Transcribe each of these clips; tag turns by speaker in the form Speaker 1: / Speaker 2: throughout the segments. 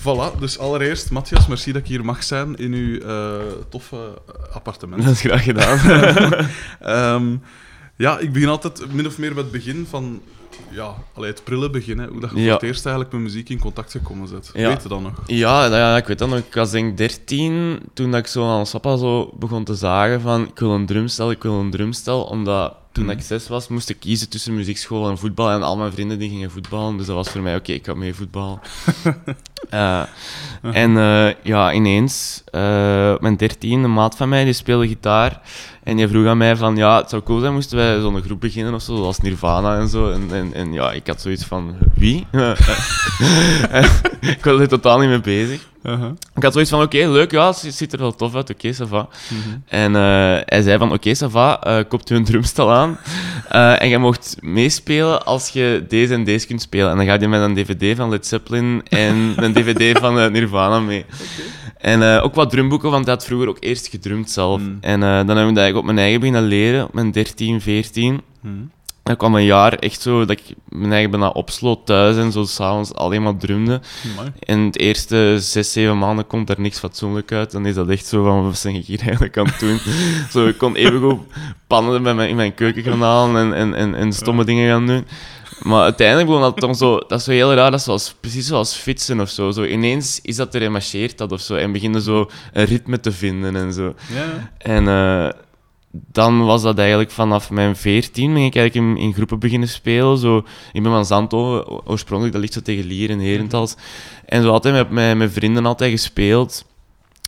Speaker 1: Voilà, dus allereerst, Matthias, merci dat ik hier mag zijn in uw eh, toffe appartement.
Speaker 2: Dat is graag gedaan.
Speaker 1: Ehm, ja, ik begin altijd min of meer bij het begin van ja, allee, het prille begin. Hè, hoe dat je
Speaker 2: Ja.
Speaker 1: voor het eerst eigenlijk met muziek in contact gekomen bent.
Speaker 2: Ja.
Speaker 1: Weet je dat nog?
Speaker 2: ja, nou ja, ik weet dat nog. Ik was denk ik 13 toen dat ik zo aan ons papa zo begon te zagen van ik wil een drumstel, ik wil een drumstel. Omdat toen
Speaker 1: Mhm.
Speaker 2: ik zes was, moest ik kiezen tussen muziekschool en voetbal. En al mijn vrienden die gingen voetballen. Dus dat was voor mij, oké, ik ga mee voetballen. Eh, en eh, ja, ineens, eh, mijn 13, een maat van mij, die speelde gitaar. En die vroeg aan mij van, ja, het zou cool zijn moesten wij zo'n groep beginnen of zo, zoals Nirvana en zo. En, en, en ja, ik had zoiets van, wie? ik was er totaal niet mee bezig.
Speaker 1: Uh-huh.
Speaker 2: Ik had zoiets van, oké, leuk, ja, het ziet er wel tof uit, oké, ça va.
Speaker 1: Mhm.
Speaker 2: En eh, hij zei van, oké, ça va, eh, koopt u een drumstel aan. Eh, en je mocht meespelen als je deze en deze kunt spelen. En dan gaat je met een dvd van Led Zeppelin en een dvd van Nirvana mee. En ook wat drumboeken, want hij had vroeger ook eerst gedrumd zelf.
Speaker 1: Mm.
Speaker 2: En dan heb ik dat eigenlijk op mijn eigen beginnen leren, op mijn 13, 14.
Speaker 1: Mhm.
Speaker 2: Dan kwam een jaar echt zo dat ik mijn eigen bijna opsloot thuis en zo s'avonds alleen maar drumde. En het eerste zes, zeven maanden komt daar niks fatsoenlijk uit. Dan is dat echt zo van, wat ben ik hier eigenlijk aan het doen? zo, ik kon even goed pannen bij mijn, in mijn keuken gaan halen en, en, en, en stomme dingen gaan doen. Maar uiteindelijk begon dat dan zo... Dat is zo heel raar, dat is zoals, precies zoals fietsen of zo. zo. Ineens is dat er en marcheert dat of zo. En beginnen zo een ritme te vinden en zo.
Speaker 1: Ja.
Speaker 2: En eh, dan was dat eigenlijk vanaf mijn 14 ben ik eigenlijk in, in groepen beginnen spelen. Zo, ik ben van Zandhoven, o- oorspronkelijk, dat ligt zo tegen Lier en Herentals. En zo altijd met mijn, mijn vrienden altijd gespeeld.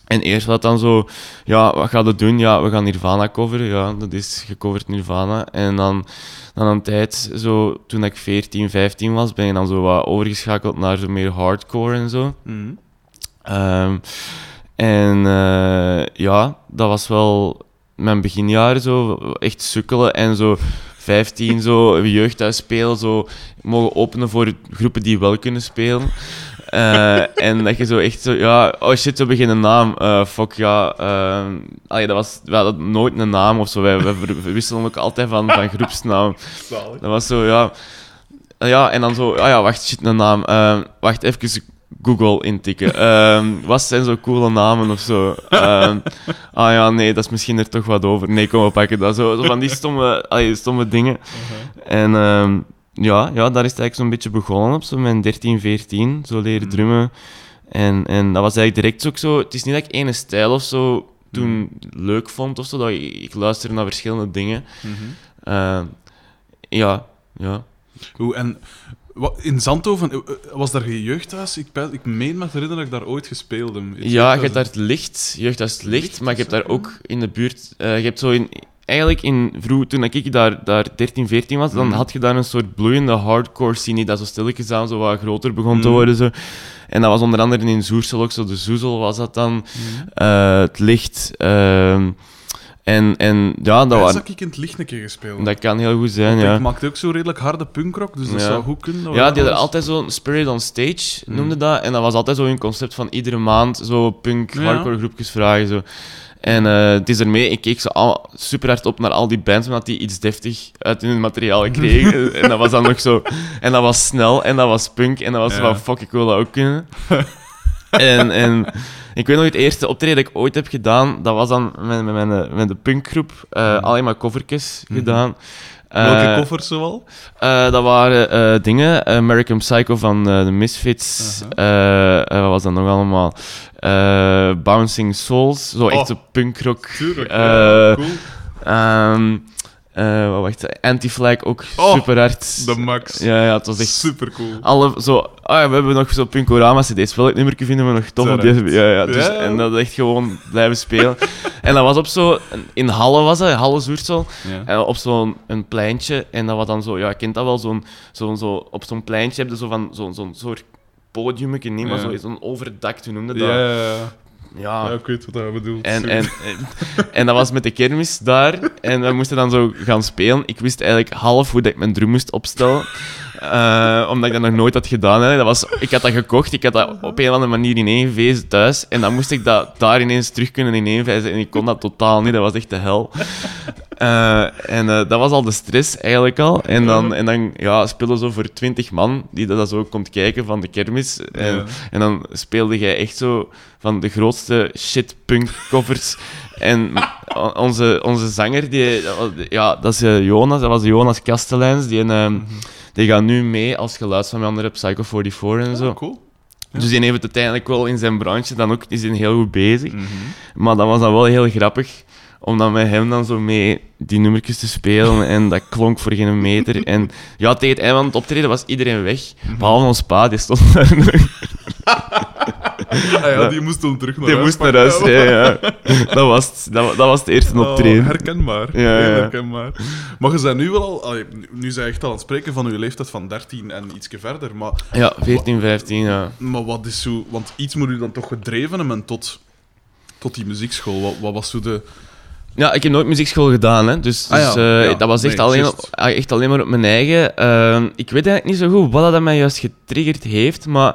Speaker 2: En eerst was het dan zo, ja, wat gaan we doen? Ja, we gaan Nirvana coveren. Ja, dat is gecoverd Nirvana. En dan, dan een tijd, zo, toen ik 14, 15 was, ben ik dan zo wat overgeschakeld naar zo meer hardcore en zo.
Speaker 1: Mhm.
Speaker 2: Ehm, en eh, ja, dat was wel mijn beginjaren zo, echt sukkelen en zo 15 zo jeugdhuis spelen, zo mogen openen voor groepen die wel kunnen spelen. Eh, en dat je zo echt zo, ja, oh shit, we hebben geen naam. Eh, fuck ja. ehm allee, dat was, we hadden nooit een naam of zo. Wij, wij ver- we wisselen ook altijd van, van groepsnaam. Dat was zo, ja. Ja, en dan zo, ah ja, wacht, shit, een naam. Wacht, even Google intikken. Ehm, wat zijn zo coole namen of zo? Ehm, ah ja, nee, dat is misschien er toch wat over. Nee, kom, we pakken dat. Zo, zo van die stomme, allee, stomme dingen. En ehm, ja, ja, daar is het eigenlijk zo'n beetje begonnen op zo mijn 13, 14. Zo leren drummen. En, en dat was eigenlijk direct ook zo... Het is niet dat ik ene stijl of zo toen leuk vond of zo. Dat ik, ik luisterde naar verschillende dingen.
Speaker 1: Mhm.
Speaker 2: Ehm, ja, ja.
Speaker 1: Hoe, en in Zandhoven, eh, eh, was daar geen jeugdhuis? Ik, ik meen me te herinneren dat ik daar ooit gespeeld heb.
Speaker 2: Ja, je hebt daar het licht, jeugdhuis het licht,
Speaker 1: Licht
Speaker 2: maar je hebt daar ook in de buurt... eh, je hebt zo in... Eigenlijk in vroeg, toen ik daar, daar 13, 14 was, dan
Speaker 1: Mhm.
Speaker 2: had je daar een soort bloeiende hardcore scene dat zo stilletjes aan zo wat groter begon te
Speaker 1: Mhm.
Speaker 2: worden. Zo. En dat was onder andere in Zoersel ook zo, de Zoezel was dat dan,
Speaker 1: Mhm.
Speaker 2: het licht. ehm, en, en ja, dat,
Speaker 1: Dat
Speaker 2: wa-
Speaker 1: heb ik in het licht een keer gespeeld.
Speaker 2: dat kan heel goed zijn,
Speaker 1: Want
Speaker 2: ja.
Speaker 1: Ik maakte ook zo redelijk harde punkrock, dus dat
Speaker 2: Ja.
Speaker 1: zou goed kunnen. dat
Speaker 2: Ja,
Speaker 1: dat
Speaker 2: die hadden altijd zo'n Spirit on Stage,
Speaker 1: Mm.
Speaker 2: noemde dat. En dat was altijd zo een concept van iedere maand zo punk,
Speaker 1: Ja.
Speaker 2: hardcore groepjes vragen. Zo. En eh, het is ermee, ik keek zo al, super hard op naar al die bands, omdat die iets deftig uit hun materiaal kregen. en dat was dan nog zo... En dat was snel, en dat was punk, en dat was van, fuck, ik wil dat ook kunnen. en, en ik weet nog, het eerste optreden dat ik ooit heb gedaan, dat was dan met, met, mijn, met de punkgroep. eh,
Speaker 1: Mhm.
Speaker 2: Alleen maar covertjes
Speaker 1: Mhm.
Speaker 2: gedaan.
Speaker 1: Welke
Speaker 2: Eh,
Speaker 1: koffers zoal?
Speaker 2: eh, dat waren eh, dingen. American Psycho van eh, de Misfits. Eh, eh, wat was dat nog allemaal? Eh, Bouncing Souls. Zo echt
Speaker 1: Oh.
Speaker 2: zo punkrock.
Speaker 1: Tuurlijk.
Speaker 2: eh,
Speaker 1: ja, cool.
Speaker 2: Ehm, wat wacht, Anti-Flag ook
Speaker 1: Oh,
Speaker 2: super hard.
Speaker 1: De max.
Speaker 2: Ja, ja, het was echt...
Speaker 1: Super cool.
Speaker 2: Alle, zo, ah, we hebben nog zo'n Punkorama-cd's. Welk nummer vinden we nog tof? Op deze-
Speaker 1: echt.
Speaker 2: ja, ja, dus,
Speaker 1: Ja.
Speaker 2: En dat echt gewoon blijven spelen. en dat was op zo... In Halle was dat, Halle.
Speaker 1: Ja.
Speaker 2: En op zo'n een pleintje. En dat was dan zo, ja, je kent dat wel, zo'n, zo'n, zo, op zo'n pleintje heb je zo van zo'n, zo'n soort podiumetje, niet, maar
Speaker 1: Ja.
Speaker 2: zo, zo'n overdakt, hoe noemde dat?
Speaker 1: Ja, ja, ik weet wat hij bedoelt.
Speaker 2: En, en, en, en dat was met de kermis daar. En we moesten dan zo gaan spelen. Ik wist eigenlijk half hoe dat ik mijn drum moest opstellen. Eh, omdat ik dat nog nooit had gedaan. Hè. Dat was, ik had dat gekocht, ik had dat op een of andere manier ineengevezen thuis. En dan moest ik dat daar ineens terug kunnen ineenvijzen. En ik kon dat totaal niet, dat was echt de hel. Eh, en eh, dat was al de stress eigenlijk al. En dan, en dan ja, speelde zo voor twintig man, die dat zo komt kijken van de kermis. En,
Speaker 1: Ja.
Speaker 2: en dan speelde jij echt zo van de grootste shit-punk covers. en onze, onze zanger, die, ja, dat is eh, Jonas, dat was Jonas Kasteleins. Die, ehm, die gaat nu mee als geluidsvermander op Psycho 44 en zo.
Speaker 1: Oh, cool.
Speaker 2: Dus die heeft het uiteindelijk wel in zijn branche dan ook, is hij heel goed bezig.
Speaker 1: Mhm.
Speaker 2: Maar dat was dan wel heel grappig, om dan met hem dan zo mee die nummertjes te spelen. En dat klonk voor geen meter. En ja, tegen het einde van het optreden was iedereen weg. Behalve ons pa, die stond daar nog.
Speaker 1: Ah ja, die moest dan terug naar
Speaker 2: Die
Speaker 1: huis.
Speaker 2: moest naar huis, ja, ja. Dat was het, dat, dat was het eerste
Speaker 1: Oh,
Speaker 2: optreden.
Speaker 1: herkenbaar.
Speaker 2: Ja,
Speaker 1: Heel
Speaker 2: ja.
Speaker 1: herkenbaar. Maar je bent nu wel al... allee, nu- zijn je echt al aan het spreken van je leeftijd van 13 en ietsje verder. Maar,
Speaker 2: Ja, 14, 15, ja.
Speaker 1: maar wat is zo... Want iets moet u dan toch gedreven hebben tot, tot die muziekschool. Wat, wat was zo de...
Speaker 2: Ja, ik heb nooit muziekschool gedaan, hè. Dus,
Speaker 1: Ah ja,
Speaker 2: dus, eh,
Speaker 1: ja,
Speaker 2: dat was echt,
Speaker 1: nee,
Speaker 2: alleen, ah, echt alleen maar op mijn eigen. Ehm, ik weet eigenlijk niet zo goed wat dat mij juist getriggerd heeft, maar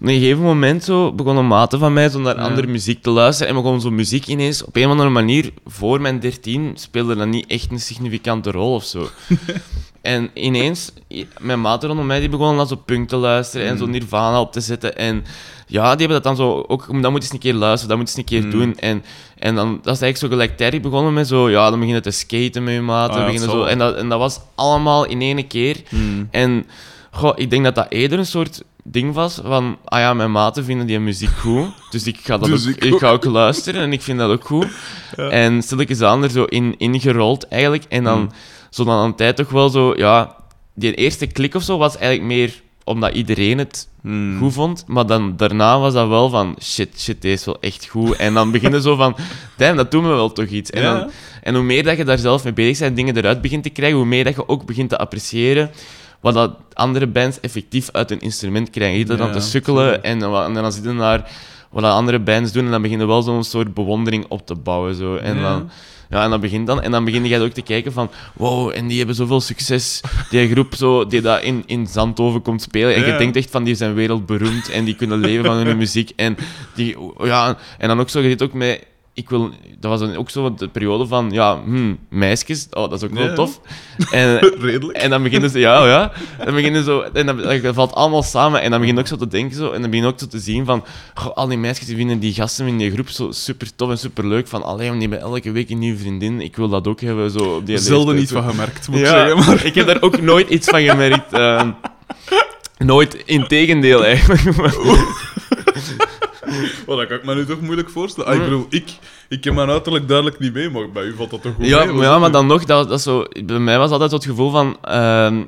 Speaker 2: op een gegeven moment zo begonnen maten van mij zo naar
Speaker 1: Ja.
Speaker 2: andere muziek te luisteren en begon zo muziek ineens op een of andere manier, voor mijn 13, speelde dat niet echt een significante rol of zo. en ineens, mijn maten rondom mij die begonnen dan zo punk te luisteren en zo
Speaker 1: Mm.
Speaker 2: Nirvana op te zetten en ja, die hebben dat dan zo ook, dat moet eens een keer luisteren, dat moet eens een keer
Speaker 1: Mm.
Speaker 2: doen en en dan, dat is eigenlijk zo gelijktijdig begonnen met zo, ja, dan beginnen te skaten met je maten.
Speaker 1: Ja,
Speaker 2: beginnen
Speaker 1: het
Speaker 2: zo, en, dat, en dat was allemaal in één keer. En goh, ik denk dat dat eerder een soort ding was van, ah ja, mijn maten vinden die muziek goed, dus ik ga, dat
Speaker 1: Dus
Speaker 2: ook,
Speaker 1: ik
Speaker 2: ik, ga ook luisteren en ik vind dat ook goed.
Speaker 1: Ja.
Speaker 2: En stilletjes aan er zo in, ingerold eigenlijk. En dan,
Speaker 1: Mm.
Speaker 2: zo dan aan de tijd toch wel zo, ja, die eerste klik of zo was eigenlijk meer omdat iedereen het
Speaker 1: Hmm.
Speaker 2: goed vond. Maar dan, daarna was dat wel van, shit, shit, deze is wel echt goed. En dan beginnen zo van, damn, dat doen we wel toch iets. En,
Speaker 1: Ja.
Speaker 2: en hoe meer dat je daar zelf mee bezig bent, dingen eruit begint te krijgen, hoe meer dat je ook begint te appreciëren wat dat andere bands effectief uit hun instrument krijgen. Je zit dan te sukkelen en, dan- en dan zitten naar wat dat andere bands doen en dan beginnen wel zo'n soort bewondering op te bouwen. Zo. En
Speaker 1: Ja.
Speaker 2: dan... Ja, en dan begint dan. En dan begin je ook te kijken van... Wow, en die hebben zoveel succes. Die groep zo, die dat in, in Zandhoven komt spelen. En
Speaker 1: Ja.
Speaker 2: je denkt echt van, die zijn wereldberoemd. En die kunnen leven van hun muziek. En, die, ja, en dan ook zo, je zit ook met... Ik wil, dat was dan ook zo de periode van... Ja, hmm, meisjes. Oh, dat is ook wel tof. En,
Speaker 1: Redelijk.
Speaker 2: en dan beginnen ze, ja, ja. Dan beginnen zo, en dan, dat valt allemaal samen. En dan begin je ook zo te denken, zo, en dan begin je ook zo te zien van, goh, al die meisjes die vinden die gasten in die groep zo super tof en super leuk. Van, alleen die hebben elke week een nieuwe vriendin. Ik wil dat ook hebben. Zo, die
Speaker 1: Zelden niet van gemerkt, moet ik zeggen. Maar...
Speaker 2: ik heb daar ook nooit iets van gemerkt. ehm. nooit, in tegendeel eigenlijk.
Speaker 1: Oh, dat kan ik me nu toch moeilijk voorstellen. Ah, ik bedoel, ik, ik heb mijn uiterlijk duidelijk niet mee, maar bij u valt dat toch goed
Speaker 2: Ja,
Speaker 1: mee?
Speaker 2: maar, ja, maar dan nog, dat, dat zo, bij mij was altijd zo het gevoel van... ehm,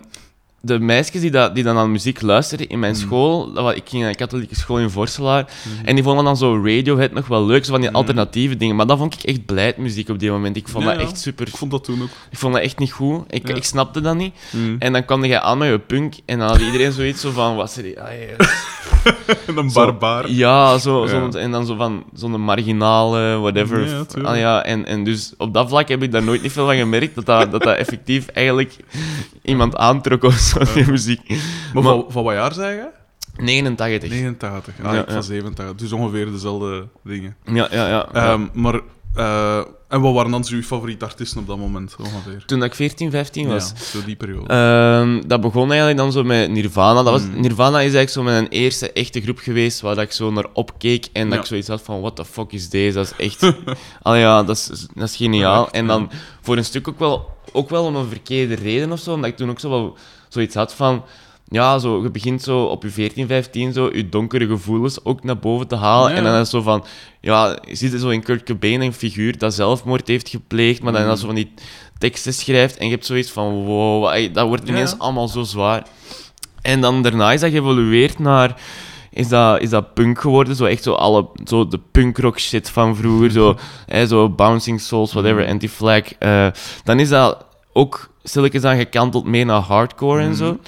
Speaker 2: de meisjes die, dat, die dan aan muziek luisterden in mijn
Speaker 1: Mm.
Speaker 2: school, dat, ik ging naar een katholieke school in Vorselaar, en die vonden dan zo Radiohead nog wel leuk, zo van die
Speaker 1: Mm.
Speaker 2: alternatieve dingen. Maar dat vond ik echt blijdmuziek op die moment. Ik vond
Speaker 1: Ja,
Speaker 2: dat echt super...
Speaker 1: Ik vond dat toen ook.
Speaker 2: Ik vond dat echt niet goed. Ik,
Speaker 1: Ja.
Speaker 2: ik snapte dat niet. En dan kwam jij aan met je punk, en dan had iedereen zoiets zo van... Wat ze die... ah, zo-
Speaker 1: barbaar.
Speaker 2: Ja, zo,
Speaker 1: Ja.
Speaker 2: zo, en dan zo van zo'n marginale, whatever.
Speaker 1: Ja.
Speaker 2: Ah, ja, en, en dus op dat vlak heb ik daar nooit niet veel van gemerkt, dat dat, dat, dat effectief eigenlijk iemand aantrok of die muziek.
Speaker 1: Maar,
Speaker 2: Maar-
Speaker 1: van, van wat jaar zei je?
Speaker 2: 89.
Speaker 1: 89. Ah,
Speaker 2: Ja,
Speaker 1: ik van
Speaker 2: ja.
Speaker 1: 87. Dus ongeveer dezelfde dingen.
Speaker 2: Ja, ja, ja.
Speaker 1: Ehm, maar, eh, en wat waren dan uw favoriete artiesten op dat moment, ongeveer?
Speaker 2: Toen ik 14, 15 was.
Speaker 1: Ja, zo die periode.
Speaker 2: Ehm, dat begon eigenlijk dan zo met Nirvana. Dat was,
Speaker 1: Mm.
Speaker 2: Nirvana is eigenlijk zo mijn eerste echte groep geweest waar dat ik zo naar opkeek en dat ik zoiets had van, what the fuck is deze? Dat is echt... Allee, ja, dat is, dat is geniaal.
Speaker 1: echt,
Speaker 2: en dan voor een stuk ook wel, ook wel om een verkeerde reden of zo, omdat ik toen ook zo wel zoiets had van... Ja, zo, je begint zo op je 14, 15 zo je donkere gevoelens ook naar boven te halen.
Speaker 1: Ja.
Speaker 2: En dan is het zo van... Ja, je ziet er zo in Kurt Cobain een figuur dat zelfmoord heeft gepleegd, maar dan
Speaker 1: Mm.
Speaker 2: dat zo van die teksten schrijft en je hebt zoiets van... Wow, dat wordt ineens
Speaker 1: Ja.
Speaker 2: allemaal zo zwaar. En dan daarna is dat geëvolueerd naar... Is dat, is dat punk geworden? Zo echt zo, alle, zo de punkrock shit van vroeger. Zo, hè, zo Bouncing Souls, whatever,
Speaker 1: Mm.
Speaker 2: Anti-Flag. Eh, dan is dat ook stilletjes aan gekanteld meer naar hardcore en
Speaker 1: Mhm.
Speaker 2: zo.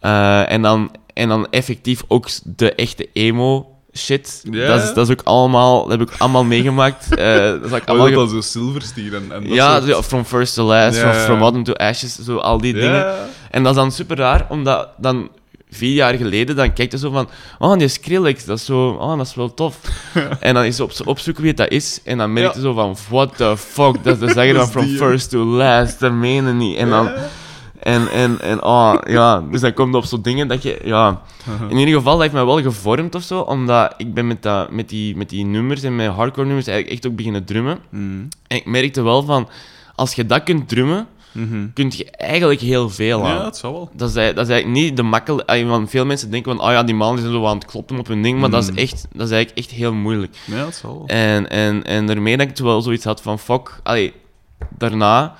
Speaker 2: Eh, en, dan, en dan effectief ook de echte emo shit. Dat, is, dat is ook allemaal... Dat heb ik allemaal meegemaakt. Eh, dat is ook
Speaker 1: Oh,
Speaker 2: allemaal...
Speaker 1: dat zo Silverstein en, en dat
Speaker 2: ja,
Speaker 1: soort-
Speaker 2: From First to Last, from, from Autumn to Ashes, zo al die dingen. En dat is dan super raar, omdat dan vier jaar geleden, dan kijk je zo van, oh, die Skrillex, dat is zo, oh, dat is wel tof. en dan is je op, opzoeken wie dat is, en dan merk je
Speaker 1: Ja.
Speaker 2: zo van, what the fuck, dat is de zanger van From. First to Last, dat meen niet. En dan, en, en, en, oh, ja, dus dan komt het op zo'n dingen dat je, ja... In ieder geval, dat heeft mij wel gevormd of zo, omdat ik ben met, dat, met, die, met die nummers en met hardcore nummers eigenlijk echt ook beginnen drummen.
Speaker 1: Mm.
Speaker 2: En ik merkte wel van, als je dat kunt drummen,
Speaker 1: Mhm.
Speaker 2: kun je eigenlijk heel veel aan.
Speaker 1: Ja, dat zou wel.
Speaker 2: Dat is, dat is eigenlijk niet de makkelijk... ah, want Veel mensen denken van, oh ja, die man is zo aan het kloppen op hun ding, maar dat, is
Speaker 1: Mm.
Speaker 2: echt, dat is eigenlijk echt heel moeilijk.
Speaker 1: Ja, dat zou wel.
Speaker 2: En, en, en daarmee dat ik toen wel zoiets had van, fuck, allee, daarna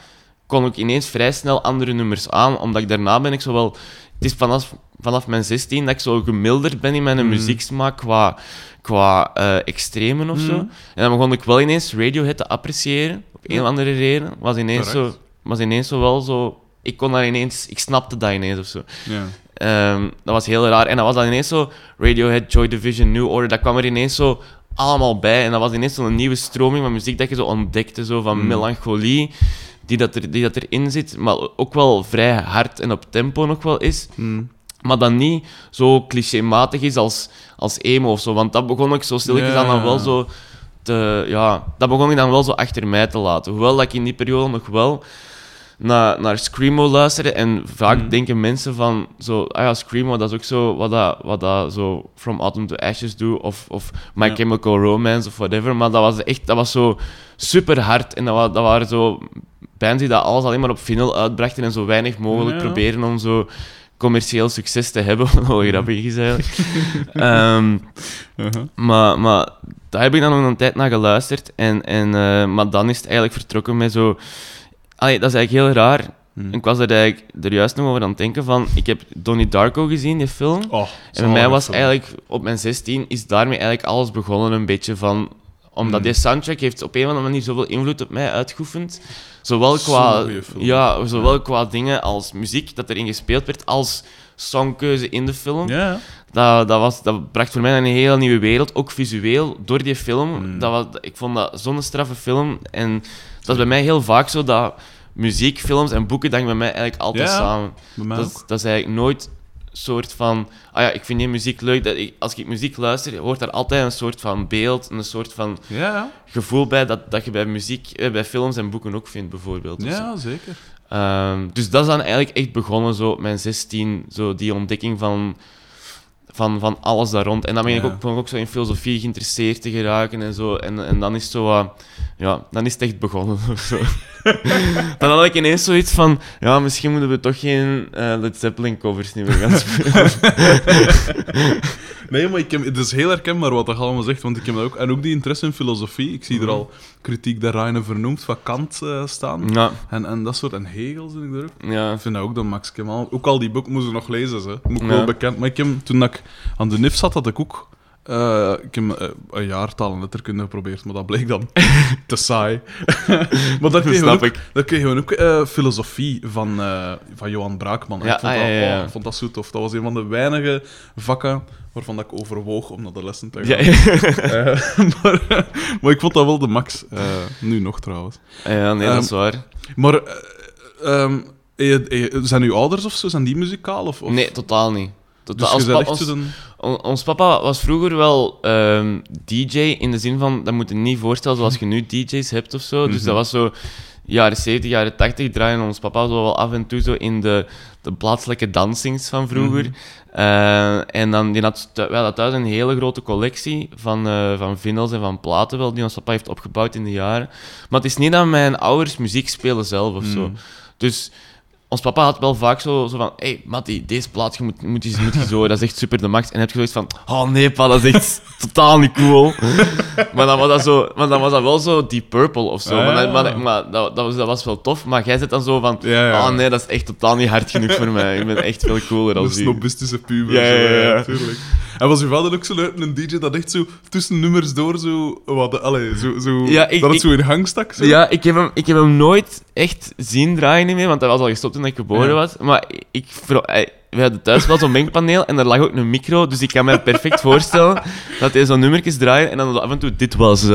Speaker 2: kon ik ineens vrij snel andere nummers aan, omdat ik daarna ben ik zo wel... Het is vanaf, vanaf mijn 16 dat ik zo gemilderd ben in mijn
Speaker 1: Mm.
Speaker 2: muzieksmaak qua, qua eh, extremen of zo. En dan begon ik wel ineens Radiohead te appreciëren, op een
Speaker 1: Ja.
Speaker 2: of andere reden. Was ineens, zo. Was ineens zo wel zo... Ik kon daar ineens... Ik snapte dat ineens of zo.
Speaker 1: Ja.
Speaker 2: Ehm, dat was heel raar. En dat was dan ineens zo Radiohead, Joy Division, New Order. Dat kwam er ineens zo allemaal bij. En dat was ineens zo'n nieuwe stroming van muziek dat je zo ontdekte. Zo van
Speaker 1: Mm.
Speaker 2: melancholie, die dat, er, die dat erin zit. Maar ook wel vrij hard en op tempo nog wel is.
Speaker 1: Mm.
Speaker 2: Maar dat niet zo clichématig is als, als emo of zo. Want dat begon ik zo stilletjes aan dan wel zo te... Ja, dat begon ik dan wel zo achter mij te laten. Hoewel dat ik in die periode nog wel naar, naar Screamo luisterde. En vaak
Speaker 1: Mhm.
Speaker 2: denken mensen van... Zo, ah ja, Screamo, dat is ook zo wat dat, wat dat zo From Autumn to Ashes doet. Of, of My
Speaker 1: Ja.
Speaker 2: Chemical Romance of whatever. Maar dat was echt... Dat was zo super hard. En dat, dat waren zo bands die dat alles alleen maar op vinyl uitbrachten. En zo weinig mogelijk
Speaker 1: Ja.
Speaker 2: proberen om zo commercieel succes te hebben, wat wel grappig is eigenlijk. Ehm,
Speaker 1: Uh-huh.
Speaker 2: maar, maar daar heb ik dan nog een tijd naar geluisterd. En, en, eh, maar dan is het eigenlijk vertrokken met zo... Allee, dat is eigenlijk heel raar.
Speaker 1: Mm.
Speaker 2: Ik was er eigenlijk er juist nog over aan het denken van... Ik heb Donnie Darko gezien, die film.
Speaker 1: Oh,
Speaker 2: En bij mij was eigenlijk... Op mijn 16 is daarmee eigenlijk alles begonnen een beetje van... Omdat
Speaker 1: Mm.
Speaker 2: die soundtrack heeft op een of andere manier zoveel invloed op mij uitgeoefend. Zowel qua, ja, zowel qua dingen als muziek dat erin gespeeld werd, als songkeuze in de film.
Speaker 1: Ja,
Speaker 2: Dat, dat, was, dat bracht voor mij een hele nieuwe wereld, ook visueel, door die film.
Speaker 1: Mm.
Speaker 2: Dat was, ik vond dat zo'n straffe film. En dat is bij mij heel vaak zo dat muziek, films en boeken, dat bij mij eigenlijk altijd
Speaker 1: Ja,
Speaker 2: samen.
Speaker 1: bij mij
Speaker 2: Dat, dat is eigenlijk nooit soort van... Ah ja, ik vind die muziek leuk. Dat ik, als ik muziek luister, hoort daar altijd een soort van beeld, een soort van
Speaker 1: Ja,
Speaker 2: gevoel bij dat, dat je bij muziek, eh, bij films en boeken ook vindt, bijvoorbeeld.
Speaker 1: Ja, zeker.
Speaker 2: Ehm, dus dat is dan eigenlijk echt begonnen, zo op mijn 16, zo die ontdekking van, van, van alles daar rond. En dan ben ik
Speaker 1: Ja.
Speaker 2: ook, ook zo in filosofie geïnteresseerd te geraken en zo. En, en dan is het zo, ja, dan is het echt begonnen. of zo. dan had ik ineens zoiets van, ja, misschien moeten we toch geen eh, Led Zeppelin covers niet meer gaan spelen.
Speaker 1: Nee, maar ik heb, het is heel herkenbaar wat dat allemaal zegt, want ik heb dat ook... En ook die interesse in filosofie. Ik zie er
Speaker 2: Mhm.
Speaker 1: al kritiek der Reine vernoemd van Kant eh, staan.
Speaker 2: ja,
Speaker 1: En, en dat soort... En Hegel zit ik er ook.
Speaker 2: ja.
Speaker 1: Ik vind dat ook dan Max Kemal. Ook al die boeken moest ik nog lezen, ze. Moet ik
Speaker 2: Ja.
Speaker 1: wel bekend. Maar ik heb, toen ik aan de NIF zat, had ik ook... eh, ik heb eh, een jaar taal en letterkunde geprobeerd, maar dat bleek dan te saai. maar daar
Speaker 2: snap
Speaker 1: ook,
Speaker 2: ik.
Speaker 1: daar kregen we ook eh, filosofie van, van Johan Braakman.
Speaker 2: Ja,
Speaker 1: ik, vond
Speaker 2: ah,
Speaker 1: dat,
Speaker 2: ja, ja, ja.
Speaker 1: oh, ik vond dat zo tof. Dat was een van de weinige vakken waarvan dat ik overwoog om naar de lessen te gaan.
Speaker 2: Ja,
Speaker 1: maar, maar ik vond dat wel de max. Nu nog trouwens.
Speaker 2: ja, nee, dat is waar.
Speaker 1: Maar eh, ehm, eh, eh, zijn uw ouders of zo, zijn die muzikaal? Of, of?
Speaker 2: Nee, totaal niet.
Speaker 1: Dus
Speaker 2: als pa- ons- ons papa was vroeger wel ehm, DJ in de zin van, dat moet je niet voorstellen zoals je nu DJ's hebt of zo. Dus
Speaker 1: Mhm.
Speaker 2: dat was zo, jaren 70, jaren 80 draaien ons papa zo wel af en toe zo in de, de plaatselijke dansings van vroeger.
Speaker 1: Mhm.
Speaker 2: Eh, en dan, die had, wij hadden thuis een hele grote collectie van, eh van vinyls en van platen wel, die ons papa heeft opgebouwd in de jaren. Maar het is niet dat mijn ouders muziek spelen zelf of zo.
Speaker 1: Mhm.
Speaker 2: Dus ons papa had wel vaak zo, zo van... Hé, hey, Matty, deze plaat je moet, moet, je, moet je zo... Dat is echt super de max. En dan heb je zoiets van... Oh nee, pa, dat is echt totaal niet cool. maar, dan was dat zo, maar dan was dat wel zo Deep Purple of zo.
Speaker 1: Ah,
Speaker 2: maar
Speaker 1: ja.
Speaker 2: dan- maar, maar dat, dat, was, dat was wel tof. Maar jij zit dan zo van...
Speaker 1: Ja, ja.
Speaker 2: Oh nee, dat is echt totaal niet hard genoeg voor mij. Ik ben echt veel cooler
Speaker 1: Een
Speaker 2: als die.
Speaker 1: snobistische puber.
Speaker 2: Ja, ja, ja, ja.
Speaker 1: tuurlijk. En was uw vader ook zo leuk, een DJ dat echt zo tussen nummers door zo... Wat, allee, zo, zo
Speaker 2: Ja, ik-
Speaker 1: dat het
Speaker 2: ik-
Speaker 1: zo in gang stak? Zo.
Speaker 2: Ja, ik heb, hem, ik heb hem nooit echt zien draaien meer, want hij was al gestopt toen ik geboren
Speaker 1: Ja.
Speaker 2: was. Maar ik, vro- hij- we hadden thuis wel zo'n mengpaneel en er lag ook een micro, dus ik kan me perfect voorstellen dat hij zo'n nummertjes draaien en dan af en toe, dit was eh,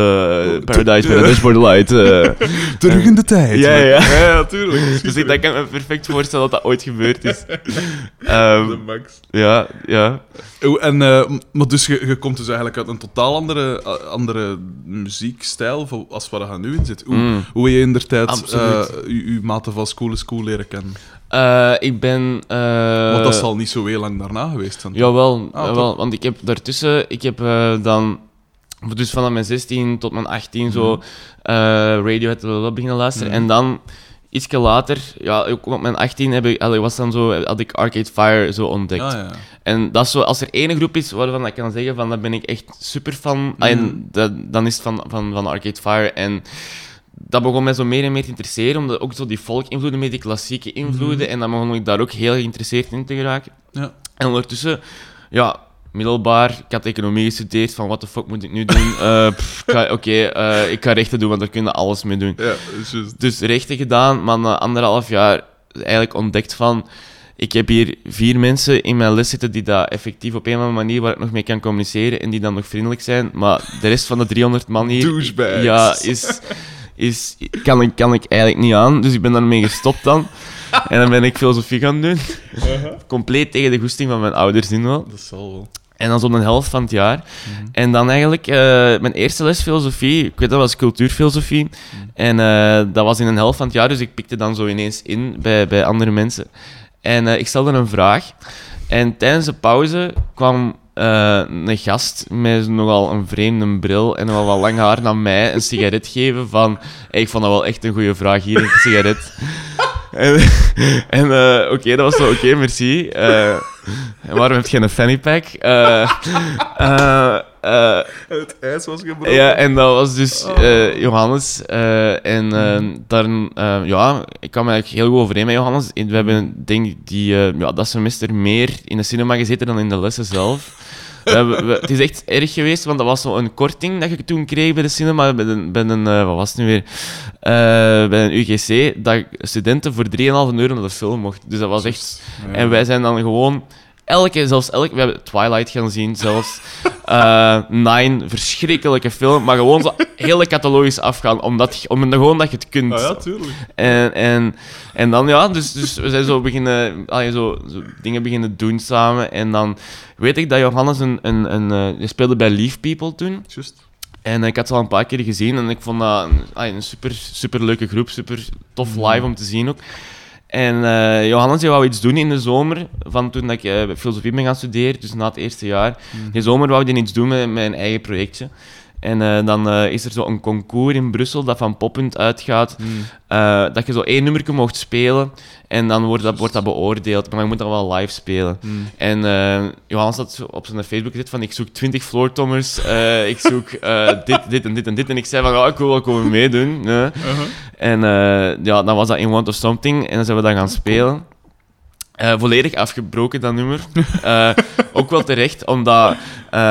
Speaker 2: Paradise by the Dashboard Light. eh.
Speaker 1: Terug in de tijd.
Speaker 2: Ja, ja.
Speaker 1: ja tuurlijk.
Speaker 2: dus ik dat kan me perfect voorstellen dat dat ooit gebeurd is. Ehm,
Speaker 1: De max.
Speaker 2: ja, ja.
Speaker 1: En, eh, maar dus je, je komt dus eigenlijk uit een totaal andere, andere muziekstijl als waar je nu in zit. Hoe,
Speaker 2: Mm.
Speaker 1: hoe heb je in der tijd eh, je, je mate van School is Cool leren kennen?
Speaker 2: Eh, ik ben... eh,
Speaker 1: Want dat zal niet zo heel lang daarna geweest zijn.
Speaker 2: Jawel,
Speaker 1: Ah,
Speaker 2: jawel, want ik heb daartussen, ik heb eh, dan, dus vanaf mijn 16 tot mijn 18 zo eh Radiohead wel beginnen luisteren.
Speaker 1: Mhm.
Speaker 2: En dan, iets later, ja, ook op mijn 18 heb ik, allee, was dan zo, had ik Arcade Fire zo ontdekt.
Speaker 1: Ja, ja.
Speaker 2: En dat is zo, als er ene groep is waarvan ik kan zeggen van, daar ben ik echt super fan,
Speaker 1: Mhm.
Speaker 2: en dat, dan is het van, van, van Arcade Fire. En dat begon mij zo meer en meer te interesseren, omdat ook zo die folk-invloeden met die klassieke invloeden, en dan begon ik daar ook heel geïnteresseerd in te geraken.
Speaker 1: ja.
Speaker 2: En ondertussen, ja, middelbaar, ik had economie gestudeerd, van wat de fuck moet ik nu doen? Eh, Oké, eh, ik ga rechten doen, want daar kun je alles mee doen.
Speaker 1: Ja, dus.
Speaker 2: Dus rechten gedaan, maar na anderhalf jaar eigenlijk ontdekt van... Ik heb hier vier mensen in mijn les zitten die dat effectief op een of andere manier waar ik nog mee kan communiceren en die dan nog vriendelijk zijn, maar de rest van de 300 man hier... Ja, is... is kan, ik, kan ik eigenlijk niet aan, dus ik ben daarmee gestopt dan. En dan ben ik filosofie gaan doen. Compleet tegen de goesting van mijn ouders in wel.
Speaker 1: Dat zal wel.
Speaker 2: En dan zo'n een helft van het jaar.
Speaker 1: Mhm.
Speaker 2: En dan eigenlijk, eh, mijn eerste les filosofie, ik weet dat was cultuurfilosofie.
Speaker 1: Mhm.
Speaker 2: En eh, dat was in een helft van het jaar, dus ik pikte dan zo ineens in bij, bij andere mensen. En eh, ik stelde een vraag. En tijdens de pauze kwam eh, een gast met nogal een vreemde bril en nogal wat lang haar naar mij een sigaret geven van... Ik vond dat wel echt een goede vraag, hier een sigaret. en eh, oké, dat was zo, oké, merci. En waarom heb je een fanny pack? Eh,
Speaker 1: Het ijs was gebroken.
Speaker 2: ja, en dat was dus
Speaker 1: Oh.
Speaker 2: eh, Johannes. eh, en dan, eh, ja, ik kwam eigenlijk heel goed overeen met Johannes. We hebben, denk ik, die, ja, dat semester meer in de cinema gezeten dan in de lessen zelf. We hebben- we- het is echt erg geweest, want dat was zo'n korting dat je toen kreeg bij de cinema. Bij een, bij een wat was het nu weer? Bij een UGC, dat studenten voor 3,5 euro naar de film mochten. Dus dat was echt...
Speaker 1: Ja.
Speaker 2: En wij zijn dan gewoon elke, zelfs elke, we hebben Twilight gaan zien, zelfs eh, Nine, verschrikkelijke film, maar gewoon zo hele catalogisch afgaan, omdat, je- om, gewoon dat je het kunt.
Speaker 1: Ah, ja, tuurlijk.
Speaker 2: En, en, en dan ja, dus, dus we zijn zo beginnen, allee, zo, zo dingen beginnen doen samen. En dan weet ik dat Johannes een, een, een, eh, die speelde bij Leaf People toen.
Speaker 1: Juist.
Speaker 2: En ik had ze al een paar keer gezien en ik vond dat een, een super, super leuke groep, super tof live om te zien ook. En eh, Johannes die wou iets doen in de zomer, van toen dat ik eh, filosofie ben gaan studeren, dus na het eerste jaar. Die zomer wou hij iets doen met mijn eigen projectje. En eh, dan eh, is er zo een concours in Brussel dat van Poppunt uitgaat, eh, dat je zo één nummer mocht spelen en dan wordt dat, wordt dat beoordeeld, maar je moet dat wel live spelen. En eh, Johannes had op zijn Facebook gezet van ik zoek 20 floortommers, ik zoek dit, dit en dit en dit. En ik zei van ja, ik wil wel komen meedoen. ja. En ja, dan was dat in Want of Something en dan zijn we dat gaan spelen. Volledig afgebroken, dat nummer. ook wel terecht, omdat eh,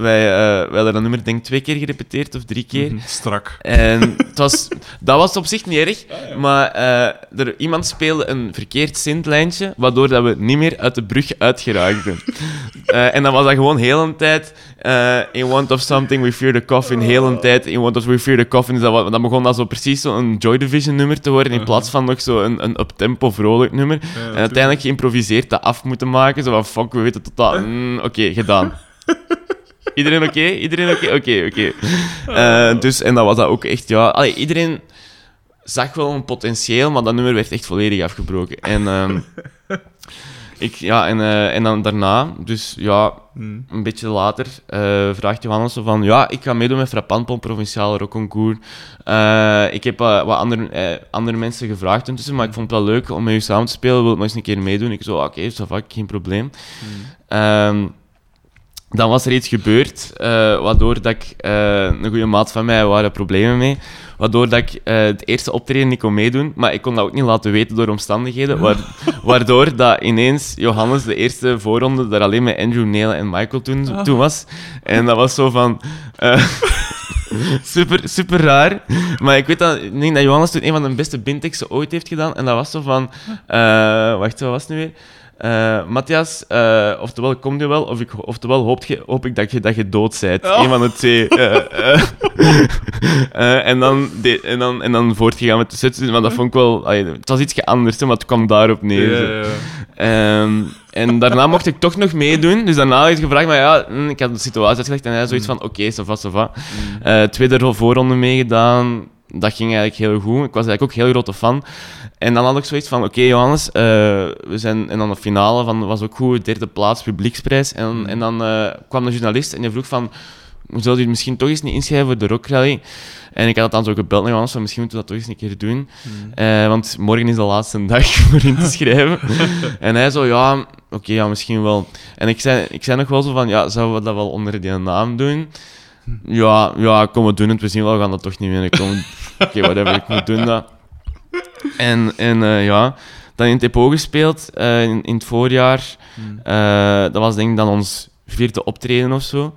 Speaker 2: wij, eh, wij hadden dat nummer denk ik twee keer gerepeteerd of drie keer.
Speaker 1: Mhm. Strak.
Speaker 2: En het was, dat was op zich niet erg, maar eh, er, iemand speelde een verkeerd sintlijntje, waardoor dat we niet meer uit de brug uitgeraakten. En dan was dat gewoon heel een tijd in Want of Something, We Fear the Coffin, heel een tijd in Want of We Fear the Coffin. Dus dat, dan begon dat zo precies zo'n Joy Division nummer te worden, in plaats van nog zo een, een up-tempo vrolijk nummer. en uiteindelijk geïmproviseerd dat af moeten maken, zo van fuck, we weten totaal... Mm, Oké, gedaan. Iedereen oké? Iedereen oké? Oké, oké. Eh, dus, en dat was dat ook echt, ja... Allee, iedereen zag wel een potentieel, maar dat nummer werd echt volledig afgebroken. En, ehm, ik, ja, en, eh, en dan daarna, dus ja,
Speaker 1: Mhm.
Speaker 2: een beetje later, eh, vraagt Johannes van... Ja, ik ga meedoen met Frappantpom Provinciale Rockconcours. Ik heb wat andere, andere mensen gevraagd intussen, maar ik vond het wel leuk om met u samen te spelen. Wil ik nog eens een keer meedoen? Ik zo, oké, okay, vaak geen probleem. Ehm, dan was er iets gebeurd, eh, waardoor dat ik, eh, een goede maat van mij, waren problemen mee, waardoor dat ik eh, het eerste optreden niet kon meedoen, maar ik kon dat ook niet laten weten door omstandigheden, waar- waardoor dat ineens Johannes de eerste voorronde daar alleen met Andrew, Nele en Michael toen, toen was. En dat was zo van... super, super raar. Maar ik weet dat, ik denk dat Johannes toen een van de beste bindteksten ooit heeft gedaan. En dat was zo van... wacht, wat was het nu weer? Eh, Matthias, eh, oftewel kom je wel, of ik, oftewel hoop, je, hoop ik dat je, dat je dood bent.
Speaker 1: Oh.
Speaker 2: Een van de twee. Eh, en, dan de, en, dan, en dan voortgegaan met de sets. Maar dat vond ik wel... allee, het was iets anders, maar het kwam daarop neer. Ehm, en daarna mocht ik toch nog meedoen. Dus daarna had ik gevraagd, maar ja, hm, ik had de situatie uitgelegd. En hij zoiets van, oké, ça va, ça va. Eh, tweede ro- voorronde meegedaan. Dat ging eigenlijk heel goed. Ik was eigenlijk ook heel grote fan. En dan had ik zoiets van, oké Johannes, eh, we zijn... En dan de finale van, was ook goed, derde plaats, publieksprijs. En, en dan eh, kwam de journalist en die vroeg van... Zou je misschien toch eens niet inschrijven voor de Rock Rally? En ik had het dan zo gebeld naar Johannes, van misschien moeten we dat toch eens een keer doen. Eh, want morgen is de laatste dag voor in te schrijven. en hij zo, ja, oké, ja, misschien wel. En ik zei, ik zei nog wel zo van, ja, zouden we dat wel onder die naam doen? Ja, ja, kom, we doen het. We zien wel, we gaan dat toch niet meer. Kom, Oké, whatever, ik moet doen dat. En, en eh, ja, dan in het Epo gespeeld, eh, in, in het voorjaar. Eh, dat was denk ik dan ons vierde optreden of zo.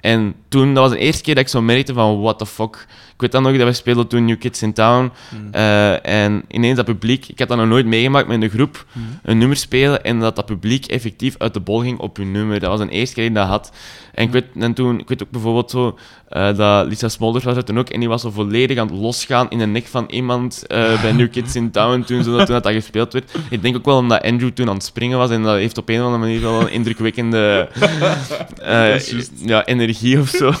Speaker 2: En toen, dat was de eerste keer dat ik zo merkte van, what the fuck. Ik weet dan nog dat we speelden toen New Kids in Town. Eh, en ineens dat publiek, ik had dat nog nooit meegemaakt met een groep, een nummer spelen en dat dat publiek effectief uit de bol ging op hun nummer. Dat was een eerste keer dat ik dat had. En ik weet, en toen, ik weet ook bijvoorbeeld zo, eh, dat Lisa Smolders was er toen ook en die was zo volledig aan het losgaan in de nek van iemand eh, bij New Kids in Town toen, zo, toen dat, dat gespeeld werd. Ik denk ook wel omdat Andrew toen aan het springen was en dat heeft op een of andere manier wel een indrukwekkende ja, energie of zo.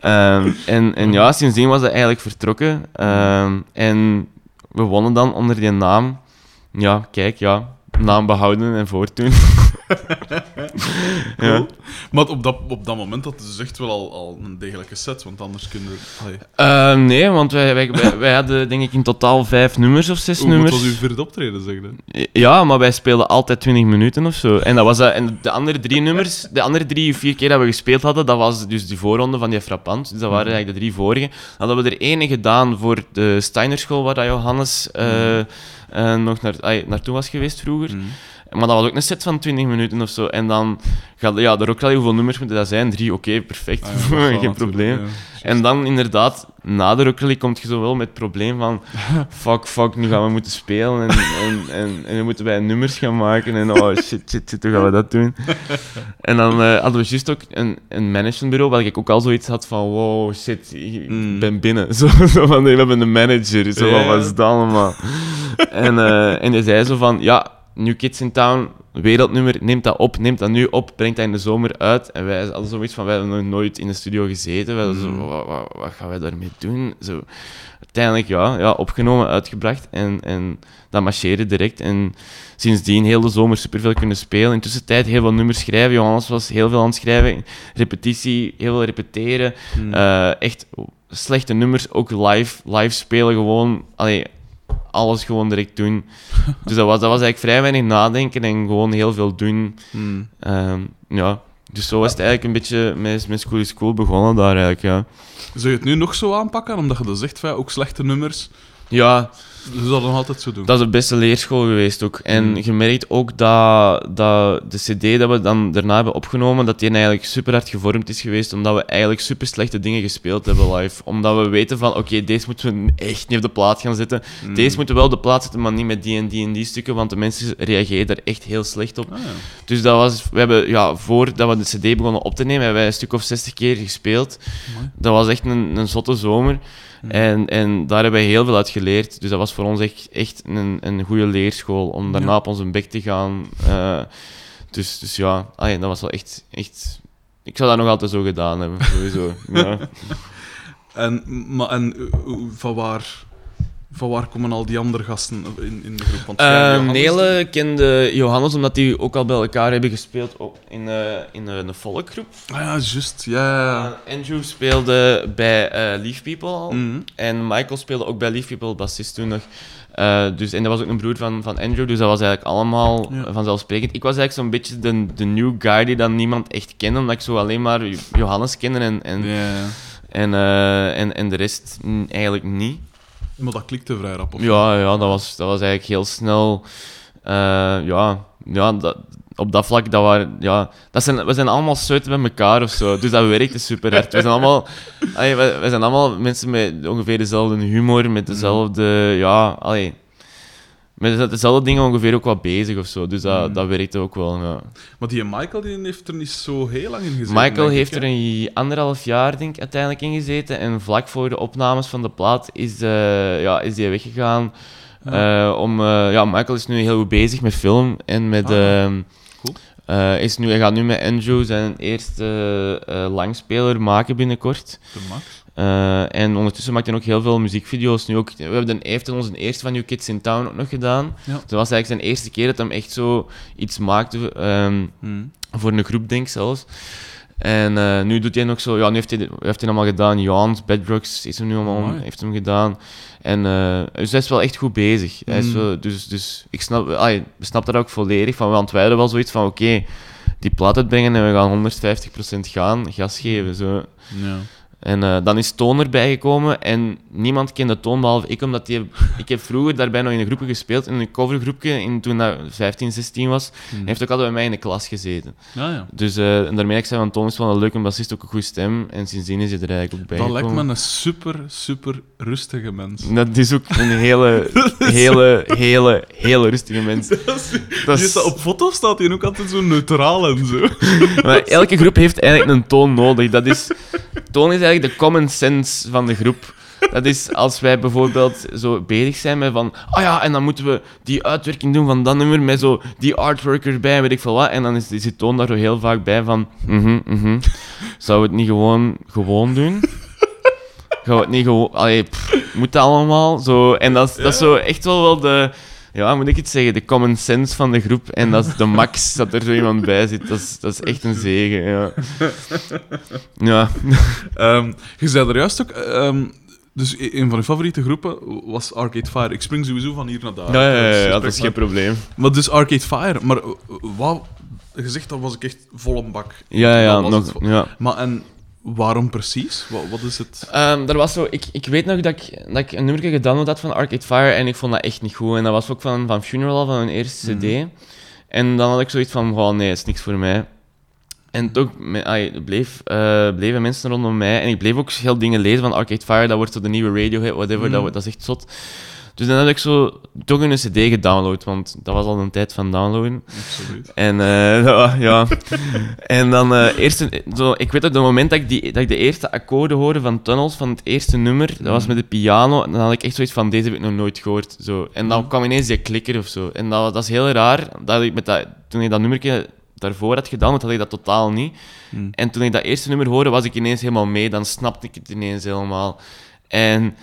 Speaker 2: Ehm, en, en ja, sindsdien was dat eigenlijk vertrokken. Ehm, en we wonnen dan onder die naam. Ja, kijk, ja, naam behouden en voortdoen. Ja.
Speaker 1: Maar op dat, op dat moment had het dus echt wel al, al een degelijke set, want anders kunnen.
Speaker 2: Ehm, nee, want wij, wij, wij, wij hadden denk ik in totaal vijf nummers of zes
Speaker 1: Hoe
Speaker 2: nummers.
Speaker 1: was uw vierde optreden, zeg je?
Speaker 2: Ja, maar wij speelden altijd 20 minuten of zo. En, dat was, dat- en de andere drie nummers, de andere drie of vier keer dat we gespeeld hadden, dat was dus die voorronde van die Frappant. Dus dat waren eigenlijk de drie vorige. Dan hadden we er ene gedaan voor de Steinerschool, waar dat Johannes eh, nog naar, ai, naartoe was geweest vroeger. Maar dat was ook een set van 20 minuten of zo. En dan gaat ja, de Rockrally, hoeveel nummers moeten dat zijn? Drie, oké, perfect.
Speaker 1: Ah, ja,
Speaker 2: Geen probleem.
Speaker 1: ja.
Speaker 2: En dan inderdaad, na de Rockrally komt je zo wel met het probleem van fuck, fuck, nu gaan we moeten spelen en, en, en, en nu moeten wij nummers gaan maken en oh shit, shit, shit, hoe gaan we dat doen? En dan eh, hadden we juist ook een, een managementbureau waar ik ook al zoiets had van wow, shit, ik
Speaker 1: Mm.
Speaker 2: ben binnen. Zo, zo van, nee, we hebben een manager, zo van, wat is dat allemaal? en, eh, en die zei zo van, ja, New Kids in Town, wereldnummer, neemt dat op, neemt dat nu op, brengt dat in de zomer uit. En wij hadden zoiets van, wij hebben nog nooit in de studio gezeten. Wij zo, wat, wat, wat gaan wij daarmee doen? Zo, uiteindelijk, ja, ja opgenomen, uitgebracht en, en dat marcheerde direct. En sindsdien heel de zomer superveel kunnen spelen. In tussentijd heel veel nummers schrijven. Johannes was heel veel aan het schrijven. Repetitie, heel veel repeteren. Eh, echt slechte nummers, ook live, live spelen gewoon. Allee, alles gewoon direct doen. dus dat was, dat was eigenlijk vrij weinig nadenken en gewoon heel veel doen.
Speaker 1: Hmm.
Speaker 2: Ehm, ja. Dus zo was het eigenlijk een beetje met, met School is Cool begonnen daar eigenlijk, ja.
Speaker 1: Zou je het nu nog zo aanpakken? Omdat je dus zegt, van, ook slechte nummers.
Speaker 2: Ja,
Speaker 1: Dus dat nog altijd zo doen.
Speaker 2: dat is de beste leerschool geweest ook. En
Speaker 1: Mm.
Speaker 2: je merkt ook dat, dat de cd dat we dan daarna hebben opgenomen, dat die eigenlijk super hard gevormd is geweest, omdat we eigenlijk super slechte dingen gespeeld hebben live. Omdat we weten van, oké, deze moeten we echt niet op de plaat gaan zetten.
Speaker 1: Mm.
Speaker 2: Deze moeten we wel op de plaat zetten, maar niet met die en die en die stukken, want de mensen reageren daar echt heel slecht op.
Speaker 1: Ah, ja.
Speaker 2: Dus dat was, we hebben, ja, voordat we de CD begonnen op te nemen, hebben wij een stuk of 60 keer gespeeld.
Speaker 1: Mooi.
Speaker 2: Dat was echt een, een zotte zomer. En, en daar hebben we heel veel uit geleerd. Dus dat was voor ons echt, echt een, een goede leerschool om daarna
Speaker 1: Ja.
Speaker 2: op onze bek te gaan. Eh, dus, dus ja, dat was wel echt, echt. Ik zou dat nog altijd zo gedaan hebben, sowieso. ja.
Speaker 1: En, maar, en eh, van, waar, van waar komen al die andere gasten in, in de groep? Want Johannes,
Speaker 2: Nele kende Johannes omdat die ook al bij elkaar hebben gespeeld ook in, eh, in eh, een volkgroep.
Speaker 1: Ah ja, juist. Ja,
Speaker 2: Andrew speelde bij Leaf People al.
Speaker 1: Mhm.
Speaker 2: En Michael speelde ook bij Leaf People, bassist toen nog. Dus, en dat was ook een broer van, van Andrew, dus dat was eigenlijk allemaal
Speaker 1: Ja.
Speaker 2: vanzelfsprekend. Ik was eigenlijk zo'n beetje de, de new guy die dan niemand echt kende, omdat ik zo alleen maar Johannes kende en, en, en, en, en de rest eigenlijk niet.
Speaker 1: Maar dat klikte vrij rap.
Speaker 2: Ja, ja dat, was, dat was eigenlijk heel snel. eh, ja, ja dat, op dat vlak, dat waren, ja, dat zijn, we zijn allemaal suiten met elkaar of zo. Dus dat werkte super hard. We zijn allemaal, we zijn allemaal mensen met ongeveer dezelfde humor, met dezelfde, ja, allee, met dezelfde dingen ongeveer ook wat bezig of zo. Dus dat,
Speaker 1: Mm.
Speaker 2: dat werkte ook wel. Ja.
Speaker 1: Maar die Michael die heeft er niet zo heel lang in gezeten.
Speaker 2: Michael
Speaker 1: ik,
Speaker 2: heeft er een anderhalf jaar denk ik, uiteindelijk in gezeten. En vlak voor de opnames van de plaat is, eh ja, is hij weggegaan.
Speaker 1: Ja.
Speaker 2: Eh, om, eh, ja, Michael is nu heel goed bezig met film en met.
Speaker 1: Ah,
Speaker 2: ehm,
Speaker 1: cool.
Speaker 2: is nu, hij gaat nu met Andrew zijn eerste langspeler maken binnenkort.
Speaker 1: De Max.
Speaker 2: Eh, en ondertussen maakt hij ook heel veel muziekvideo's. Nu ook, we hebben hij heeft onze eerste van New Kids in Town ook nog gedaan.
Speaker 1: Ja.
Speaker 2: Dat was eigenlijk zijn eerste keer dat hij echt zo iets maakte. ehm,
Speaker 1: Hmm.
Speaker 2: voor een groep, denk ik zelfs. En eh, nu doet hij nog zo... Ja, nu heeft hij, heeft hij allemaal gedaan. Jans, Bedrocks is er nu allemaal...
Speaker 1: Amai.
Speaker 2: heeft hem gedaan. En eh, dus hij is wel echt goed bezig. Hij is
Speaker 1: Mm.
Speaker 2: wel, dus, dus ik snap, ai, snap dat ook volledig. Van, want wij hadden wel zoiets van... Oké, die plaat uitbrengen en we gaan 150% gaan. Gas geven, zo.
Speaker 1: Ja.
Speaker 2: En eh, dan is Toon erbij gekomen en niemand kende Toon behalve ik, omdat die, ik heb vroeger daarbij nog in een groepje gespeeld, in een covergroepje, in, toen dat 15, 16 was.
Speaker 1: Hmm.
Speaker 2: Hij heeft ook altijd bij mij in de klas gezeten.
Speaker 1: Ja, ja.
Speaker 2: Dus eh, en daarmee ik zei van Toon is wel een leuke bassist, ook een goede stem. En sindsdien is hij er eigenlijk ook bij
Speaker 1: Dat lijkt me een super, super rustige mens.
Speaker 2: Dat is ook een hele, hele, hele, hele rustige mens. Dat is-
Speaker 1: staat- op foto staat hij ook altijd zo neutraal en zo.
Speaker 2: Maar elke groep heeft eigenlijk een toon nodig. Dat is, toon is eigenlijk de common sense van de groep. Dat is als wij bijvoorbeeld zo bezig zijn met van... Ah ja, en dan moeten we die uitwerking doen van dat nummer met zo die artwork erbij, weet ik veel wat. En dan is, die toon daar zo heel vaak bij van... Mhm, mhm. Zou we het niet gewoon, gewoon doen? Gaan we het niet gewoon... Allee, moet dat allemaal? Zo, en dat dat is zo echt wel wel de... Ja, moet ik het zeggen? De common sense van de groep. En dat is de max dat er zo iemand bij zit. Dat is, dat is echt een zegen, ja. Ja.
Speaker 1: Ehm, je zei er juist ook... ehm, dus e- een van je favoriete groepen was Arcade Fire. Ik spring sowieso van hier naar daar.
Speaker 2: Ja, ja, ja, ja, dat is geen probleem.
Speaker 1: Maar dus Arcade Fire. Maar eh, wat... Je zegt, dat was ik echt vol een bak.
Speaker 2: Ja, ja, nog, ja.
Speaker 1: Maar en waarom precies? Wat, wat is het?
Speaker 2: Er was zo, ik, ik weet nog dat ik, dat ik een nummer gedownload had van Arcade Fire en ik vond dat echt niet goed. En dat was ook van, van Funeral, van hun eerste CD. En dan had ik zoiets van, oh nee, het is niks voor mij. En toch bleef, eh, bleven mensen rondom mij. En ik bleef ook heel dingen lezen van Arcade Fire. Dat wordt zo de nieuwe Radiohead, whatever.
Speaker 1: Mm.
Speaker 2: Dat, wordt- dat is echt zot. Dus dan heb ik zo toch een CD gedownload, want dat was al een tijd van downloaden.
Speaker 1: Absoluut.
Speaker 2: En eh, ja, ja. en dan eh eerst, zo, ik weet op het moment dat ik, die, dat ik de eerste akkoorden hoorde van Tunnels, van het eerste nummer, dat was met de piano, en dan had ik echt zoiets van, deze heb ik nog nooit gehoord. Zo. En dan kwam ineens die klikker of zo. En dat, dat is heel raar, dat ik met dat, toen ik dat nummertje daarvoor had gedaan, had ik dat totaal niet.
Speaker 1: Hmm.
Speaker 2: En toen ik dat eerste nummer hoorde, was ik ineens helemaal mee, dan snapte ik het ineens helemaal. En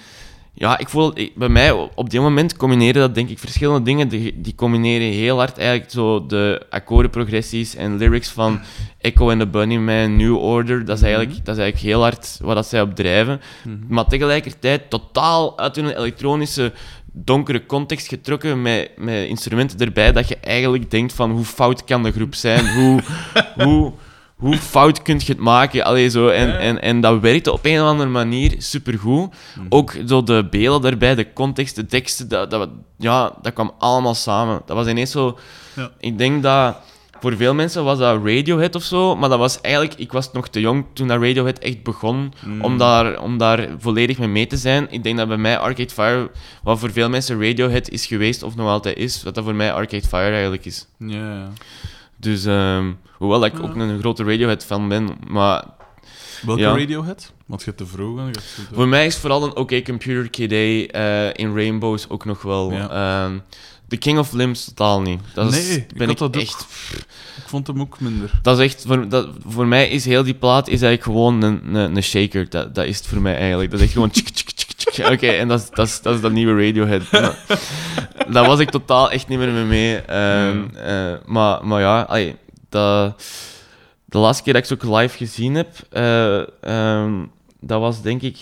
Speaker 2: ja, ik voel, ik- bij mij op- die moment combineren dat denk ik verschillende dingen. Die, die combineren heel hard eigenlijk zo de akkoordenprogressies en lyrics van Echo and the Bunnyman, New Order. Dat is eigenlijk, dat is eigenlijk heel hard wat dat zij op drijven. Maar tegelijkertijd totaal uit hun elektronische donkere context getrokken met, met instrumenten erbij dat je eigenlijk denkt van hoe fout kan de groep zijn? Hoe, hoe, hoe fout kun je het maken? Allee, zo. En, en, en dat werkte op een of andere manier supergoed. Ook zo de beelden daarbij, de context, de teksten, dat, dat, ja, dat kwam allemaal samen. Dat was ineens zo...
Speaker 1: Ja.
Speaker 2: Ik denk dat... Voor veel mensen was dat Radiohead of zo, maar dat was eigenlijk... Ik was nog te jong toen dat Radiohead echt begon om, daar, om daar volledig mee mee te zijn. Ik denk dat bij mij Arcade Fire, wat voor veel mensen Radiohead is geweest, of nog altijd is, wat dat voor mij Arcade Fire eigenlijk is.
Speaker 1: Ja, ja.
Speaker 2: Dus, ehm, hoewel ik
Speaker 1: Ja.
Speaker 2: ook een grote Radiohead-fan ben, maar
Speaker 1: Welke
Speaker 2: Ja.
Speaker 1: Radiohead? Want je hebt te vroeg. hebt te-
Speaker 2: voor mij is vooral een OK Computer KD eh, in Rainbows ook nog wel.
Speaker 1: Ja.
Speaker 2: Ehm, The King of Limbs totaal niet. Dat is,
Speaker 1: Nee,
Speaker 2: ben
Speaker 1: had
Speaker 2: ik
Speaker 1: dat ook.
Speaker 2: echt...
Speaker 1: Ik vond hem ook minder.
Speaker 2: Dat is echt, voor, dat, voor mij is heel die plaat is eigenlijk gewoon een, een, een shaker. Dat, dat is het voor mij eigenlijk. Dat is echt gewoon tsk, tsk, tsk, Oké, en dat is, dat, is, dat is dat nieuwe Radiohead. Daar was ik totaal echt niet meer mee eh, maar, maar ja, allee, dat, de laatste keer dat ik ze ook live gezien heb, eh, ehm, dat was denk ik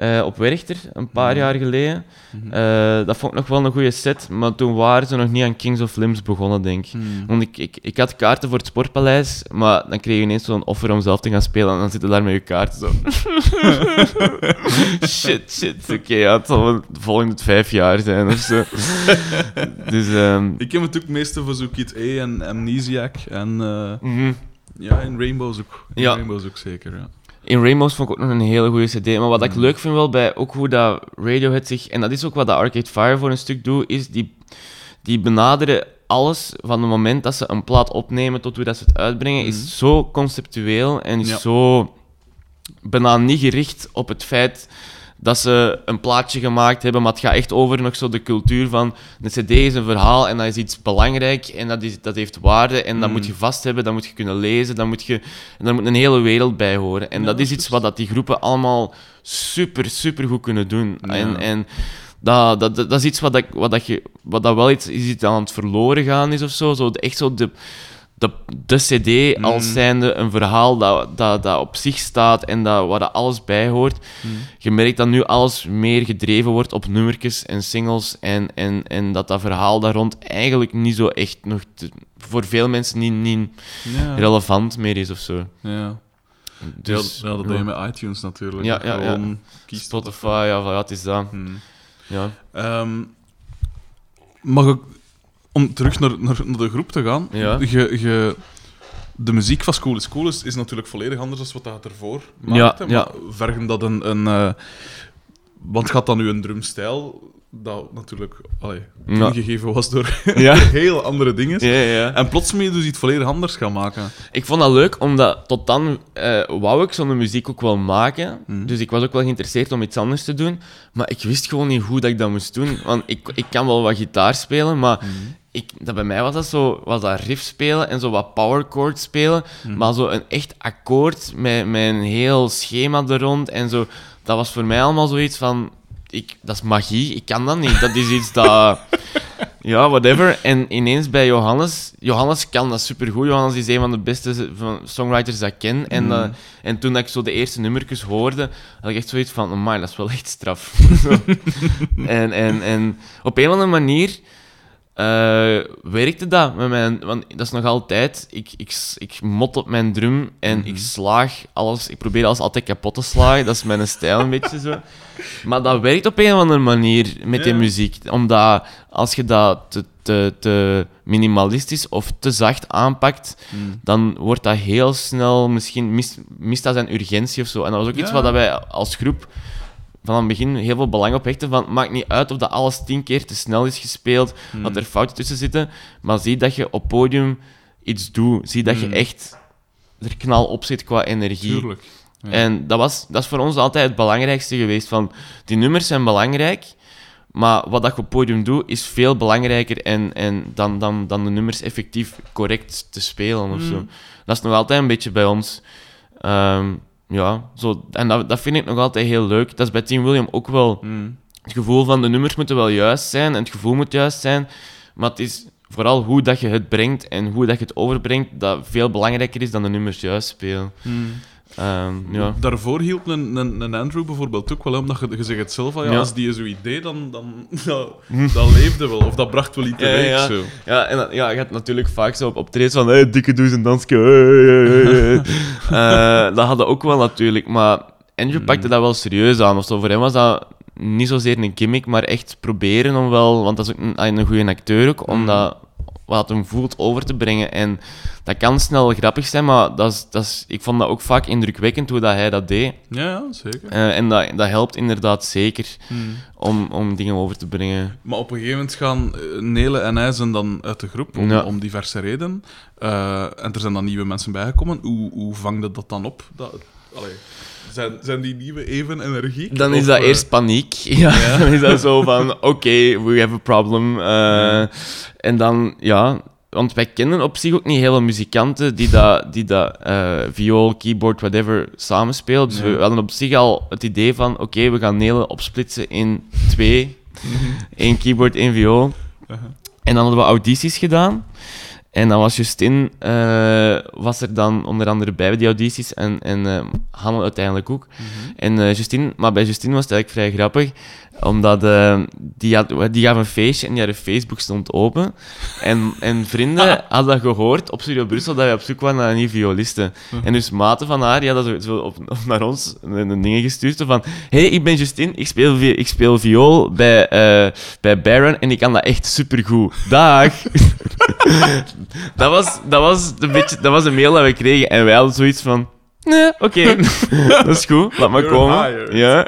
Speaker 2: eh, op Werchter, een paar jaar geleden. Eh, dat vond ik nog wel een goede set, maar toen waren ze nog niet aan Kings of Limbs begonnen, denk ik.
Speaker 1: Hmm.
Speaker 2: Want ik, ik, ik had kaarten voor het Sportpaleis, maar dan kreeg je ineens zo'n offer om zelf te gaan spelen en dan zitten daar met je kaarten zo. shit, shit. Oké, ja, het zal wel de volgende vijf jaar zijn of zo. dus, ehm,
Speaker 1: Ik heb het ook meeste voor zo Kid A en Amnesiac. En eh,
Speaker 2: mhm.
Speaker 1: ja, in Rainbows ook. In
Speaker 2: Ja.
Speaker 1: Rainbows ook zeker, ja.
Speaker 2: In Rainbows vond ik ook nog een hele goede CD. Maar wat ik leuk vind wel bij ook hoe dat Radiohead zich... En dat is ook wat dat Arcade Fire voor een stuk doet, is die... die benaderen alles van het moment dat ze een plaat opnemen tot hoe dat ze het uitbrengen, is zo conceptueel en is
Speaker 1: Ja.
Speaker 2: zo bijna niet gericht op het feit dat ze een plaatje gemaakt hebben, maar het gaat echt over nog zo de cultuur van de cd is een verhaal en dat is iets belangrijk en dat, is, dat heeft waarde en dat
Speaker 1: Mm.
Speaker 2: moet je vast hebben, dat moet je kunnen lezen, dat moet je, en daar moet een hele wereld bij horen. En
Speaker 1: Ja,
Speaker 2: dat is
Speaker 1: is
Speaker 2: iets wat dat die groepen allemaal super, super goed kunnen doen.
Speaker 1: Ja.
Speaker 2: En, en dat, dat, dat, dat is iets wat, dat, wat, dat je, wat dat wel iets is iets aan het verloren gaan is of zo. zo echt zo de, de, de CD
Speaker 1: Mm.
Speaker 2: als zijnde een verhaal dat, dat, dat op zich staat en dat, waar dat alles bij hoort.
Speaker 1: Mm.
Speaker 2: Je merkt dat nu alles meer gedreven wordt op nummertjes en singles en, en, en dat dat verhaal daar rond eigenlijk niet zo echt nog te- voor veel mensen niet, niet
Speaker 1: Ja.
Speaker 2: relevant meer is of zo.
Speaker 1: Ja.
Speaker 2: Dus,
Speaker 1: ja, ja, dat deed je met iTunes natuurlijk.
Speaker 2: Ja, ja, ja.
Speaker 1: Kies
Speaker 2: Spotify, ja, ja, het is dat.
Speaker 1: Hmm.
Speaker 2: Ja.
Speaker 1: Ehm, mag ik, om terug naar, naar, naar de groep te gaan,
Speaker 2: Ja.
Speaker 1: je, je, de muziek van School is Cool is, is natuurlijk volledig anders dan wat dat ervoor maakte.
Speaker 2: ja.
Speaker 1: Maar vergen dat een... een eh, want gaat dan nu een drumstijl, dat natuurlijk allee,
Speaker 2: Ja.
Speaker 1: was door
Speaker 2: Ja.
Speaker 1: heel andere dingen.
Speaker 2: Ja.
Speaker 1: En plots moet je dus iets volledig anders gaan maken.
Speaker 2: Ik vond dat leuk, omdat tot dan eh, wou ik zo'n muziek ook wel maken.
Speaker 1: Mhm.
Speaker 2: Dus ik was ook wel geïnteresseerd om iets anders te doen. Maar ik wist gewoon niet hoe dat ik dat moest doen. Want ik, ik kan wel wat gitaar spelen, maar ik, dat bij mij was dat zo was dat riff spelen en zo wat power chords spelen. Maar zo een echt akkoord met, met een heel schema er rond en zo. Dat was voor mij allemaal zoiets van... Ik, dat is magie, ik kan dat niet. Dat is iets dat... Ja, whatever. En ineens bij Johannes... Johannes kan dat supergoed. Johannes is een van de beste songwriters dat ik ken. En,
Speaker 1: Mm.
Speaker 2: eh, en toen ik zo de eerste nummertjes hoorde, had ik echt zoiets van... Amai, dat is wel echt straf. en, en, en op een of andere manier... eh, werkte dat met mijn... Want dat is nog altijd... Ik, ik, ik mot op mijn drum en
Speaker 1: Mhm.
Speaker 2: ik slaag alles... Ik probeer alles altijd kapot te slagen. Dat is mijn stijl een beetje zo. Maar dat werkt op een of andere manier met die
Speaker 1: Ja.
Speaker 2: muziek. Omdat als je dat te, te, te minimalistisch of te zacht aanpakt, dan wordt dat heel snel... Misschien mist, mist dat zijn urgentie of zo. En dat was ook iets wat wij als groep van aan het begin heel veel belang op hechten. Van, het maakt niet uit of dat alles tien keer te snel is gespeeld, dat er fouten tussen zitten. Maar zie dat je op podium iets doet. Zie dat je
Speaker 1: Mm.
Speaker 2: echt er knal op zit qua energie.
Speaker 1: Tuurlijk. Ja.
Speaker 2: En dat, was, dat is voor ons altijd het belangrijkste geweest. Van, die nummers zijn belangrijk, maar wat dat je op podium doet, is veel belangrijker en, en dan, dan, dan de nummers effectief correct te spelen of zo.
Speaker 1: Mm.
Speaker 2: Dat is nog altijd een beetje bij ons. Ehm, ja, zo, en dat, dat vind ik nog altijd heel leuk. Dat is bij Team William ook wel
Speaker 1: Mm.
Speaker 2: het gevoel van de nummers moeten wel juist zijn en het gevoel moet juist zijn. Maar het is vooral hoe dat je het brengt en hoe dat je het overbrengt, dat veel belangrijker is dan de nummers juist spelen.
Speaker 1: Mm.
Speaker 2: Ehm, ja.
Speaker 1: Daarvoor hielp een, een, een Andrew bijvoorbeeld ook wel, hè, omdat je, je zegt het zelf al, ja,
Speaker 2: Ja.
Speaker 1: als die zo idee, dan, dan dat leefde wel, of dat bracht wel iets
Speaker 2: Ja,
Speaker 1: teweeg.
Speaker 2: ja.
Speaker 1: Zo.
Speaker 2: Ja, en ja, je hebt natuurlijk vaak zo op optredens van hey, dikke hey, hey, hey, hey. Eh, dat hadden ook wel natuurlijk, maar Andrew pakte dat wel serieus aan. Of zo. Voor hem was dat niet zozeer een gimmick, maar echt proberen om wel, want dat is ook een, een goede acteur ook, om dat wat hem voelt over te brengen. En dat kan snel grappig zijn, maar dat is, dat is, ik vond dat ook vaak indrukwekkend hoe dat hij dat deed.
Speaker 1: Ja, ja, zeker.
Speaker 2: Eh, en dat, dat helpt inderdaad zeker
Speaker 1: Mm.
Speaker 2: om, om dingen over te brengen.
Speaker 1: Maar op een gegeven moment gaan eh, Nele en hij zijn dan uit de groep, om,
Speaker 2: Ja.
Speaker 1: om diverse redenen. Eh, en er zijn dan nieuwe mensen bijgekomen. Hoe, hoe vangde dat dan op? Dat, allee, zijn, zijn die nieuwe even energiek?
Speaker 2: Dan is
Speaker 1: Of,
Speaker 2: dat
Speaker 1: eh,
Speaker 2: eerst paniek. Ja, dan is dat zo van, oké, we have a problem. Eh, En dan, ja... Want wij kennen op zich ook niet hele muzikanten die dat, die dat eh, viool, keyboard, whatever, samenspelen. Dus we hadden op zich al het idee van, oké, we gaan Nelen opsplitsen in twee. Eén keyboard, één viool.
Speaker 1: Uh-huh.
Speaker 2: En dan hadden we audities gedaan. En dan was Justin eh, was er dan onder andere bij die audities en, en eh, Hanne uiteindelijk ook. En eh Justin, maar bij Justin was het eigenlijk vrij grappig, omdat eh, die, had, die gaf een feestje en die haar Facebook stond open. En, en vrienden hadden dat gehoord op Studio Brussel dat wij op zoek waren naar een nieuwe violiste. En dus maten van haar, die hadden zo, op, op naar ons een, een ding gestuurd van hey, ik ben Justin, ik speel, ik speel viool bij, eh, bij Baron en ik kan dat echt supergoed. Dag! dat, was, dat, was een beetje, dat was een mail dat we kregen en wij hadden zoiets van Nee, oké. dat is goed. Laat maar
Speaker 1: You're
Speaker 2: komen.
Speaker 1: hired.
Speaker 2: Ja.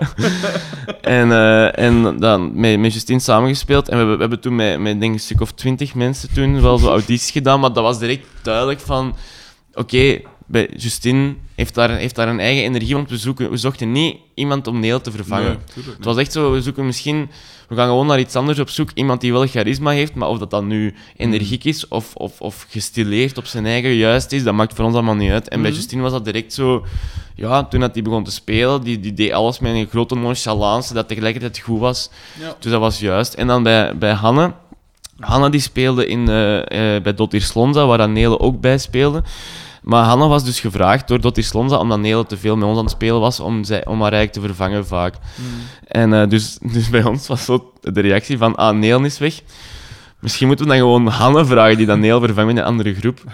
Speaker 2: en, eh, en dan met, met Justine samengespeeld. En we, hebben- we hebben toen met, met denk ik, een stuk of twintig mensen toen wel zo audities gedaan. Maar dat was direct duidelijk van... Oké, bij Justine heeft daar, heeft daar een eigen energie. Want we, zoeken, we zochten niet iemand om Neel te vervangen.
Speaker 1: Nee,
Speaker 2: Het was echt zo, we zoeken misschien... We gaan gewoon naar iets anders op zoek. Iemand die wel charisma heeft, maar of dat dan nu energiek is of, of, of gestileerd op zijn eigen juist is, dat maakt voor ons allemaal niet uit. En bij
Speaker 1: Mhm.
Speaker 2: Justine was dat direct zo... Ja, toen dat die begon te spelen, die, die deed alles met een grote nonchalance, dat tegelijkertijd goed was.
Speaker 1: Ja.
Speaker 2: Dus dat was juist. En dan bij, bij Hanne... Hanne die speelde in, eh, eh, bij Dottir Slonza, waar dan Nele ook bij speelde. Maar Hanne was dus gevraagd door Dottir Slonza, omdat Nele te veel met ons aan het spelen was, om, zij, om haar eigenlijk te vervangen vaak. En eh, dus, dus bij ons was zo de reactie van, ah, Neel is weg. Misschien moeten we dan gewoon Hanne vragen, die dan Neel vervangt in een andere groep.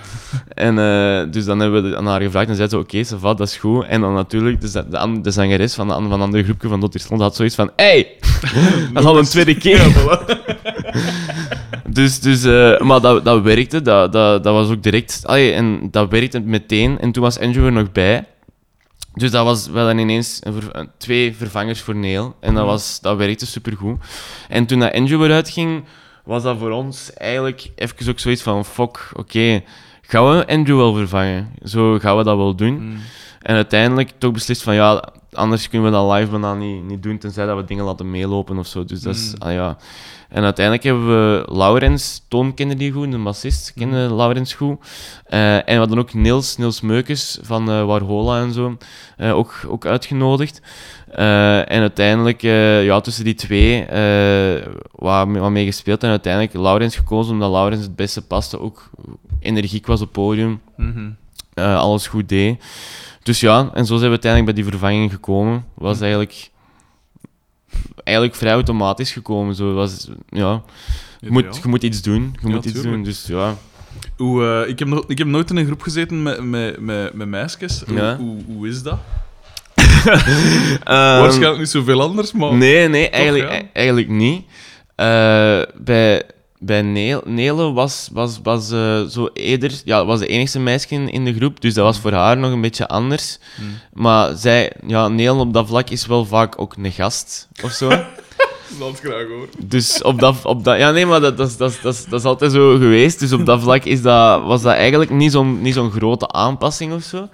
Speaker 2: En eh, dus dan hebben we aan haar gevraagd en zei ze, oké, va, dat is goed. En dan natuurlijk, dus de, de, an- de zangeres van, de, an- van een andere groepje van Dottir Slonza had zoiets van, hey, dat is al een tweede keer. Dus, dus eh, maar dat, dat werkte, dat, dat, dat was ook direct. Allee, en dat werkte meteen. En toen was Andrew er nog bij. Dus dat was wel dan ineens ver- twee vervangers voor Neil. En dat, was, dat werkte supergoed. En toen dat Andrew eruit ging, was dat voor ons eigenlijk even ook zoiets van: fuck, oké, gaan we Andrew wel vervangen? Zo gaan we dat wel doen.
Speaker 1: Mm.
Speaker 2: En uiteindelijk toch beslist van ja, anders kunnen we dat live bijna niet, niet doen, tenzij dat we dingen laten meelopen of zo. Dus dat is,
Speaker 1: Mm.
Speaker 2: ah, ja. En uiteindelijk hebben we Laurens, Toon kende die goed, de bassist, kende Laurens goed. Eh, en we hadden ook Niels, Niels Meukes van eh, Warhola en zo, eh, ook, ook uitgenodigd. En uiteindelijk, ja, tussen die twee, wat, wat mee gespeeld. En uiteindelijk Laurens gekozen, omdat Laurens het beste paste, ook energiek was op podium
Speaker 1: Mhm.
Speaker 2: alles goed deed. Dus ja, en zo zijn we uiteindelijk bij die vervanging gekomen. Was eigenlijk, eigenlijk vrij automatisch gekomen. Zo was, ja, je, moet, je moet iets doen. Je
Speaker 1: Ja,
Speaker 2: moet iets
Speaker 1: tuurlijk.
Speaker 2: doen. Dus ja.
Speaker 1: Hoe, eh, ik, heb ik heb nooit in een groep gezeten met, met, met, met meisjes. Hoe,
Speaker 2: Ja.
Speaker 1: hoe, hoe is dat?
Speaker 2: Ehm,
Speaker 1: Waarschijnlijk niet zoveel anders, maar...
Speaker 2: nee, nee, eigenlijk, eigenlijk niet. Eh, bij bij Nele was, was, was eh, zo eerder, ja, was de enigste meisje in, in de groep, dus dat was voor haar nog een beetje anders.
Speaker 1: Hmm.
Speaker 2: Maar zij, ja, Neel op dat vlak is wel vaak ook een gast of zo.
Speaker 1: Dat is graag hoor.
Speaker 2: Dus op dat, op dat... Ja, nee, maar dat, dat, is- dat, dat, dat is altijd zo geweest. Dus op dat vlak is dat, was dat eigenlijk niet zo'n niet zo'n grote aanpassing of zo.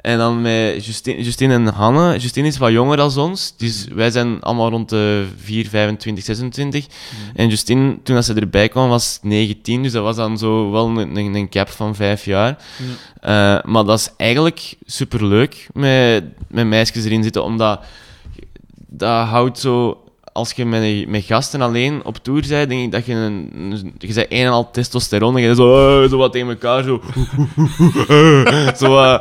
Speaker 2: En dan met Justine, Justine en Hanne. Justine is wat jonger dan ons. Dus wij zijn allemaal rond de 4, 25, 26. En Justine, toen dat ze erbij kwam, was 19. Dus dat was dan zo wel een, een, een cap van vijf jaar. Eh, maar dat is eigenlijk superleuk met, met meisjes erin zitten, omdat dat houdt zo... Als je met, met gasten alleen op tour bent, denk ik dat je een... een- Je bent een en al testosteron en je zo, eh, zo wat tegen elkaar, zo... zo eh,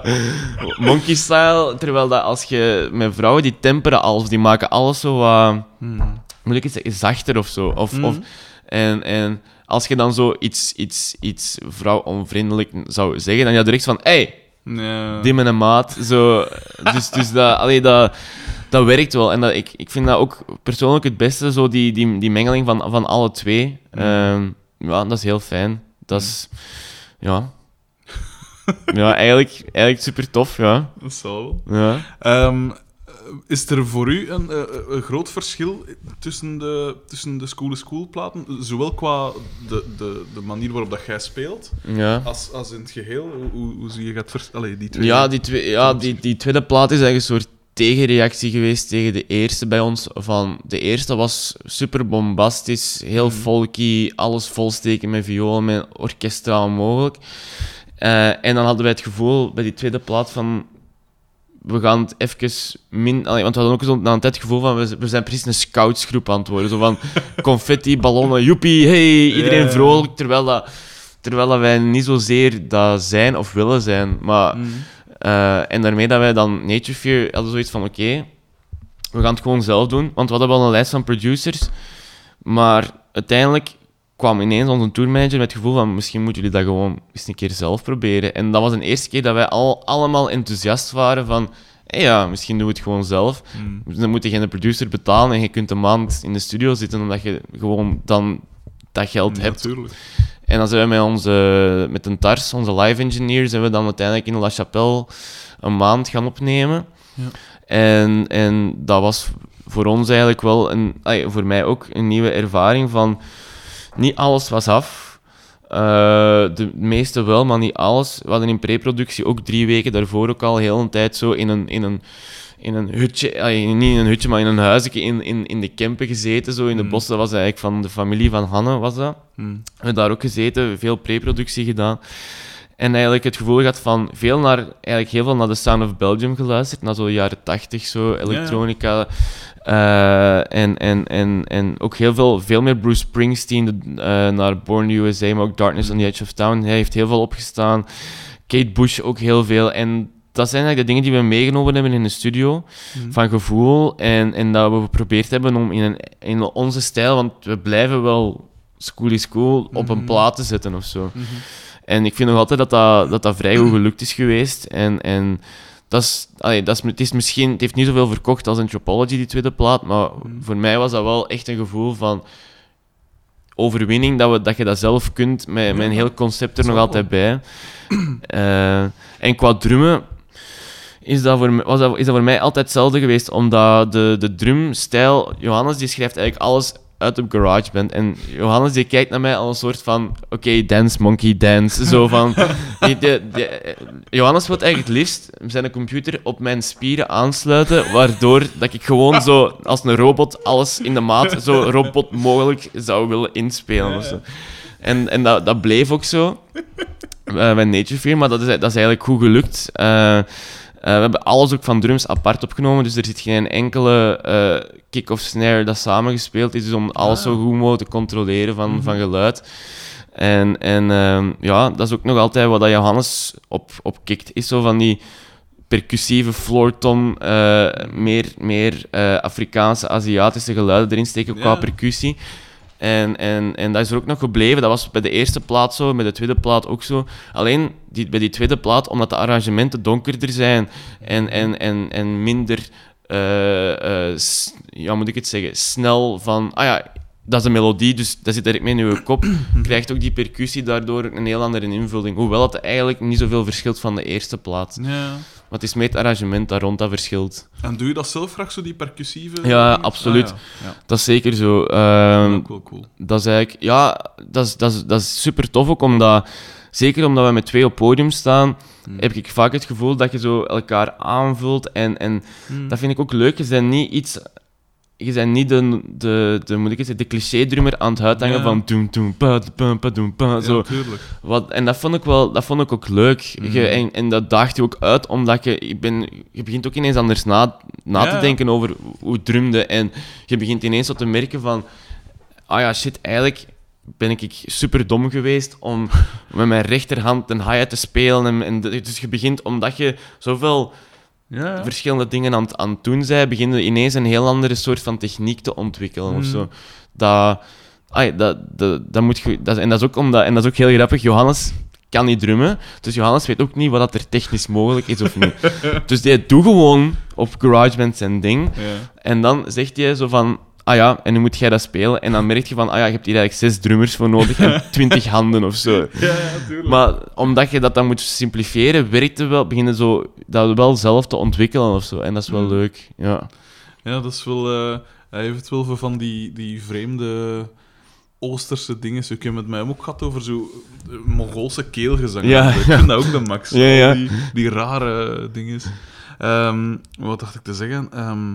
Speaker 2: monkey-style. Terwijl dat als je met vrouwen, die temperen alles, die maken alles zo wat...
Speaker 1: Hmm.
Speaker 2: Moet ik het zeggen? Zachter of zo. Of, of, en, en als je dan zo iets, iets, iets vrouwonvriendelijk zou zeggen, dan ja direct van... Hey, die met een maat. Zo, dus dus dat, allee, dat, dat werkt wel. En dat, ik, ik vind dat ook persoonlijk het beste, zo die, die, die mengeling van, van alle twee. Ehm, ja, dat is heel fijn. Dat is... Ja. Ja, eigenlijk, eigenlijk super tof, ja.
Speaker 1: Dat zal wel.
Speaker 2: ja.
Speaker 1: Ehm, is er voor u een, eh, een groot verschil tussen de, tussen de school-school platen? Zowel qua de, de, de manier waarop dat jij speelt,
Speaker 2: ja.
Speaker 1: als, als in het geheel? Hoe, hoe, zie je het verschil? Die twee.
Speaker 2: Ja, die, twee, ja die, die tweede plaat is eigenlijk een soort tegenreactie geweest tegen de eerste bij ons. Van, de eerste was super bombastisch, heel folky, alles volsteken met violen, met orkestraal mogelijk. Eh, en dan hadden wij het gevoel bij die tweede plaat van... We gaan het even min... Want we hadden ook zo na een tijd het gevoel van... We, zijn precies een scoutsgroep aan het worden. Zo van confetti, ballonnen, joepie, hey, iedereen vrolijk. Terwijl, dat, terwijl dat wij niet zozeer dat zijn of willen zijn. Maar...
Speaker 1: Mhm.
Speaker 2: Eh, en daarmee dat wij dan Nature Fear hadden zoiets van: oké, we gaan het gewoon zelf doen. Want we hadden wel een lijst van producers. Maar uiteindelijk kwam ineens onze tourmanager met het gevoel van: misschien moeten jullie dat gewoon eens een keer zelf proberen. En dat was de eerste keer dat wij al, allemaal enthousiast waren van. Hey ja, misschien doen we het gewoon zelf.
Speaker 1: Mhm.
Speaker 2: Dan moet je geen producer betalen en je kunt een maand in de studio zitten omdat je gewoon dan dat geld
Speaker 1: Ja,
Speaker 2: hebt.
Speaker 1: Natuurlijk.
Speaker 2: En dan zijn we met, onze, met een TARS, onze live engineer, zijn we dan uiteindelijk in La Chapelle een maand gaan opnemen.
Speaker 1: Ja.
Speaker 2: En, en dat was voor ons eigenlijk wel, een, voor mij ook, een nieuwe ervaring van... Niet alles was af. Eh, de meeste wel, maar niet alles. We hadden in preproductie ook drie weken daarvoor ook al heel een tijd zo in een, in een, in een hutje, ay, niet in een hutje, maar in een huisje in, in, in de Kempen gezeten, zo in de
Speaker 1: Mm.
Speaker 2: bossen. Dat was eigenlijk van de familie van Hanne, was dat.
Speaker 1: Hm.
Speaker 2: We hebben daar ook gezeten, veel preproductie gedaan. En eigenlijk het gevoel gehad van veel naar, eigenlijk heel veel naar de Sound of Belgium geluisterd, naar zo jaren tachtig, zo elektronica. Eh, en, en, en, en ook heel veel, veel meer Bruce Springsteen, de, eh, naar Born USA, maar ook Darkness on the Edge of Town. Hij heeft heel veel opgestaan. Kate Bush ook heel veel. En dat zijn eigenlijk de dingen die we meegenomen hebben in de studio,
Speaker 1: Hm.
Speaker 2: van gevoel. En, en dat we geprobeerd hebben om in, een, in onze stijl, want we blijven wel school, op een
Speaker 1: Mhm.
Speaker 2: plaat te zetten of zo.
Speaker 1: Mhm.
Speaker 2: En ik vind nog altijd dat dat, dat, dat vrij goed gelukt is geweest. En, en dat is, allee, dat is, het, is misschien, het heeft niet zoveel verkocht als Anthropology, die tweede plaat. Maar
Speaker 1: Mhm.
Speaker 2: voor mij was dat wel echt een gevoel van overwinning. Dat, we, dat je dat zelf kunt, met, een heel concept er nog altijd bij. Eh, en qua drummen is dat, voor, mij- was dat, is dat voor mij altijd hetzelfde geweest. Omdat de, de drumstijl... Johannes die schrijft eigenlijk alles uit op GarageBand. En Johannes die kijkt naar mij als een soort van... Oké, dance, monkey, dance. Zo van... die- die- die- Johannes wil eigenlijk het liefst zijn computer op mijn spieren aansluiten, waardoor dat ik gewoon zo als een robot alles in de maat zo robot mogelijk zou willen inspelen. Of zo. En, en dat, dat bleef ook zo eh, bij Nature Fear, maar dat is, dat is eigenlijk goed gelukt. Eh, we hebben alles ook van drums apart opgenomen, dus er zit geen enkele eh, kick of snare dat samengespeeld is, dus om alles
Speaker 1: Ah.
Speaker 2: zo goed mogelijk te controleren van,
Speaker 1: Mhm.
Speaker 2: van geluid. En, en ehm, ja, dat is ook nog altijd wat dat Johannes op, op kikt, is zo van die percussieve floortom, eh, meer, meer eh, Afrikaanse, Aziatische geluiden erin steken qua
Speaker 1: Ja.
Speaker 2: percussie. En, en, en dat is er ook nog gebleven. Dat was bij de eerste plaat zo, bij de tweede plaat ook zo. Alleen die, bij die tweede plaat, omdat de arrangementen donkerder zijn en, en, en, en minder, eh, eh, ja, moet ik het zeggen, snel van, ah ja, dat is een melodie, dus dat zit direct mee in je kop, krijgt ook die percussie daardoor een heel andere invulling. Hoewel het eigenlijk niet zoveel verschilt van de eerste plaat.
Speaker 1: Ja.
Speaker 2: Maar het is meer het arrangement daar rond dat verschilt.
Speaker 1: En doe je dat zelf graag, zo die percussieve?
Speaker 2: Ja,
Speaker 1: dingen?
Speaker 2: absoluut.
Speaker 1: Ah, ja. Ja.
Speaker 2: Dat is zeker zo. Ehm,
Speaker 1: ook wel cool.
Speaker 2: dat is eigenlijk, ja, dat is, dat is, dat is super tof ook omdat, zeker omdat we met twee op podium staan,
Speaker 1: Hmm.
Speaker 2: heb ik vaak het gevoel dat je zo elkaar aanvult. En, en
Speaker 1: Hmm.
Speaker 2: dat vind ik ook leuk. Je bent niet iets. Je bent niet de, de, de, moet ik het zeggen, de cliché-drummer aan het uithangen
Speaker 1: Ja.
Speaker 2: van doem, doem, pa, pa, pa, doem, pa, zo. Wat, en dat vond ik wel, dat vond ik ook leuk.
Speaker 1: Mhm.
Speaker 2: Je, en, en dat daagt je ook uit, omdat je, ik ben, je begint ook ineens anders na, na
Speaker 1: Ja,
Speaker 2: te denken over hoe drumde. En je begint ineens wat te merken van, ah ja, shit, eigenlijk ben ik super dom geweest om met mijn rechterhand een hi-hat te spelen. En, en dus je begint, omdat je zoveel
Speaker 1: Ja,
Speaker 2: verschillende dingen aan, het- aan het doen zij, beginnen ineens een heel andere soort van techniek te ontwikkelen of
Speaker 1: Mm.
Speaker 2: zo. Dat, ai, dat, dat, dat moet je, dat, en, dat is ook omdat, en dat is ook heel grappig, Johannes kan niet drummen, dus Johannes weet ook niet wat dat er technisch mogelijk is of niet. dus die doet gewoon op GarageBand zijn ding,
Speaker 1: Ja.
Speaker 2: en dan zegt hij zo van, ah ja, en nu moet jij dat spelen, en dan merk je van, ah ja, je hebt hier eigenlijk zes drummers voor nodig en twintig handen of zo.
Speaker 1: Ja, ja.
Speaker 2: Maar omdat je dat dan moet simplifiëren, werkt het wel, beginnen zo dat wel zelf te ontwikkelen of zo. En dat is wel
Speaker 1: Mm.
Speaker 2: leuk. Ja.
Speaker 1: Ja, dat is wel... eh, hij heeft wel veel van die, die vreemde Oosterse dingen. Ik heb met mij ook gehad over zo eh, Mongoolse keelgezang.
Speaker 2: Ja,
Speaker 1: ik vind dat ook de max.
Speaker 2: Ja,
Speaker 1: Die, die rare dingen. Ehm, wat dacht ik te zeggen? Ehm,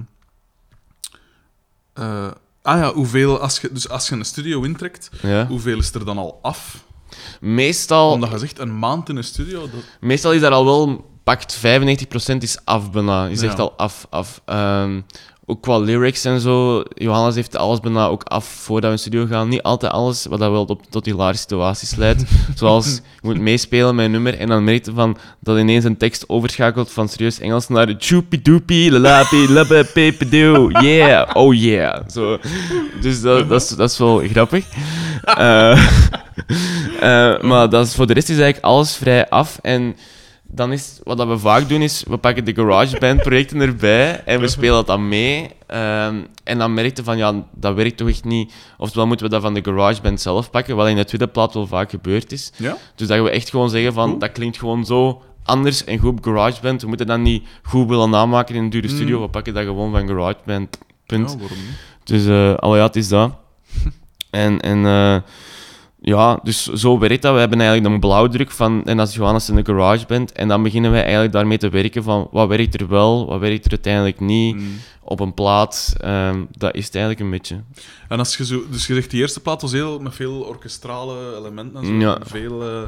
Speaker 1: eh, ah ja, hoeveel... Als je, dus als je een studio intrekt,
Speaker 2: ja.
Speaker 1: hoeveel is er dan al af?
Speaker 2: Meestal,
Speaker 1: Omdat je zegt, een maand in een studio... Dat...
Speaker 2: meestal is daar al wel, pakt 95% is af bijna. Je zegt
Speaker 1: Ja.
Speaker 2: al af, af. Ehm, ook qua lyrics en zo. Johannes heeft alles bijna ook af voordat we in studio gaan. Niet altijd alles, wat dat wel tot, tot hilarische situaties leidt. Zoals, je moet meespelen met een nummer en dan merk je van, dat ineens een tekst overschakelt van serieus Engels naar choopie doopie, lalapi, labbe, pepedoe, yeah, oh yeah. Zo. Dus dat, dat, is, dat is wel grappig. Eh, eh, maar dat is, voor de rest is eigenlijk alles vrij af. En dan is wat dat we vaak doen, is we pakken de GarageBand projecten erbij en we spelen dat dan mee. Ehm, en dan merkte van ja, dat werkt toch echt niet. Oftewel moeten we dat van de GarageBand zelf pakken, wat in de tweede plaat wel vaak gebeurd is.
Speaker 1: Ja?
Speaker 2: Dus dat we echt gewoon zeggen van dat klinkt gewoon zo anders en goed op GarageBand. We moeten dat niet goed willen namaken in een dure studio.
Speaker 1: Mm.
Speaker 2: We pakken dat gewoon van GarageBand. Punt.
Speaker 1: Ja, waarom niet?
Speaker 2: Dus uh, al ja, het is dat. en en eh, ja, dus zo werkt dat. We hebben eigenlijk een blauwdruk van, en als Johannes in de garage bent, en dan beginnen wij eigenlijk daarmee te werken van wat werkt er wel, wat werkt er uiteindelijk niet
Speaker 1: Mm.
Speaker 2: op een plaat. Ehm, dat is het eigenlijk een beetje.
Speaker 1: En als je zo... Dus je zegt, die eerste plaat was heel, met veel orkestrale elementen en zo.
Speaker 2: Ja.
Speaker 1: Veel, eh,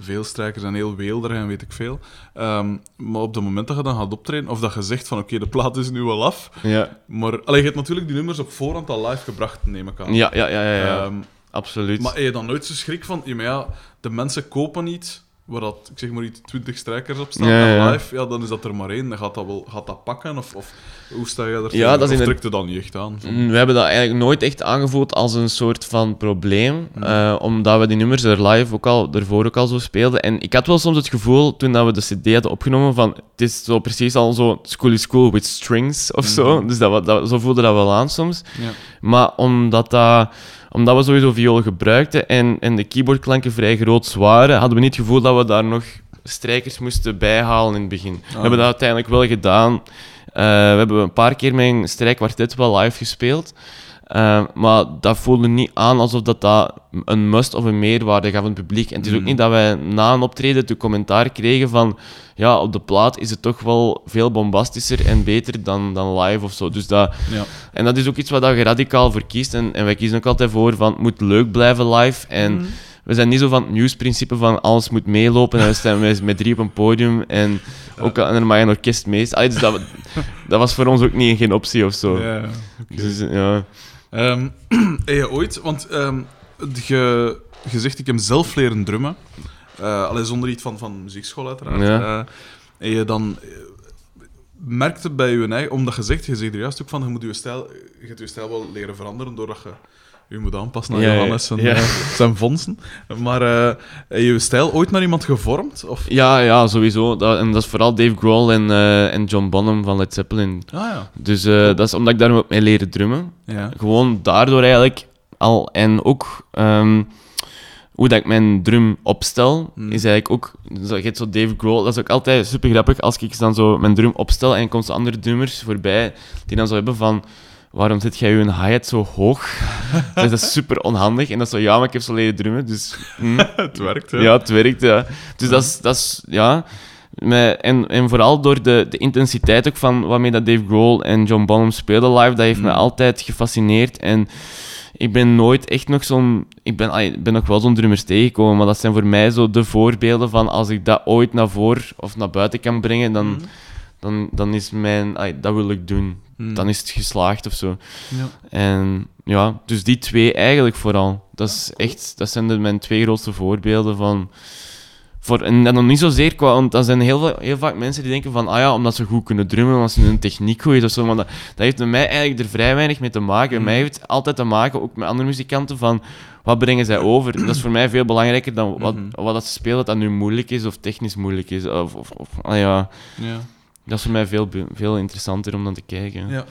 Speaker 1: veel strijkers en heel weelderig en weet ik veel. Ehm, maar op het moment dat je dan gaat optreden, of dat je zegt van oké, de plaat is nu wel af,
Speaker 2: Ja,
Speaker 1: maar... Allee, je hebt natuurlijk die nummers op voorhand al live gebracht, neem ik aan.
Speaker 2: ja, ja, ja, ja, ja.
Speaker 1: Ehm,
Speaker 2: absoluut.
Speaker 1: maar heb je dan nooit zo schrik van, ja, maar ja, de mensen kopen iets waar dat, ik zeg maar iets, 20 strijkers op staan,
Speaker 2: Ja,
Speaker 1: live, ja, dan is dat er maar één. Dan gaat dat wel gaat dat pakken, of, of hoe sta je er
Speaker 2: Ja, dat
Speaker 1: Of drukt het dan niet echt aan?
Speaker 2: Mm, We hebben dat eigenlijk nooit echt aangevoeld als een soort van probleem,
Speaker 1: Hmm.
Speaker 2: eh, omdat we die nummers er live ook al, ervoor ook al zo speelden. En ik had wel soms het gevoel, toen dat we de cd hadden opgenomen, van het is zo precies al zo school is school with strings of zo.
Speaker 1: Mhm.
Speaker 2: Dus dat, dat, zo voelde dat wel aan soms.
Speaker 1: ja.
Speaker 2: Maar omdat, dat, omdat we sowieso viool gebruikten en, en de keyboardklanken vrij groot waren, hadden we niet het gevoel dat we daar nog strijkers moesten bijhalen in het begin. We hebben dat uiteindelijk wel gedaan. Eh, we hebben een paar keer een strijkkwartet wel live gespeeld. Eh, maar dat voelde niet aan alsof dat, dat een must of een meerwaarde gaf aan het publiek. En het is ook
Speaker 1: Mm.
Speaker 2: niet dat wij na een optreden de commentaar kregen van ja, op de plaat is het toch wel veel bombastischer en beter dan, dan live of zo. Dus dat,
Speaker 1: Ja.
Speaker 2: en dat is ook iets wat je radicaal voor kiest. En, en wij kiezen ook altijd voor van het moet leuk blijven live. En we zijn niet zo van het nieuwsprincipe van alles moet meelopen. En we staan met, drie op een podium. En, ook, en er mag een orkest mee. Allee, dus dat, dat was voor ons ook niet, geen optie of zo. Dus ja.
Speaker 1: Heb je ooit, want ehm, je, je zegt ik heb zelf leren drummen, Eh alleen zonder iets van, van muziekschool uiteraard.
Speaker 2: Ja.
Speaker 1: Eh, en je dan eh, merkte bij je eigen, omdat je zegt, je zegt er juist ook van, je moet je stijl, je hebt je stijl wel leren veranderen doordat je je moet aanpassen aan
Speaker 2: Ja,
Speaker 1: Johannes en
Speaker 2: ja.
Speaker 1: eh, zijn. Maar heb je stijl ooit naar iemand gevormd? Of?
Speaker 2: Ja, ja, sowieso. Dat, en dat is vooral Dave Grohl en, eh, en John Bonham van Led Zeppelin.
Speaker 1: Ah ja.
Speaker 2: Dus dat is omdat ik daar ook mee leren drummen.
Speaker 1: ja.
Speaker 2: Gewoon daardoor eigenlijk al. En ook ehm, hoe dat ik mijn drum opstel,
Speaker 1: Hmm.
Speaker 2: is eigenlijk ook. Zo, je hebt zo Dave Grohl, dat is ook altijd super grappig als ik dan zo mijn drum opstel en komt andere drummers voorbij die dan zo hebben van. Waarom zet jij je hi-hat zo hoog? Dus dat is super onhandig. En dat is zo, ja, maar ik heb zo leren drummen, dus... hm.
Speaker 1: Het werkt, hè?
Speaker 2: Ja, het werkt, ja. Dus dat is, dat is ja... Met, en, en vooral door de, de intensiteit ook van waarmee dat Dave Grohl en John Bonham speelden live, dat heeft me
Speaker 1: Mm.
Speaker 2: altijd gefascineerd. En ik ben nooit echt nog zo'n... Ik ben, ik ben nog wel zo'n drummers tegengekomen, maar dat zijn voor mij zo de voorbeelden van als ik dat ooit naar voren of naar buiten kan brengen, dan,
Speaker 1: Mm.
Speaker 2: Dan, dan is mijn... dat wil ik doen.
Speaker 1: Mm.
Speaker 2: Dan is het geslaagd of zo.
Speaker 1: Ja.
Speaker 2: En ja, dus die twee eigenlijk vooral. Dat, is echt, dat zijn de, mijn twee grootste voorbeelden van... Voor, en dan niet zozeer qua... Want dan zijn heel, veel, heel vaak mensen die denken van... Ah ja, omdat ze goed kunnen drummen, omdat ze hun techniek goed is of zo. Maar dat, dat heeft met mij eigenlijk er vrij weinig mee te maken.
Speaker 1: Mm.
Speaker 2: Mij heeft altijd te maken, ook met andere muzikanten, van... Wat brengen zij over? Dat is voor mij veel belangrijker dan wat,
Speaker 1: Mhm.
Speaker 2: wat dat ze spelen, dat dat nu moeilijk is of technisch moeilijk is. Of, of, of ah ja,
Speaker 1: ja.
Speaker 2: Dat is voor mij veel, veel interessanter om dan te kijken.
Speaker 1: Ja.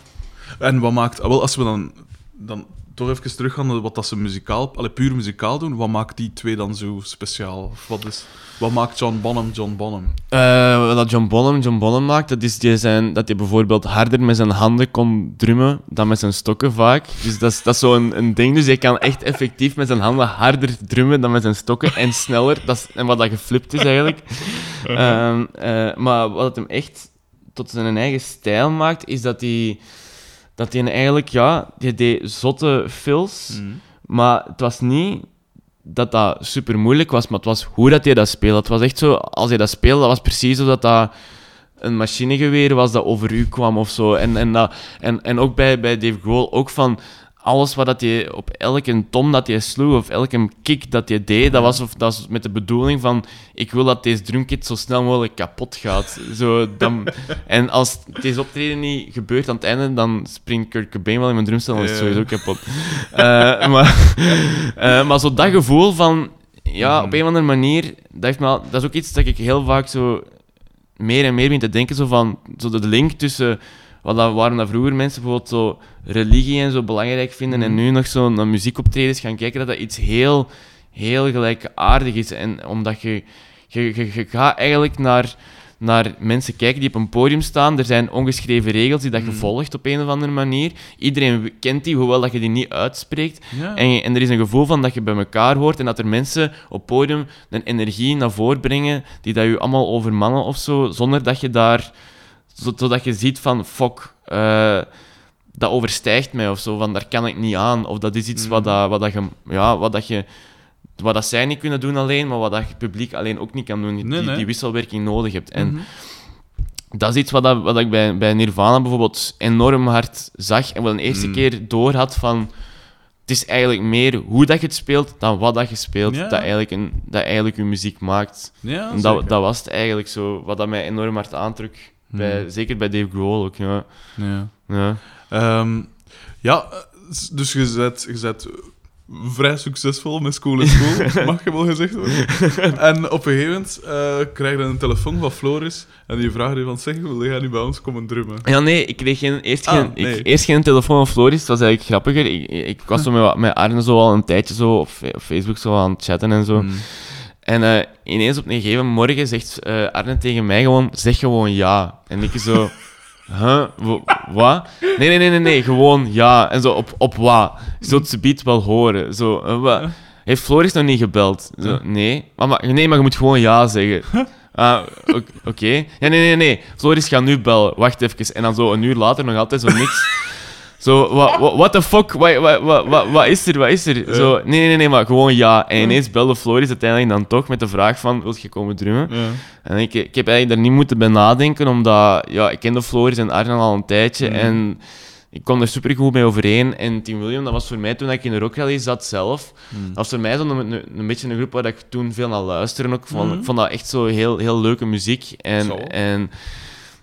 Speaker 1: En wat maakt... ah, Wel, als we dan, dan toch even teruggaan naar wat dat ze muzikaal... Allee, puur muzikaal doen, wat maakt die twee dan zo speciaal? Of wat, is, wat maakt John Bonham John Bonham?
Speaker 2: Eh, wat dat John Bonham John Bonham maakt, dat is die zijn, dat hij bijvoorbeeld harder met zijn handen kon drummen dan met zijn stokken vaak. Dus dat is, dat is zo'n een ding. Dus hij kan echt effectief met zijn handen harder drummen dan met zijn stokken en sneller. Dat is, en wat dat geflipt is eigenlijk. Ehm, eh, maar wat het hem echt tot zijn eigen stijl maakt, is dat hij, dat hij eigenlijk, ja, die deed zotte fills. Maar het was niet dat dat super moeilijk was, maar het was hoe dat hij dat speelde. Het was echt zo, als hij dat speelde, dat was precies alsof dat, dat een machinegeweer was dat over u kwam of zo. En, en, dat, en, en ook bij, bij Dave Grohl, ook van alles wat dat hij op elke tom dat hij sloeg of elke kick dat hij deed, dat was, of, dat was met de bedoeling van ik wil dat deze drumkit zo snel mogelijk kapot gaat. Zo, dan, en als deze optreden niet gebeurt aan het einde, dan springt Kurt Cobain wel in mijn drumstel en is het sowieso kapot. Eh, maar, eh, maar zo dat gevoel van, ja, op een of andere manier, dat, heeft me al- dat is ook iets dat ik heel vaak zo meer en meer begin te denken, zo van, zo de link tussen, wat dat, waarom dat vroeger mensen bijvoorbeeld zo religie en zo belangrijk vinden en nu nog zo naar muziekoptredens gaan kijken, dat dat iets heel, heel gelijkaardig is. En omdat je, je, je, je gaat eigenlijk naar, naar mensen kijken die op een podium staan. Er zijn ongeschreven regels die dat je
Speaker 1: Mm.
Speaker 2: volgt op een of andere manier. Iedereen kent die, hoewel dat je die niet uitspreekt.
Speaker 1: Ja.
Speaker 2: En, je- en er is een gevoel van dat je bij elkaar hoort en dat er mensen op podium een energie naar voren brengen die dat je allemaal overmannen of zo, zonder dat je daar, zodat je ziet van, fuck, eh, dat overstijgt mij of zo, van daar kan ik niet aan. Of dat is iets wat,
Speaker 1: Mhm.
Speaker 2: dat, wat, dat je, ja, wat dat je, wat dat zij niet kunnen doen alleen, maar wat dat je publiek alleen ook niet kan doen, die,
Speaker 1: Nee, nee.
Speaker 2: die wisselwerking nodig hebt. En
Speaker 1: Mhm.
Speaker 2: dat is iets wat, dat, wat ik bij, bij Nirvana bijvoorbeeld enorm hard zag en wel een eerste
Speaker 1: Mm.
Speaker 2: keer door had van... Het is eigenlijk meer hoe dat je het speelt dan wat dat je speelt,
Speaker 1: Ja.
Speaker 2: dat, eigenlijk een, dat eigenlijk je muziek maakt.
Speaker 1: Ja,
Speaker 2: en dat, dat was het eigenlijk zo, wat dat mij enorm hard aantrok. Bij,
Speaker 1: Hmm.
Speaker 2: Zeker bij Dave Grohl ook, ja.
Speaker 1: Ja.
Speaker 2: ja.
Speaker 1: Ehm, ja, dus je bent, je bent vrij succesvol met School is School, mag je wel gezegd worden. En op een gegeven moment eh, krijg je een telefoon van Floris en die vraagt je van, zeg, wil jij nu bij ons komen drummen?
Speaker 2: Ja, nee, ik kreeg geen, eerst,
Speaker 1: Ah,
Speaker 2: geen,
Speaker 1: nee.
Speaker 2: ik, eerst geen telefoon van Floris. Dat was eigenlijk grappiger. Ik, ik, was zo met, met Arne zo al een tijdje zo op, Facebook zo aan het chatten en zo.
Speaker 1: Mm.
Speaker 2: En eh, ineens op een gegeven morgen zegt eh, Arne tegen mij gewoon, zeg gewoon ja. En ik zo, huh, Wa- wat? Nee, nee, nee, nee, nee, gewoon ja. En zo, op, op wat? Zult ze biedt wel horen. Zo, eh, wat? Heeft Floris nog niet gebeld? Zo, nee. Maar, nee, maar je moet gewoon ja zeggen. Ah, oké. Ja, nee, nee, nee. Floris gaat nu bellen. Wacht even. En dan zo een uur later nog altijd zo niks. Zo, what, what, what the fuck? Wat, wat, wat, wat, wat is er? Wat is er? Zo, nee, nee, nee, maar gewoon ja. En ineens belde Floris uiteindelijk dan toch met de vraag van, wil je komen drummen?
Speaker 1: Ja.
Speaker 2: En ik, ik heb eigenlijk daar niet moeten bij nadenken, omdat ja, ik kende Floris en Arjan al een tijdje en ik kwam er supergoed mee overeen. En Team William, dat was voor mij toen ik in de Rock Rally zat zelf,
Speaker 1: Mm.
Speaker 2: dat was voor mij zo'n een, een, een beetje een groep waar ik toen veel naar luisterde. Ook vond,
Speaker 1: Mhm.
Speaker 2: Ik vond dat echt zo heel, heel leuke muziek.
Speaker 1: Zo.
Speaker 2: En, en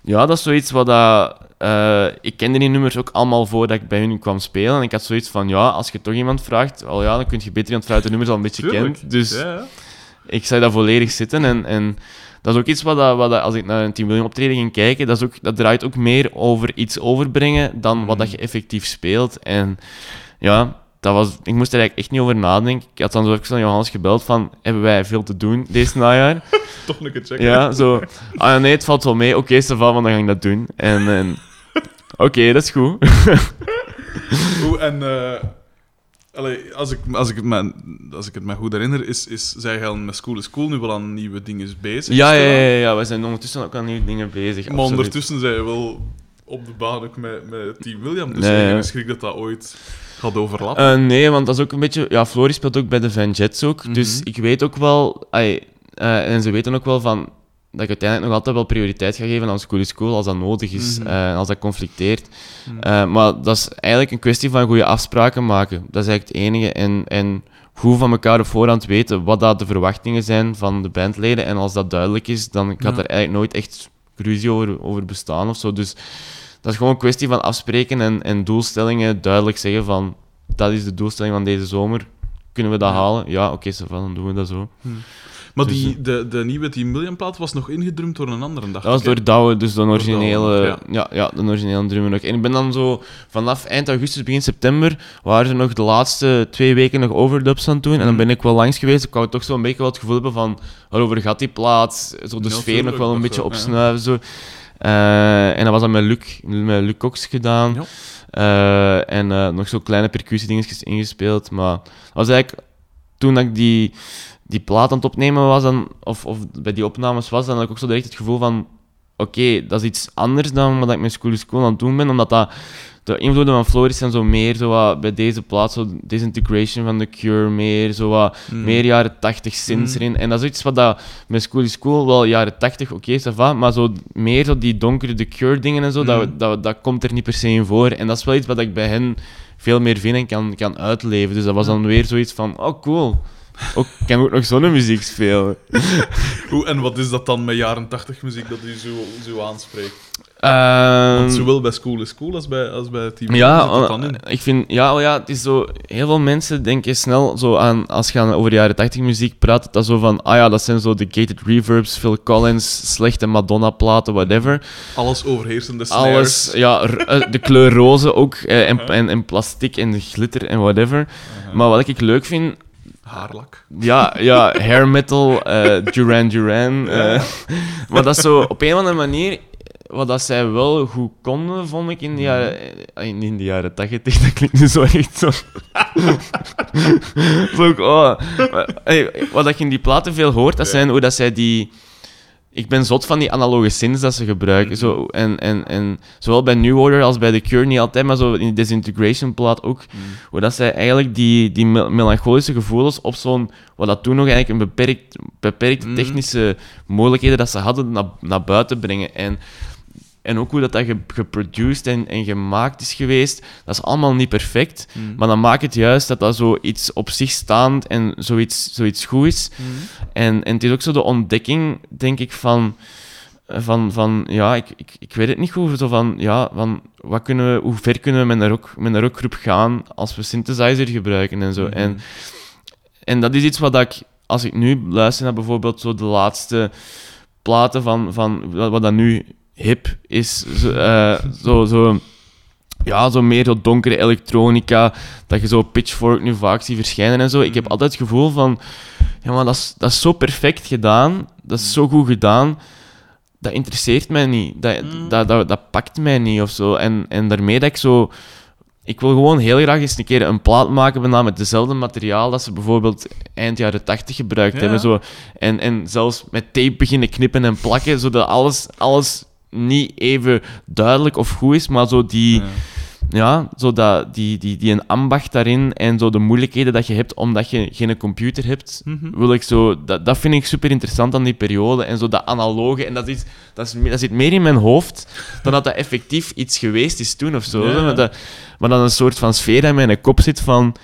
Speaker 2: ja, dat is zoiets wat dat... eh, ik kende die nummers ook allemaal voordat ik bij hun kwam spelen. En ik had zoiets van, ja, als je toch iemand vraagt, wel ja, dan kun je beter iemand vragen die de nummers al een beetje
Speaker 1: Tuurlijk.
Speaker 2: kent. Dus
Speaker 1: Ja,
Speaker 2: ik zag dat volledig zitten. En, en dat is ook iets wat, dat, wat dat, als ik naar een Team William optreden ging kijken, dat, is ook, dat draait ook meer over iets overbrengen dan wat dat je effectief speelt. En ja, dat was, ik moest er eigenlijk echt niet over nadenken. Ik had dan zo even aan Johannes gebeld van, hebben wij veel te doen deze najaar?
Speaker 1: Toch een keer checken.
Speaker 2: ja, zo. Ah ja, nee, het valt wel mee. Oké, okay, van, dan ga ik dat doen. En, en oké, dat is goed.
Speaker 1: Oeh, en eh, allee, als, ik, als, ik het me, als ik het me goed herinner, is, is, jij al met School is Cool nu wel aan nieuwe dingen bezig?
Speaker 2: Ja, ja, ja, ja, we zijn ondertussen ook aan nieuwe dingen bezig.
Speaker 1: Maar
Speaker 2: absoluut.
Speaker 1: ondertussen zijn je wel op de baan ook met, met Team William. Dus
Speaker 2: Nee,
Speaker 1: ik schrik dat dat ooit gaat overlappen.
Speaker 2: Eh, nee, want dat is ook een beetje... Ja, Floris speelt ook bij de Van Jets ook. Dus
Speaker 1: Mhm.
Speaker 2: ik weet ook wel... ai, eh, en ze weten ook wel van... Dat ik uiteindelijk nog altijd wel prioriteit ga geven aan School is School als dat nodig is.
Speaker 1: Mhm.
Speaker 2: eh, als dat conflicteert.
Speaker 1: Mhm.
Speaker 2: Eh, maar dat is eigenlijk een kwestie van goede afspraken maken. Dat is eigenlijk het enige. En, en goed van elkaar op voorhand weten wat dat de verwachtingen zijn van de bandleden. En als dat duidelijk is, dan gaat
Speaker 1: Ja.
Speaker 2: er eigenlijk nooit echt ruzie over, over bestaan of zo. Dus dat is gewoon een kwestie van afspreken en, en doelstellingen duidelijk zeggen van dat is de doelstelling van deze zomer. Kunnen we dat
Speaker 1: Ja.
Speaker 2: halen? Ja, oké, okay, dan doen we dat zo.
Speaker 1: Maar
Speaker 2: dus,
Speaker 1: die, de, de nieuwe Team William plaat was nog ingedrumd door een andere, dacht
Speaker 2: Dat was door Douwe, dus de originele, ja. Ja, de originele drummer nog. En ik ben dan zo vanaf eind augustus, begin september, waren er nog de laatste twee weken nog overdubs aan het doen. En dan
Speaker 1: Mhm.
Speaker 2: ben ik wel langs geweest. Ik wou toch zo een beetje wel het gevoel hebben van, waarover gaat die plaat? Zo de sfeer nog wel een
Speaker 1: dat
Speaker 2: beetje
Speaker 1: zo,
Speaker 2: opsnuiven. Zo. Eh, en dat was dan met Luc, met Luc Cox gedaan.
Speaker 1: Ja.
Speaker 2: Eh, en eh, nog zo kleine percussiedingetjes ingespeeld. Maar dat was eigenlijk toen ik die, die plaat aan het opnemen was, dan, of, of bij die opnames was, dan had ik ook zo direct het gevoel van: oké, dat is iets anders dan wat ik met School is Cool aan het doen ben, omdat dat. De invloeden van Floris zijn zo meer zo wat, bij deze plaat, zo disintegration van The Cure, meer, zo wat,
Speaker 1: Mhm.
Speaker 2: meer jaren 80 synths
Speaker 1: Mhm.
Speaker 2: erin. En dat is iets wat dat, met School is Cool wel jaren 80, oké, va, maar zo meer zo die donkere The Cure dingen en zo, dat, dat, dat komt er niet per se in voor. En dat is wel iets wat ik bij hen veel meer vind en kan, kan uitleven. Dus dat was dan weer zoiets van, oh cool, ook, kan ik ook nog zo'n muziek spelen.
Speaker 1: Oeh, en wat is dat dan met jaren 80 muziek dat u zo, zo aanspreekt?
Speaker 2: Ehm,
Speaker 1: Want zowel bij School is Cool als bij, als bij Team
Speaker 2: Ja,
Speaker 1: dan
Speaker 2: eh, ik vind, ja, oh ja, het is zo, heel veel mensen denken snel zo aan, als je aan over jaren 80 muziek praat, dat zo van, ah ja, dat zijn zo de gated reverbs, Phil Collins, slechte Madonna-platen, whatever.
Speaker 1: Alles overheersende snares.
Speaker 2: Alles, ja, eh, de kleur roze ook, eh, en, en, en plastic en glitter en whatever.
Speaker 1: Uh-huh.
Speaker 2: Maar wat ik leuk vind,
Speaker 1: Haarlak.
Speaker 2: Ja, ja hair metal, eh, Duran Duran. eh. maar dat is zo op een of andere manier. Wat dat zij wel goed konden, vond ik in de jaren, eh, in, in de jaren 80. Dat klinkt nu zo echt zo. oh. Hey, wat dat je in die platen veel hoort, dat zijn hoe dat zij die. Ik ben zot van die analoge synths dat ze gebruiken. Zo, en, en, en zowel bij New Order als bij The Cure niet altijd, maar zo in die Disintegration plaat ook. Hoe dat zij eigenlijk die, die mel- melancholische gevoelens op zo'n... Wat dat toen nog eigenlijk een beperkt, beperkte
Speaker 1: Mhm.
Speaker 2: technische mogelijkheden dat ze hadden naar, naar buiten brengen. En, en ook hoe dat, dat ge- geproduced en, en gemaakt is geweest, dat is allemaal niet perfect.
Speaker 1: Mm.
Speaker 2: Maar dan maakt het juist dat dat zoiets op zich staand en zoiets, zoiets goed is.
Speaker 1: Mm.
Speaker 2: En, en het is ook zo de ontdekking, denk ik, van... Van, van ja, ik, ik, ik weet het niet goed. Zo van, ja, van, wat kunnen we, hoe ver kunnen we met een, rock, met een rockgroep gaan als we synthesizer gebruiken en zo.
Speaker 1: Mhm.
Speaker 2: En, en dat is iets wat ik, als ik nu luister naar bijvoorbeeld zo de laatste platen van, van wat, wat dat nu hip is, zo, eh, zo, zo, ja, zo meer zo donkere elektronica, dat je zo Pitchfork nu vaak ziet verschijnen en zo. Ik heb
Speaker 1: Mhm.
Speaker 2: altijd het gevoel van, ja, maar dat is, dat is zo perfect gedaan, dat is zo goed gedaan, dat interesseert mij niet. Dat,
Speaker 1: Mhm.
Speaker 2: dat, dat, dat pakt mij niet of zo. En, en daarmee dat ik zo... Ik wil gewoon heel graag eens een keer een plaat maken bijna met dezelfde materiaal dat ze bijvoorbeeld eind jaren 80 gebruikt
Speaker 1: Ja.
Speaker 2: hebben. Zo. En, en zelfs met tape beginnen knippen en plakken, zodat alles, alles niet even duidelijk of goed is, maar zo die,
Speaker 1: Ja.
Speaker 2: ja, zo dat, die, die, die een ambacht daarin en zo de moeilijkheden dat je hebt omdat je geen computer hebt,
Speaker 1: Mhm.
Speaker 2: wil ik zo, dat, dat vind ik super interessant aan die periode. En zo dat analoge, en dat, is, dat, is, dat zit meer in mijn hoofd dan dat dat effectief iets geweest is toen of zo.
Speaker 1: Ja.
Speaker 2: Maar, dat, maar dan een soort van sfeer in mijn kop zit van.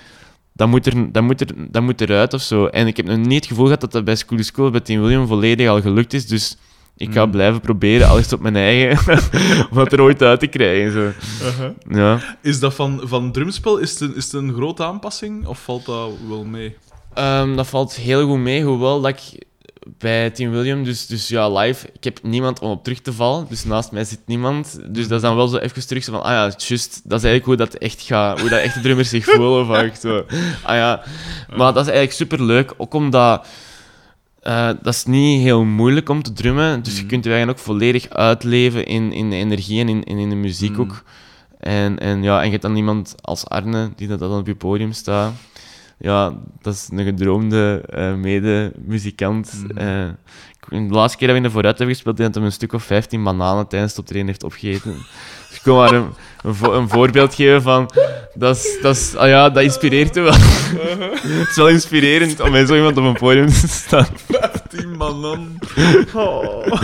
Speaker 2: Dat moet, er, dat, moet er, dat moet eruit of zo. En ik heb nog niet het gevoel gehad dat dat bij School School bij Team William volledig al gelukt is. Dus ik ga
Speaker 1: Mm.
Speaker 2: blijven proberen, al is het op mijn eigen, om het er ooit uit te krijgen. Zo.
Speaker 1: Uh-huh.
Speaker 2: Ja.
Speaker 1: Is dat van, van drumspel, is het, een, is het een grote aanpassing of valt dat wel mee?
Speaker 2: Ehm, dat valt heel goed mee, hoewel dat ik bij Team William, dus, dus ja, live, ik heb niemand om op terug te vallen, dus naast mij zit niemand. Dus dat is dan wel zo even terug zo van, ah ja, just, dat is eigenlijk hoe dat echt gaat, hoe dat echte drummers zich voelen vaak zo. Ah ja, maar dat is eigenlijk super leuk, ook omdat eh, dat is niet heel moeilijk om te drummen, dus je
Speaker 1: Mhm.
Speaker 2: kunt je eigenlijk ook volledig uitleven in, in de energie en in, in de muziek
Speaker 1: Mhm.
Speaker 2: ook. En, en, ja, en je hebt dan iemand als Arne, die dat dan op je podium staat. Ja, dat is een gedroomde eh, mede-muzikant.
Speaker 1: Mhm.
Speaker 2: Eh, de laatste keer dat we in de vooruit hebben gespeeld, heeft hij een stuk of 15 bananen tijdens het optreden heeft opgegeten. Ik kon maar een, een, vo- een voorbeeld geven van... Dat, is, dat, is, ah ja, dat inspireert je wel. Het is wel inspirerend om met zo iemand op een podium te staan.
Speaker 1: Die man dan. Oh.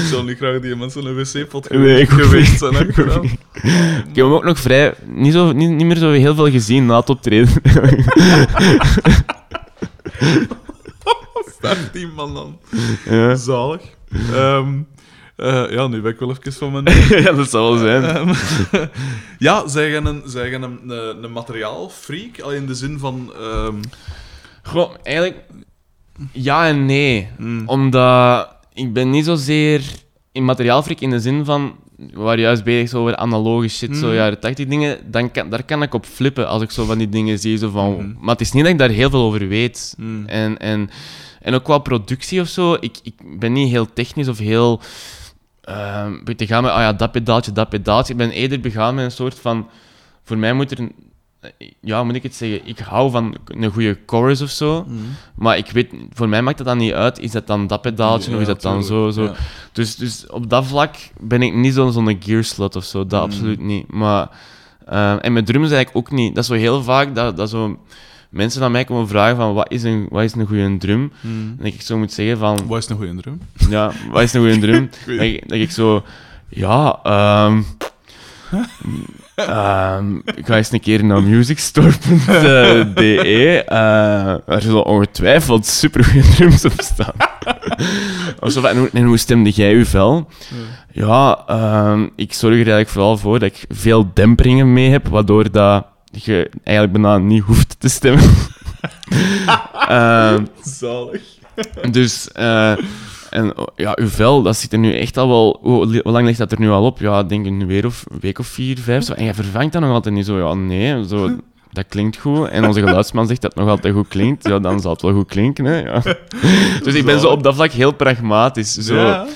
Speaker 1: ik zou niet graag die mensen een wc-pot
Speaker 2: Nee,
Speaker 1: geweest.
Speaker 2: Ik heb hem ook nog vrij... Niet, zo, niet, niet meer zo heel veel gezien na het optreden.
Speaker 1: Staat die man dan.
Speaker 2: ja.
Speaker 1: Zalig. Ehm, eh, ja, nu ben ik wel even van mijn...
Speaker 2: ja, dat zal wel zijn.
Speaker 1: Ehm, ja, zij gaan een, zij gaan een, een, een materiaalfreak, al in de zin van...
Speaker 2: Goh, eigenlijk... Ja en nee.
Speaker 1: mm,
Speaker 2: Omdat ik ben niet zozeer in materiaalfreak in de zin van... We waren juist bezig zo over analoge shit, zo
Speaker 1: Mhm.
Speaker 2: jaren 80 dingen. Dan kan, daar kan ik op flippen als ik zo van die dingen zie. Zo van,
Speaker 1: Mhm.
Speaker 2: Maar het is niet dat ik daar heel veel over weet.
Speaker 1: mm,
Speaker 2: En, en, en ook qua productie of zo. Ik, ik ben niet heel technisch of heel... ehm te gaan met, ah ja, dat pedaaltje, dat pedaaltje. Ik ben eerder begaan met een soort van... Voor mij moet er... Een, ja, moet ik het zeggen? Ik hou van een goede chorus of zo.
Speaker 1: mm.
Speaker 2: Maar ik weet, voor mij maakt dat dan niet uit. Is dat dan dat pedaaltje of is dat dan zo?
Speaker 1: tuurlijk.
Speaker 2: zo.
Speaker 1: Ja.
Speaker 2: Dus, dus op dat vlak ben ik niet zo'n zo'n gearslot of zo. Dat
Speaker 1: Mm.
Speaker 2: absoluut niet. Maar, eh, en met drums eigenlijk ook niet. Dat is zo heel vaak dat, dat zo mensen aan mij komen vragen van wat is een, wat is een goede drum?
Speaker 1: Mm.
Speaker 2: En ik zo moet zeggen van,
Speaker 1: Wat is een goede drum?
Speaker 2: ja, wat is een goede drum? Dat, ik, dat ik zo, ja, ehm ehm, ik ga eens een keer naar musicstore.de. eh er zullen ongetwijfeld supergoeie drums op staan. of zo van, en, hoe, en hoe stemde jij je vel? Ja, ehm, ik zorg er eigenlijk vooral voor dat ik veel demperingen mee heb, waardoor dat je eigenlijk bijna niet hoeft te stemmen. Ehm,
Speaker 1: Zalig.
Speaker 2: dus, eh, en oh, ja, uw vel, dat zit er nu echt al wel... Hoe, hoe lang ligt dat er nu al op? Ja, ik denk een, weer of, een week of vier, vijf. Zo. En jij vervangt dat nog altijd niet zo. Ja, nee. Zo, dat klinkt goed. En onze geluidsman zegt dat het nog altijd goed klinkt. Ja, dan zal het wel goed klinken, hè. Ja. Dus ik ben zo op dat vlak heel pragmatisch. Zo.
Speaker 1: Ja.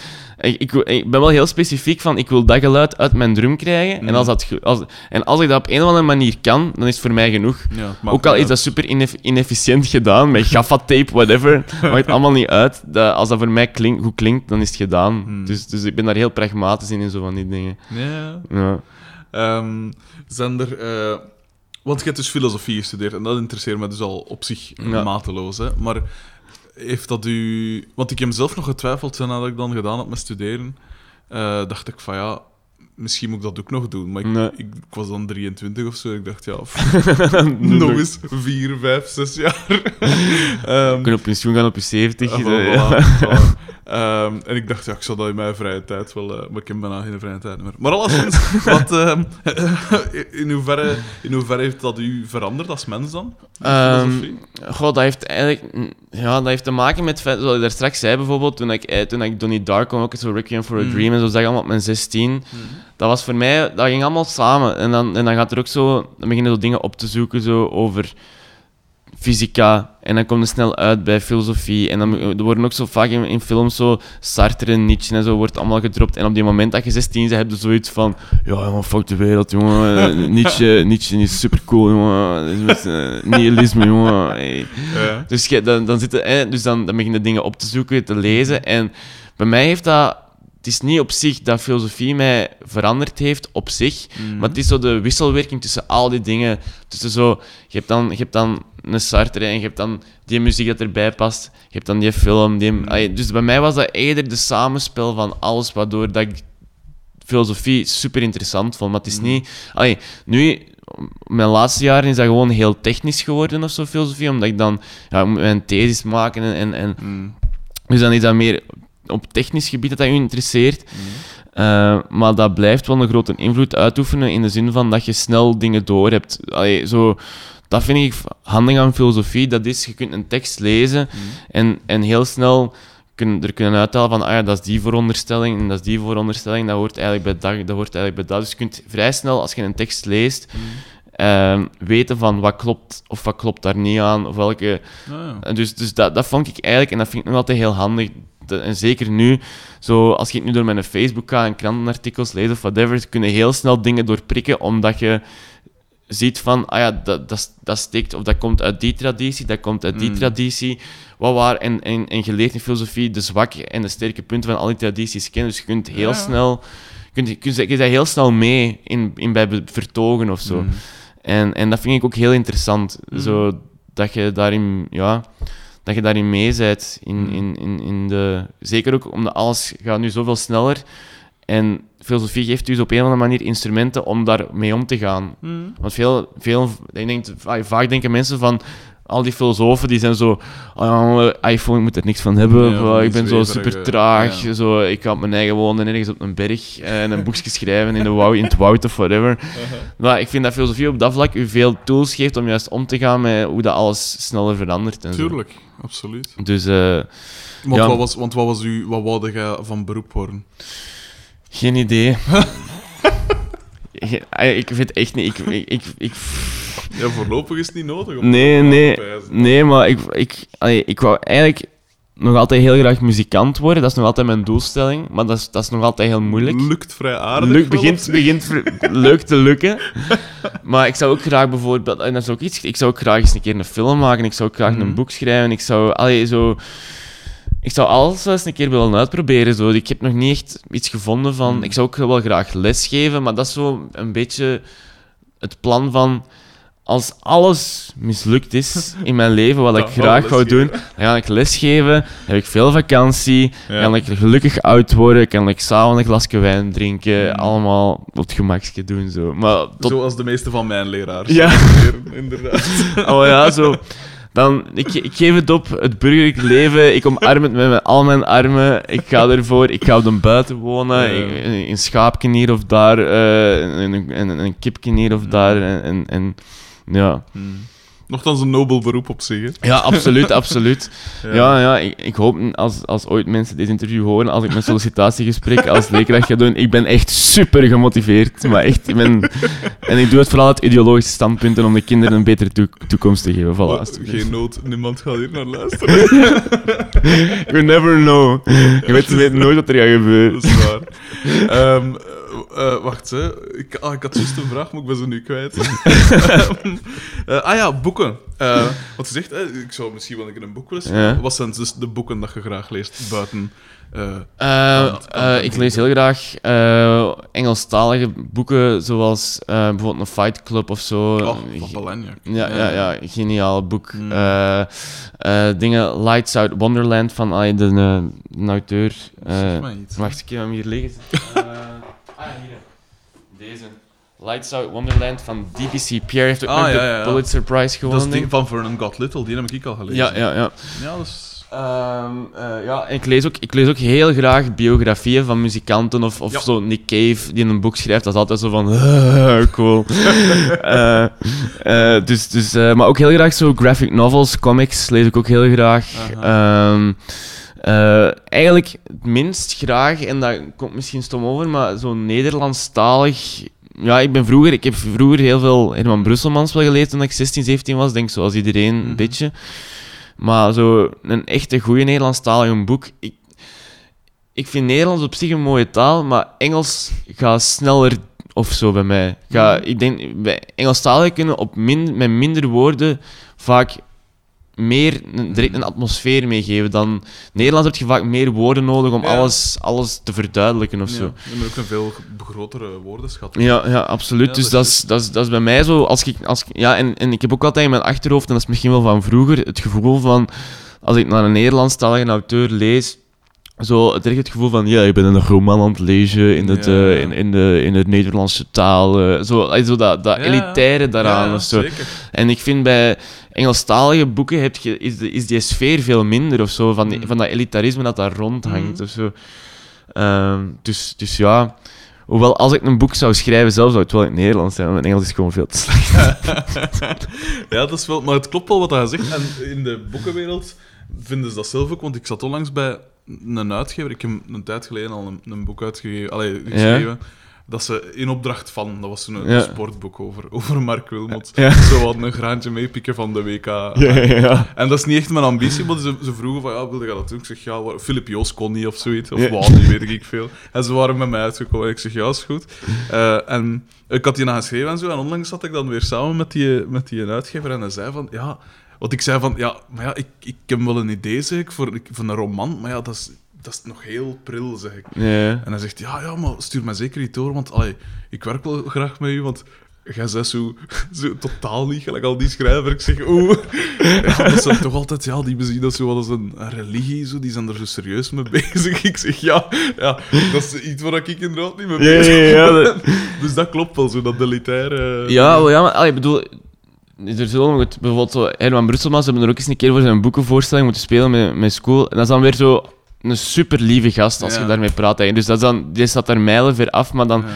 Speaker 2: Ik, ben wel heel specifiek van, ik wil dat geluid uit mijn drum krijgen. En,
Speaker 1: Mhm.
Speaker 2: als dat, als, en als ik dat op een of andere manier kan, dan is het voor mij genoeg.
Speaker 1: Ja,
Speaker 2: Ook al is dat super ineff- inefficiënt gedaan, met gaffa-tape, whatever. Maakt allemaal niet uit. Dat, als dat voor mij klink, goed klinkt, dan is het gedaan.
Speaker 1: Hmm.
Speaker 2: Dus, dus ik ben daar heel pragmatisch in, in zo van die dingen.
Speaker 1: Ja.
Speaker 2: Ja.
Speaker 1: Ehm, zijn er... eh, want je hebt dus filosofie gestudeerd en dat interesseert me dus al op zich
Speaker 2: Ja.
Speaker 1: mateloos. Hè? Maar heeft dat u... Want ik heb zelf nog getwijfeld nadat ik dan gedaan had met studeren. eh, dacht ik van ja, misschien moet ik dat ook nog doen. Maar ik,
Speaker 2: Nee.
Speaker 1: ik, ik was dan 23 of zo. Ik dacht ja, nog eens 4, 5, 6 jaar.
Speaker 2: Je kunt op pensioen gaan op je 70.
Speaker 1: Ah,
Speaker 2: eh,
Speaker 1: voilà,
Speaker 2: ja.
Speaker 1: voilà. Ehm, en ik dacht, ja, ik zou dat in mijn vrije tijd wel... eh, maar ik heb bijna geen vrije tijd meer. Maar alleszins, wat, ehm, in, hoeverre, in hoeverre heeft dat u veranderd als mens dan? Filosofie?
Speaker 2: Goh, dat heeft eigenlijk... mm, Ja, dat heeft te maken met... Zoals ik daar straks zei bijvoorbeeld, toen ik, eh, toen ik Donnie Darko, ook zo Requiem for a
Speaker 1: Mm.
Speaker 2: Dream en zo zag, allemaal op mijn 16. Dat was voor mij... Dat ging allemaal samen. En dan, en dan gaat er ook zo... Dan beginnen zo dingen op te zoeken zo over fysica. En dan komt er snel uit bij filosofie. En dan er worden ook zo vaak in, in films zo Sartre en Nietzsche en zo wordt allemaal gedropt. En op die moment dat je 16 bent, heb je zoiets van... Ja, jongen, fuck de wereld, jongen. Eh, Nietzsche, Nietzsche is supercool, jongen. Is eh, nihilisme, jongen. Hey.
Speaker 1: Ja.
Speaker 2: Dus, je, dan, dan, zitten, eh, dus dan, dan begin je dingen op te zoeken, te lezen. En bij mij heeft dat... Het is niet op zich dat filosofie mij veranderd heeft, op zich.
Speaker 1: Mhm.
Speaker 2: Maar het is zo de wisselwerking tussen al die dingen. Tussen zo... Je hebt dan, je hebt dan een Sartre en je hebt dan die muziek dat erbij past. Je hebt dan die film. Die. Allee, dus bij mij was dat eerder de samenspel van alles, waardoor dat ik filosofie super interessant vond. Maar het is
Speaker 1: Mhm.
Speaker 2: niet... Allee, nu... Mijn laatste jaren is dat gewoon heel technisch geworden of zo, filosofie. Omdat ik dan... Ja, ik moet mijn thesis maken en... en, en
Speaker 1: Mhm.
Speaker 2: dus dan is dat meer op technisch gebied dat dat je interesseert.
Speaker 1: Mhm.
Speaker 2: Eh, maar dat blijft wel een grote invloed uitoefenen in de zin van dat je snel dingen door hebt. Allee, zo, dat vind ik handig aan filosofie. Dat is, je kunt een tekst lezen
Speaker 1: Mhm.
Speaker 2: en, en heel snel kun, er kunnen uithalen van, ah ja, dat is die vooronderstelling en dat is die vooronderstelling, dat hoort eigenlijk bij dat, dat hoort eigenlijk bij dat. Dus je kunt vrij snel, als je een tekst leest,
Speaker 1: Mhm.
Speaker 2: ehm, weten van wat klopt of wat klopt daar niet aan, of welke...
Speaker 1: Ja.
Speaker 2: en Dus, dus dat, dat vond ik eigenlijk, en dat vind ik nog altijd heel handig. En zeker nu, zo, als je nu door mijn Facebook gaat en krantenartikels leest of whatever, kun je heel snel dingen doorprikken, omdat je ziet van, ah ja, dat, dat, dat steekt, of dat komt uit die traditie, dat komt uit die
Speaker 1: Mm.
Speaker 2: traditie. Wat waar, en, en, en je leert in filosofie de zwakke en de sterke punten van al die tradities kennen. Dus je kunt heel
Speaker 1: Ja.
Speaker 2: snel, je kunt, je kunt, je heel snel mee in, in bij vertogen of zo.
Speaker 1: Mhm.
Speaker 2: En, en dat vind ik ook heel interessant.
Speaker 1: Mm.
Speaker 2: Zo, dat je daarin, ja, dat je daarin mee bent. In,
Speaker 1: Mm.
Speaker 2: in, in, in de, zeker ook omdat alles gaat nu zoveel sneller. En filosofie geeft dus op een of andere manier instrumenten om daar mee om te gaan.
Speaker 1: Mhm.
Speaker 2: Want veel, veel ik denk, vaak denken mensen van al die filosofen die zijn zo, oh, ja, iPhone ik moet er niks van hebben,
Speaker 1: Ja,
Speaker 2: of,
Speaker 1: van die
Speaker 2: ik ben zo super traag,
Speaker 1: ja.
Speaker 2: zo, ik op mijn eigen wonen ergens op een berg eh, en een boekje schrijven in, de wou, in het woud of whatever. Maar ik vind dat filosofie op dat vlak u veel tools geeft om juist om te gaan met hoe dat alles sneller verandert. En zo.
Speaker 1: Tuurlijk, absoluut.
Speaker 2: Dus eh,
Speaker 1: Want,
Speaker 2: Ja.
Speaker 1: wat, was, want wat was u, wat wou jij van beroep worden?
Speaker 2: Geen idee. Eh, ik weet echt niet. Ik, ik, ik, ik-
Speaker 1: Ja, voorlopig is het niet nodig. om
Speaker 2: nee,
Speaker 1: te
Speaker 2: nee, nee, maar ik, ik, allee, ik wou eigenlijk nog altijd heel graag muzikant worden. Dat is nog altijd mijn doelstelling, maar dat is, dat is nog altijd heel moeilijk.
Speaker 1: Lukt vrij aardig.
Speaker 2: Luk,
Speaker 1: wel
Speaker 2: begint begint leuk te lukken. Maar ik zou ook graag bijvoorbeeld, en dat is ook iets, ik zou ook graag eens een keer een film maken, ik zou ook graag
Speaker 1: Mhm.
Speaker 2: een boek schrijven, ik zou, allee, zo, ik zou alles wel eens een keer willen uitproberen. Zo. Ik heb nog niet echt iets gevonden van,
Speaker 1: Mhm.
Speaker 2: ik zou ook wel graag lesgeven, maar dat is zo een beetje het plan van, als alles mislukt is in mijn leven, wat ik graag wou doen, dan ga ik lesgeven, heb ik veel vakantie,
Speaker 1: Ja.
Speaker 2: kan ik gelukkig oud worden, kan ik s'avonds een glasje wijn drinken,
Speaker 1: Mm.
Speaker 2: allemaal op het gemakje doen. Zo. Maar tot...
Speaker 1: Zoals de meeste van mijn leraars.
Speaker 2: Ja.
Speaker 1: Inderdaad.
Speaker 2: Oh ja, zo. Dan, ik, ik geef het op, het burgerlijk leven, ik omarm het met mijn, al mijn armen, ik ga ervoor, ik ga op de buiten wonen, een, een schaapje hier of daar, eh, een, een, een, een kipje hier of daar, en, en, en ja.
Speaker 1: Hmm. Nochtans een nobel beroep op zich. hè.
Speaker 2: Ja, absoluut, absoluut.
Speaker 1: Ja.
Speaker 2: Ja, ja, ik, ik hoop als, als ooit mensen dit interview horen, als ik mijn sollicitatiegesprek als leerkracht ga doen, ik ben echt super gemotiveerd. Maar echt, ik ben... En ik doe het vooral uit ideologische standpunten om de kinderen een betere toe- toekomst te geven. Voilà,
Speaker 1: Maar
Speaker 2: alsjeblieft.
Speaker 1: Geen nood, niemand gaat hier naar luisteren.
Speaker 2: You never know. Je weet, je weet nooit wat er gaat gebeuren.
Speaker 1: Dat is waar. Ehm, eh, wacht, hè. Ik, ah, ik had juist een vraag, maar ik ben ze nu kwijt. Eh, ah ja, boeken. Eh, wat je zegt, ik zou misschien wel een keer een boek willen schrijven.
Speaker 2: Ja.
Speaker 1: Wat zijn dus de boeken dat je graag leest buiten... Kant- kant-
Speaker 2: ik lees heel graag Engelstalige boeken, zoals bijvoorbeeld een Fight Club of zo.
Speaker 1: oh, van.
Speaker 2: Ja, ja, ja, geniaal boek.
Speaker 1: Mm.
Speaker 2: Eh, eh, dingen, Lights Out Wonderland van de, eh, de auteur.
Speaker 1: Zeg maar iets.
Speaker 2: wacht, ik heb hem hier liggen. Ah, hier. Deze. Lights Out Wonderland van D.B.C. Pierre heeft ook
Speaker 1: Ah,
Speaker 2: nog
Speaker 1: ja,
Speaker 2: de
Speaker 1: ja.
Speaker 2: Pulitzer Prize
Speaker 1: Dat
Speaker 2: gewonnen.
Speaker 1: is die van Vernon Got Little, die heb ik al gelezen.
Speaker 2: ja, ja, ja.
Speaker 1: Ja, dat is...
Speaker 2: Ehm, eh, ja, en ik lees, ook, ik lees ook heel graag biografieën van muzikanten of, of
Speaker 1: Ja.
Speaker 2: zo Nick Cave die een boek schrijft. Dat is altijd zo van, "Ah, cool. Eh, eh, dus, dus, maar ook heel graag zo graphic novels, comics lees ik ook heel graag. Eh, eigenlijk het minst graag, en dat komt misschien stom over, maar zo Nederlandstalig... Ja, ik ben vroeger... Ik heb vroeger heel veel Herman Brusselmans wel gelezen toen ik 16, 17 was. Denk zoals iedereen,
Speaker 1: Mhm.
Speaker 2: een beetje. Maar zo een echte goede Nederlandstalige boek... Ik, ik vind Nederlands op zich een mooie taal, maar Engels gaat sneller of zo bij mij. Ga,
Speaker 1: Mhm.
Speaker 2: Ik denk, bij Engelstaligen kunnen op min, met minder woorden vaak meer een, direct een atmosfeer meegeven dan Nederlands heb je vaak meer woorden nodig om
Speaker 1: Ja.
Speaker 2: alles, alles te verduidelijken of
Speaker 1: Ja,
Speaker 2: zo.
Speaker 1: je hebt ook een veel grotere woordenschat.
Speaker 2: Ja, ja absoluut.
Speaker 1: Ja,
Speaker 2: dus
Speaker 1: dat is
Speaker 2: dat, is, dat is bij mij zo. Als ik, als ik, ja, en, en ik heb ook altijd in mijn achterhoofd, en dat is misschien wel van vroeger, het gevoel van als ik naar een Nederlandstalige auteur lees. Zo, het echt het gevoel van, ja, ik ben een roman aan het lezen in, het, eh, in, in, de, in de Nederlandse taal. eh, zo, zo dat, dat elitaire daaraan of zo.
Speaker 1: Zeker.
Speaker 2: En ik vind bij Engelstalige boeken heb je, is, de- is die sfeer veel minder of zo, van, die-
Speaker 1: Mm.
Speaker 2: van dat elitarisme dat daar rondhangt
Speaker 1: Mm.
Speaker 2: of zo. Ehm, dus, dus ja, hoewel als ik een boek zou schrijven, zelf zou het wel in het Nederlands zijn, want mijn Engels is gewoon veel te slecht.
Speaker 1: ja, dat is wel... Maar het klopt wel wat hij zegt. En in de boekenwereld vinden ze dat zelf ook. Want ik zat onlangs bij een uitgever. Ik heb een tijd geleden al een, een boek uitgegeven. Allee, geschreven. Dat ze in opdracht van... Dat was een
Speaker 2: Ja.
Speaker 1: sportboek over, over Mark Wilmot.
Speaker 2: Ja.
Speaker 1: Zo wat een graantje meepikken van de WK.
Speaker 2: ja.
Speaker 1: En dat is niet echt mijn ambitie, maar ze, ze vroegen van, ja, wilde je dat doen? Ik zeg, ja, waar- Philip Joos kon niet of zoiets, of wat, niet weet ik veel. En ze waren met mij uitgekomen en ik zeg, ja, is goed. Eh, en ik had die na geschreven en zo, en onlangs zat ik dan weer samen met die, met die uitgever en hij zei van, ja... Want ik zei van, ja, maar ja, ik, ik heb wel een idee, zeg ik, voor, voor een roman, maar ja, dat is, dat is nog heel pril, zeg ik.
Speaker 2: Ja.
Speaker 1: En hij zegt, ja, ja, maar stuur mij zeker niet door, want allee, ik werk wel graag met u, want jij bent zo, zo totaal niet gelijk al die schrijver. Ik zeg, oeh. Ja, dat zijn toch altijd, ja, die bezien dat zo wel als een, een religie, zo, die zijn er zo serieus mee bezig. Ik zeg, ja, ja dat is iets waar ik inderdaad niet mee
Speaker 2: Ja,
Speaker 1: bezig
Speaker 2: ja, ja,
Speaker 1: ben.
Speaker 2: dat-
Speaker 1: Dus dat klopt wel, zo, dat elitaire...
Speaker 2: Ja, wel, ja, maar allee, ik bedoel, er zullen nog het, bijvoorbeeld zo, Herman Brusselmans hebben er ook eens een keer voor zijn boekenvoorstelling moeten spelen met, met school. En dat is dan weer zo een super lieve gast als
Speaker 1: Ja.
Speaker 2: je daarmee praat. hè. Dus dat is dan, die staat daar mijlen ver af, maar dan...
Speaker 1: Ja.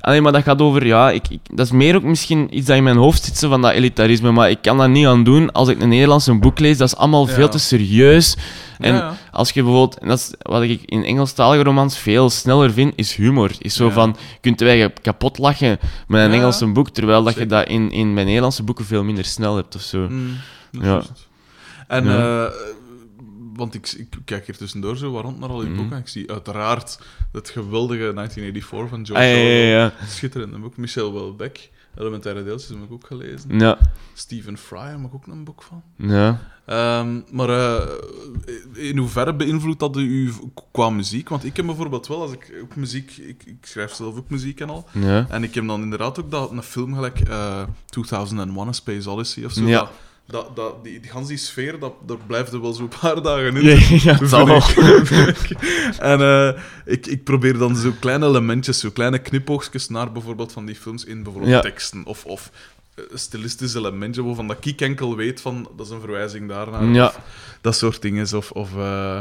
Speaker 2: Allee, maar dat gaat over, ja, ik, ik, dat is meer ook misschien iets dat in mijn hoofd zit, zo van dat elitarisme, maar ik kan dat niet aan doen als ik een Nederlandse boek lees. Dat is allemaal
Speaker 1: Ja.
Speaker 2: veel te serieus. En
Speaker 1: Ja, ja.
Speaker 2: als je bijvoorbeeld, en dat is wat ik in Engelstalige romans veel sneller vind, is humor. Is zo van, kunt wij kapot lachen met een Engelse boek, terwijl dat je dat in, in mijn Nederlandse boeken veel minder snel hebt of zo.
Speaker 1: Mm,
Speaker 2: Ja.
Speaker 1: En,
Speaker 2: Ja.
Speaker 1: Eh, want ik, ik kijk hier tussendoor zo rond naar al die
Speaker 2: Mhm.
Speaker 1: boeken. Ik zie uiteraard het geweldige 1984 van George
Speaker 2: Ah, ja,
Speaker 1: Orwell.
Speaker 2: ja, ja.
Speaker 1: Schitterende boek. Michel Welbeck, Elementaire Deeltjes, heb ik ook gelezen.
Speaker 2: Ja,
Speaker 1: Stephen Fry heb ik ook een boek van.
Speaker 2: ja.
Speaker 1: Ehm, maar eh, in hoeverre beïnvloedt dat u qua muziek? Want ik heb bijvoorbeeld wel, als ik ook muziek... Ik, ik schrijf zelf ook muziek en al.
Speaker 2: ja.
Speaker 1: En ik heb dan inderdaad ook dat, een film gelijk eh 2001 A Space Odyssey of zo.
Speaker 2: Ja.
Speaker 1: Dat, dat, dat, die, die, gans die sfeer, dat, daar blijft er wel zo'n paar dagen in.
Speaker 2: Ja, zal.
Speaker 1: Vind ik. en eh, ik, ik probeer dan zo kleine elementjes, zo kleine knipoogjes naar bijvoorbeeld van die films in bijvoorbeeld
Speaker 2: Ja.
Speaker 1: teksten of, of eh, stilistisch elementje waarvan dat ik enkel weet van dat is een verwijzing daarnaar.
Speaker 2: Ja.
Speaker 1: Of dat soort dingen. Of, of eh,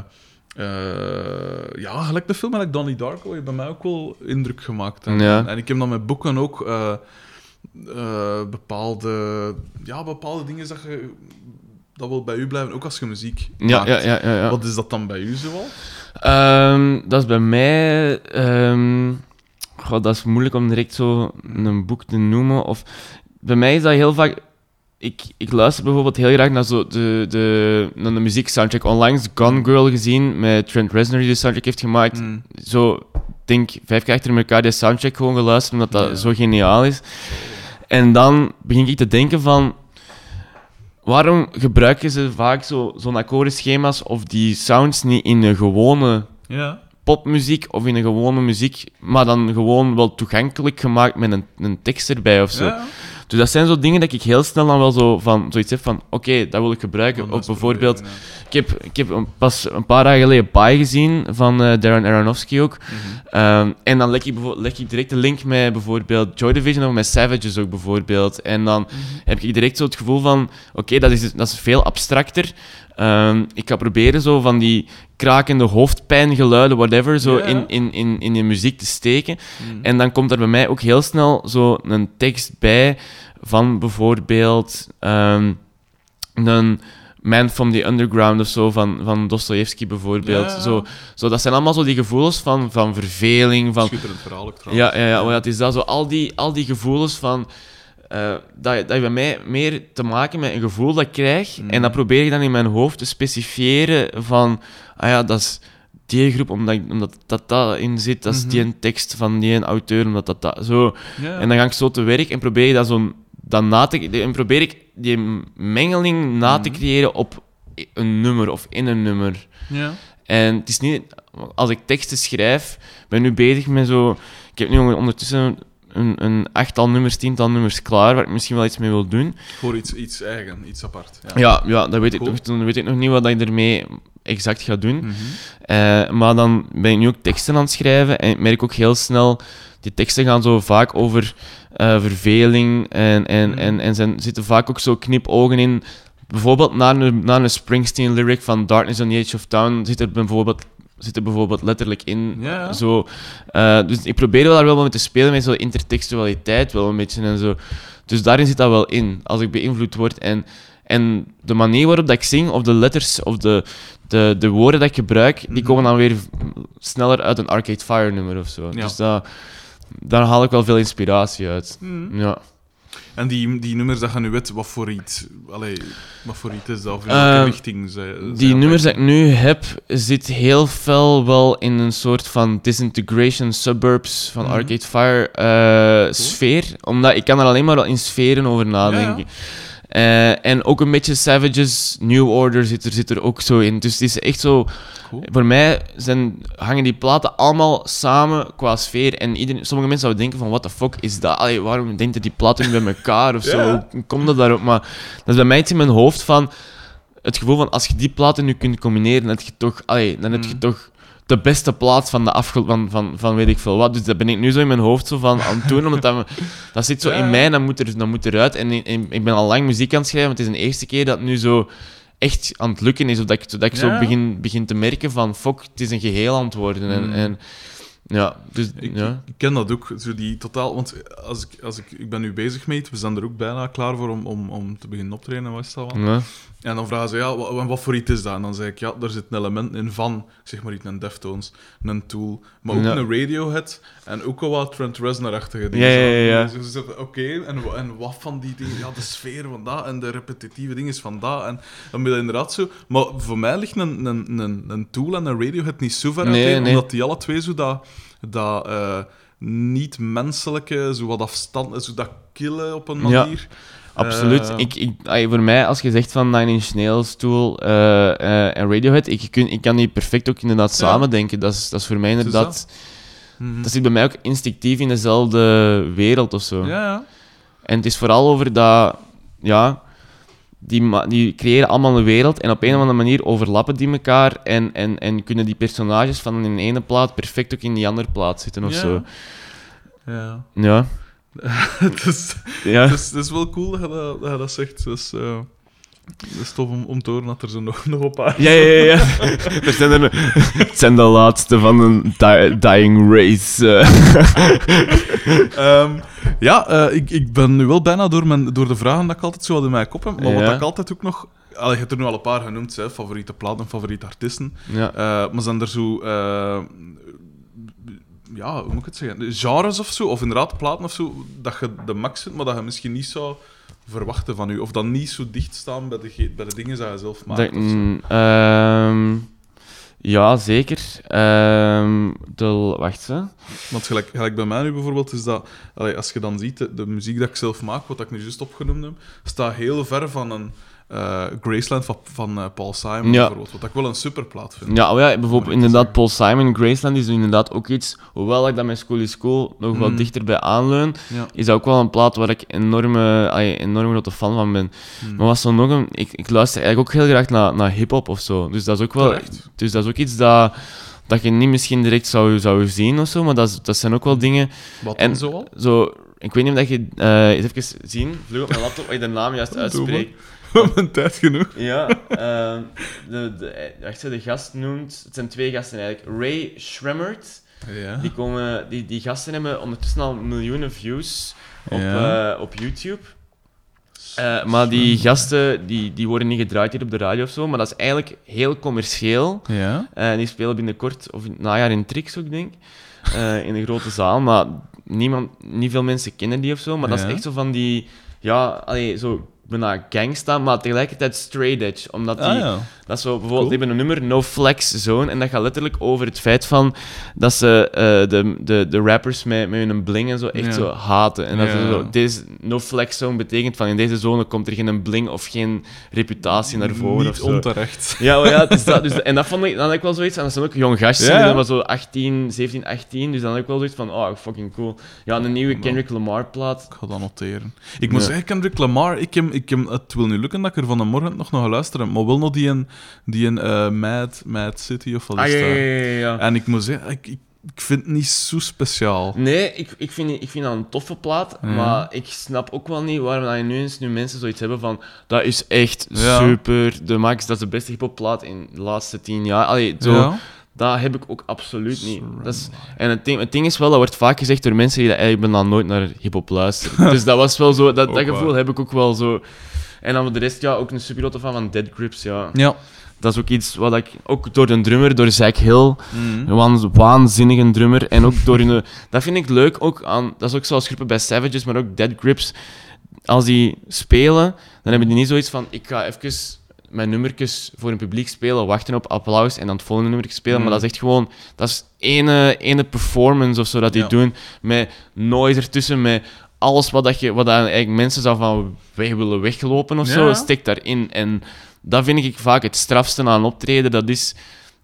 Speaker 1: ja, gelijk de film gelijk Donnie Darko heeft bij mij ook wel indruk gemaakt. En,
Speaker 2: Ja.
Speaker 1: en ik heb dan met boeken ook. Eh, bepaalde, ja, bepaalde dingen dat, je, dat wil bij u blijven, ook als je muziek
Speaker 2: Ja,
Speaker 1: maakt.
Speaker 2: ja, ja, ja. ja.
Speaker 1: Wat is dat dan bij u zoal?
Speaker 2: Ehm, dat is bij mij. goh, dat is moeilijk om direct zo een boek te noemen. Of, bij mij is dat heel vaak. Ik, ik luister bijvoorbeeld heel graag naar zo de, de, naar de muzieksoundtrack. Onlangs Gone Girl gezien met Trent Reznor die de soundtrack heeft gemaakt.
Speaker 1: Mm.
Speaker 2: Zo, ik denk vijf keer achter elkaar die soundtrack gewoon geluisterd, omdat dat zo geniaal is. En dan begin ik te denken van... Waarom gebruiken ze vaak zo- zo'n akkoordenschema's of die sounds niet in een gewone
Speaker 1: Ja.
Speaker 2: popmuziek of in een gewone muziek, maar dan gewoon wel toegankelijk gemaakt met een, een tekst erbij of zo.
Speaker 1: Ja.
Speaker 2: Dus dat zijn zo dingen dat ik heel snel dan wel zo van zoiets heb van, oké, dat wil ik gebruiken. Of bijvoorbeeld,
Speaker 1: proberen,
Speaker 2: ik heb, ik heb een- pas een paar dagen geleden Pie gezien van eh, Darren Aronofsky ook.
Speaker 1: Mhm.
Speaker 2: Ehm, en dan leg ik, leg ik direct de link met bijvoorbeeld Joy Division of met Savages ook bijvoorbeeld. En dan heb ik direct zo het gevoel van, oké, dat, is, dat is veel abstracter. Ehm, ik ga proberen zo van die krakende hoofdpijngeluiden, whatever, zo
Speaker 1: Ja.
Speaker 2: in, in, in, in je muziek te steken.
Speaker 1: Mhm.
Speaker 2: En dan komt er bij mij ook heel snel zo een tekst bij van bijvoorbeeld ehm, een Man from the Underground of zo, van, van Dostoevsky bijvoorbeeld.
Speaker 1: Ja.
Speaker 2: Zo, zo, dat zijn allemaal zo die gevoelens van, van verveling, van...
Speaker 1: Schitterend verhaal ook trouwens.
Speaker 2: Ja, ja, ja, maar het is dat zo, al die, al die gevoelens van... eh, dat, dat je bij mij meer te maken met een gevoel dat ik krijg.
Speaker 1: Mhm.
Speaker 2: En dat probeer ik dan in mijn hoofd te specifieren van... Ah ja, dat is die groep, omdat, omdat dat, dat in zit. Dat is
Speaker 1: Mhm.
Speaker 2: die een tekst van die een auteur, omdat dat dat... Zo. En dan ga ik zo te werk en probeer ik dat zo... Dan na te, en probeer ik die mengeling na te
Speaker 1: Mhm.
Speaker 2: creëren op een nummer of in een nummer. En het is niet... Als ik teksten schrijf, ben ik nu bezig met zo... Ik heb nu ondertussen een, een achttal nummers, tiental nummers klaar, waar ik misschien wel iets mee wil doen.
Speaker 1: Voor iets, iets eigen, iets apart. Ja.
Speaker 2: Ja, ja dat weet ik dan weet ik nog niet wat ik ermee exact ga doen.
Speaker 1: Mhm.
Speaker 2: Eh, maar dan ben ik nu ook teksten aan het schrijven en ik merk ook heel snel... Die teksten gaan zo vaak over eh, verveling en, en,
Speaker 1: Mhm.
Speaker 2: en, en zijn, zitten vaak ook zo knipogen in. Bijvoorbeeld na een, na een Springsteen-lyric van Darkness on the Edge of Town zit er bijvoorbeeld, zit er bijvoorbeeld letterlijk in.
Speaker 1: Ja.
Speaker 2: Zo, eh, dus ik probeer wel daar wel mee te spelen, met zo'n intertextualiteit wel een beetje en zo. Dus daarin zit dat wel in, als ik beïnvloed word. En, en de manier waarop dat ik zing, of de letters, of de, de, de woorden dat ik gebruik, die
Speaker 1: Mhm.
Speaker 2: komen dan weer sneller uit een Arcade Fire nummer of zo.
Speaker 1: Ja.
Speaker 2: Dus dat, daar haal ik wel veel inspiratie uit.
Speaker 1: Mhm.
Speaker 2: Ja.
Speaker 1: En die, die nummers, dat gaan nu weten wat voor iets... Allee, wat voor iets is dat? Of in
Speaker 2: Eh,
Speaker 1: welke richting.
Speaker 2: Die nummers dat ik nu heb, zit heel fel wel in een soort van disintegration suburbs van
Speaker 1: Mhm.
Speaker 2: Arcade Fire eh, sfeer. Omdat ik kan er alleen maar wel in sferen over nadenken. Eh, en ook een beetje Savages, New Order zit er, zit er ook zo in. Dus het is echt zo...
Speaker 1: Cool.
Speaker 2: Voor mij zijn, hangen die platen allemaal samen qua sfeer. En iedereen, sommige mensen zouden denken van, what the fuck is dat? Allee, waarom denken die platen bij elkaar of zo?
Speaker 1: Ja.
Speaker 2: Hoe komt dat daarop? Maar dat is bij mij iets in mijn hoofd van... Het gevoel van, als je die platen nu kunt combineren, dan heb je toch... Allee, dan heb je
Speaker 1: Mm.
Speaker 2: toch de beste plaat van de afge... Van, van, van weet ik veel wat. Dus dat ben ik nu zo in mijn hoofd zo van aan het doen, omdat dat, dat zit zo in mij en dat moet, er, dat moet eruit. En, en ik ben al lang muziek aan het schrijven, maar het is de eerste keer dat nu zo echt aan het lukken is. Of dat ik, dat ik
Speaker 1: Ja.
Speaker 2: zo begin, begin te merken van, fuck, het is een geheel aan het worden. En,
Speaker 1: Mm.
Speaker 2: en ja, dus
Speaker 1: Ik,
Speaker 2: ja.
Speaker 1: ik ken dat ook, zo die totaal... Want als ik, als ik, ik ben nu bezig mee, we zijn er ook bijna klaar voor om, om, om te beginnen optreden, wat is dat wel?
Speaker 2: ja.
Speaker 1: En dan vragen ze, ja, wat, wat voor iets is dat? En dan zeg ik, ja, daar zitten elementen in van, zeg maar iets, een Deftones, een Tool, maar ook
Speaker 2: Ja.
Speaker 1: een Radiohead en ook al wat Trent Reznor-achtige dingen.
Speaker 2: Ja, ja, ja.
Speaker 1: Dus ze zeggen, oké, en, en wat van die dingen? Ja, de sfeer van dat en de repetitieve dingen is van dat. En dan ben je inderdaad zo... Maar voor mij ligt een, een, een, een Tool en een Radiohead niet zo ver
Speaker 2: Nee, nee.
Speaker 1: omdat die alle twee zo dat... dat eh, niet-menselijke, zo wat afstand, zo dat killen op een
Speaker 2: Ja. Absoluut.
Speaker 1: Eh,
Speaker 2: ik, voor mij, als je zegt van Nine Inch Nails, Tool en Radiohead, ik, kun, ik kan die perfect ook inderdaad
Speaker 1: Ja.
Speaker 2: samen denken. Dat is, dat is voor mij inderdaad...
Speaker 1: Mhm.
Speaker 2: Dat zit bij mij ook instinctief in dezelfde wereld of zo.
Speaker 1: Ja, ja.
Speaker 2: En het is vooral over dat... Ja, die, die creëren allemaal een wereld en op een of andere manier overlappen die elkaar en, en, en kunnen die personages van in de ene plaat perfect ook in die andere plaat zitten of
Speaker 1: Ja.
Speaker 2: zo.
Speaker 1: Ja.
Speaker 2: Ja.
Speaker 1: Het, is,
Speaker 2: Ja.
Speaker 1: het, is, het is wel cool dat je dat, dat, je dat zegt. Dus, eh, het is tof om, om te horen dat er zo nog, nog een paar...
Speaker 2: Ja, ja, ja. ja. Er zijn er, het zijn de laatste van een di- dying race. eh.
Speaker 1: Ehm, Ja, eh, ik, ik ben nu wel bijna door, mijn, door de vragen dat ik altijd zo had in mijn kop heb. Maar wat ik altijd ook nog... Allee, je hebt er nu al een paar genoemd, hè, favoriete platen en favoriete artiesten.
Speaker 2: Ja.
Speaker 1: Maar zijn er zo... ja, hoe moet ik het zeggen? Genres of zo, of inderdaad platen of zo, dat je de max vindt, maar dat je misschien niet zou verwachten van u. Of dat niet zo dicht staan bij de, bij de dingen die je zelf maakt.
Speaker 2: Dat- mm, ehm, ja, zeker. Ehm, de, wacht, hè.
Speaker 1: Want gelijk, gelijk bij mij nu bijvoorbeeld is dat... als je dan ziet, de, de muziek dat ik zelf maak, wat ik nu juist opgenoemd heb, staat heel ver van een eh, Graceland van, van eh, Paul Simon
Speaker 2: Ja.
Speaker 1: bijvoorbeeld. Wat ik wel een superplaat vind.
Speaker 2: Ja, oh ja, bijvoorbeeld inderdaad Paul Simon, Graceland is inderdaad ook iets, hoewel ik dat met School is School nog wat
Speaker 1: Mm.
Speaker 2: dichterbij aanleun,
Speaker 1: Ja.
Speaker 2: is dat ook wel een plaat waar ik enorme, enorm grote fan van ben.
Speaker 1: Mm.
Speaker 2: Maar was zo nog een, ik, ik luister eigenlijk ook heel graag naar, naar hip-hop of zo. Dus dat is ook wel,
Speaker 1: Terecht.
Speaker 2: dus dat is ook iets dat, dat je niet misschien direct zou, zou zien of zo, maar dat, dat zijn ook wel dingen.
Speaker 1: Wat
Speaker 2: En-
Speaker 1: zo?
Speaker 2: Zo, ik weet niet of dat je, eh eens even zien, vlug op mijn laptop, of je de naam juist uitspreekt.
Speaker 1: Een tijd genoeg.
Speaker 2: Ja, ehm, de, de, wacht, de gast noemt, het zijn twee gasten eigenlijk, Ray Schremmert.
Speaker 1: Ja.
Speaker 2: Die, komen, die, die gasten hebben ondertussen al miljoenen views op,
Speaker 1: Ja.
Speaker 2: eh, op YouTube. Eh, maar die gasten die, die worden niet gedraaid hier op de radio of zo, maar dat is eigenlijk heel commercieel.
Speaker 1: Ja.
Speaker 2: Eh, die spelen binnenkort, of in het najaar in Trix ook, denk ik. eh, in een grote zaal, maar niemand, niet veel mensen kennen die of zo. Maar dat
Speaker 1: Ja.
Speaker 2: is echt zo van die, ja, allee, zo bijna gangsta, maar tegelijkertijd straight edge. Omdat die,
Speaker 1: Ah, ja.
Speaker 2: dat zo, bijvoorbeeld,
Speaker 1: Cool.
Speaker 2: die hebben een nummer, No Flex Zone, en dat gaat letterlijk over het feit van dat ze eh, de, de, de rappers met, met hun bling en zo echt
Speaker 1: Ja.
Speaker 2: zo haten. En dat
Speaker 1: Ja.
Speaker 2: zo, deze No Flex Zone betekent van in deze zone komt er geen bling of geen reputatie naar voren
Speaker 1: Niet
Speaker 2: of zo.
Speaker 1: onterecht.
Speaker 2: Ja, maar ja, het is dat. Dus, en dat vond ik, dan had ik wel zoiets, en dat zijn ook jong gastjes,
Speaker 1: ja.
Speaker 2: dat was zo 18, 17, 18, dus dan had ik wel zoiets van, oh, fucking cool. Ja, een nieuwe Kendrick Lamar plaat.
Speaker 1: Ik ga dat noteren. Ik moet zeggen, Kendrick Lamar, ik heb, ik heb, het wil nu lukken dat ik er van de morgen nog naar luisteren, maar wel nog die een, die een eh, Mad, Mad City of wat is
Speaker 2: Ah, ja,
Speaker 1: dat?
Speaker 2: ja, ja.
Speaker 1: En ik moet zeggen, ik, ik, ik vind het niet zo speciaal.
Speaker 2: Nee, ik, ik, vind, ik vind dat een toffe plaat, maar ik snap ook wel niet waarom dat je nu eens nu mensen zoiets hebben van dat is echt super, de max, dat is de beste hip-hop plaat in de laatste tien jaar. Allee, zo? Dat heb ik ook absoluut niet. Dat is, en het ding, het ding is wel, dat wordt vaak gezegd door mensen die dat eigenlijk dan nooit naar hip-hop luisteren. dus dat was wel zo, dat, dat gevoel
Speaker 1: waar.
Speaker 2: heb ik ook wel zo. En dan voor de rest, ja, ook een super grote fan van Dead Grips, ja.
Speaker 1: Ja.
Speaker 2: Dat is ook iets wat ik, ook door een drummer, door Zack Hill,
Speaker 1: Mhm.
Speaker 2: een waan- waanzinnige drummer. En ook door hun... Dat vind ik leuk, ook aan... Dat is ook zoals groepen bij Savages, maar ook Dead Grips. Als die spelen, dan hebben die niet zoiets van... Ik ga even mijn nummertjes voor een publiek spelen, wachten op applaus en dan het volgende nummer spelen.
Speaker 1: Mm.
Speaker 2: Maar dat is echt gewoon... Dat is ene, ene performance of zo dat die
Speaker 1: Ja.
Speaker 2: doen. Met noise ertussen, met alles wat, dat je, wat dat eigenlijk mensen zou van weg willen weglopen of zo,
Speaker 1: Ja.
Speaker 2: steekt daarin. En dat vind ik vaak het strafste aan optreden. Dat is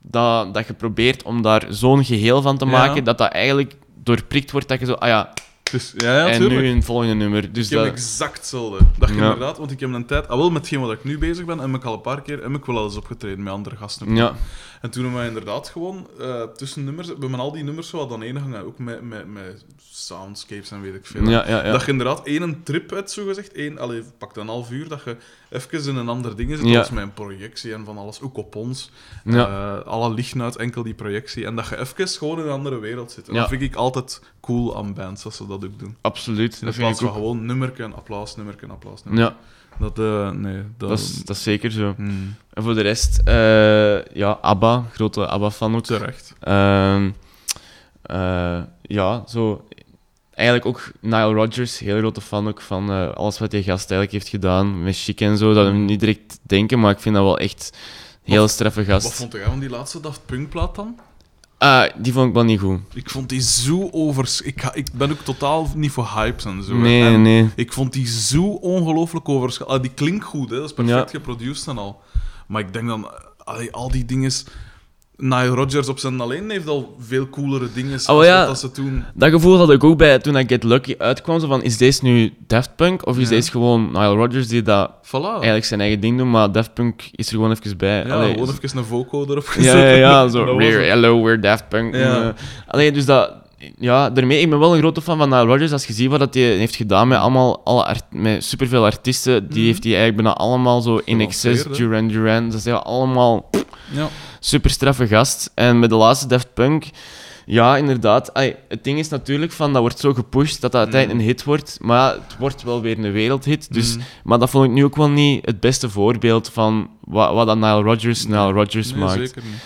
Speaker 2: dat, dat je probeert om daar zo'n geheel van te
Speaker 1: Ja.
Speaker 2: maken, dat dat eigenlijk doorprikt wordt, dat je zo, ah ja,
Speaker 1: Dus, ja, ja,
Speaker 2: en
Speaker 1: tuurlijk.
Speaker 2: nu een volgende nummer. Dus
Speaker 1: Ik heb
Speaker 2: dat,
Speaker 1: exact hetzelfde. Dat je
Speaker 2: Ja.
Speaker 1: inderdaad, want ik heb een tijd, ah, wel met hetgeen waar ik nu bezig ben, heb ik al een paar keer heb ik wel eens opgetreden met andere gasten.
Speaker 2: ja,
Speaker 1: En toen hebben we inderdaad gewoon eh, tussen nummers, we hebben al die nummers zo wat aan één hangen, ook met, met, met soundscapes en weet ik veel.
Speaker 2: ja, ja, ja.
Speaker 1: Dat je inderdaad één trip hebt, zo gezegd, één, allee, pak een half uur, dat je even in een ander ding zit,
Speaker 2: Ja.
Speaker 1: zoals met een projectie en van alles, ook op ons.
Speaker 2: Ja.
Speaker 1: Eh, alle lichten uit, enkel die projectie. En dat je even gewoon in een andere wereld zit. En
Speaker 2: Ja.
Speaker 1: dat vind ik altijd cool aan bands, als ze dat ook doen.
Speaker 2: absoluut.
Speaker 1: In
Speaker 2: Dat
Speaker 1: plaats van gewoon nummerke, een applaus, nummerke, een applaus, nummerke.
Speaker 2: Ja,
Speaker 1: Dat, eh, nee, dat...
Speaker 2: dat is, dat is zeker zo.
Speaker 1: Hmm,
Speaker 2: En voor de rest, eh, ja, ABBA, grote ABBA-fan ook.
Speaker 1: terecht.
Speaker 2: Ehm, eh, ja, zo. Eigenlijk ook Nile Rodgers, heel grote fan ook van eh, alles wat die gast eigenlijk heeft gedaan. Met chic en zo, dat we niet direct denken, maar ik vind dat wel echt een heel
Speaker 1: Wat-
Speaker 2: straffe
Speaker 1: Wat
Speaker 2: gast.
Speaker 1: vond jij van die laatste Daft Punk-plaat dan?
Speaker 2: Ah, die vond ik wel niet goed.
Speaker 1: Ik vond die zo over... Ik, ga- ik ben ook totaal niet voor hypes en zo.
Speaker 2: Nee,
Speaker 1: En
Speaker 2: nee.
Speaker 1: Ik vond die zo ongelooflijk overschat. Ah, die klinkt goed, hè. dat is perfect
Speaker 2: Ja.
Speaker 1: geproduceerd en al. Maar ik denk dan, allee, al die dingen. Nile Rodgers op zijn alleen heeft al veel coolere dingen.
Speaker 2: Oh,
Speaker 1: als
Speaker 2: ja.
Speaker 1: wat ze toen.
Speaker 2: Dat gevoel had ik ook bij toen ik Get Lucky uitkwam. Zo van, is deze nu Daft Punk of is
Speaker 1: Ja.
Speaker 2: deze gewoon Nile Rodgers die dat
Speaker 1: Voilà.
Speaker 2: eigenlijk zijn eigen ding doet, maar Daft Punk is er gewoon even bij.
Speaker 1: ja,
Speaker 2: Allee,
Speaker 1: gewoon even een voco erop gezet.
Speaker 2: Ja, ja, ja, zo. We're, hello, we're Daft Punk.
Speaker 1: Ja.
Speaker 2: Eh, allee, dus dat... Ja, daarmee, ik ben wel een grote fan van Nile Rodgers. Als je ziet wat dat hij heeft gedaan met, allemaal, alle art, met superveel artiesten, die
Speaker 1: Mhm.
Speaker 2: heeft hij eigenlijk bijna allemaal zo in excess? Duran Duran. Dat zijn allemaal
Speaker 1: Ja.
Speaker 2: Super straffe gast. En met de laatste Daft Punk, Ja, inderdaad. Het ding is natuurlijk van dat wordt zo gepusht dat dat uiteindelijk een hit wordt. Maar ja, het wordt wel weer een wereldhit. Dus,
Speaker 1: Mm.
Speaker 2: Maar dat vond ik nu ook wel niet het beste voorbeeld van wat, wat dat Nile Rodgers Nile Rodgers
Speaker 1: Nee,
Speaker 2: maakt.
Speaker 1: zeker niet.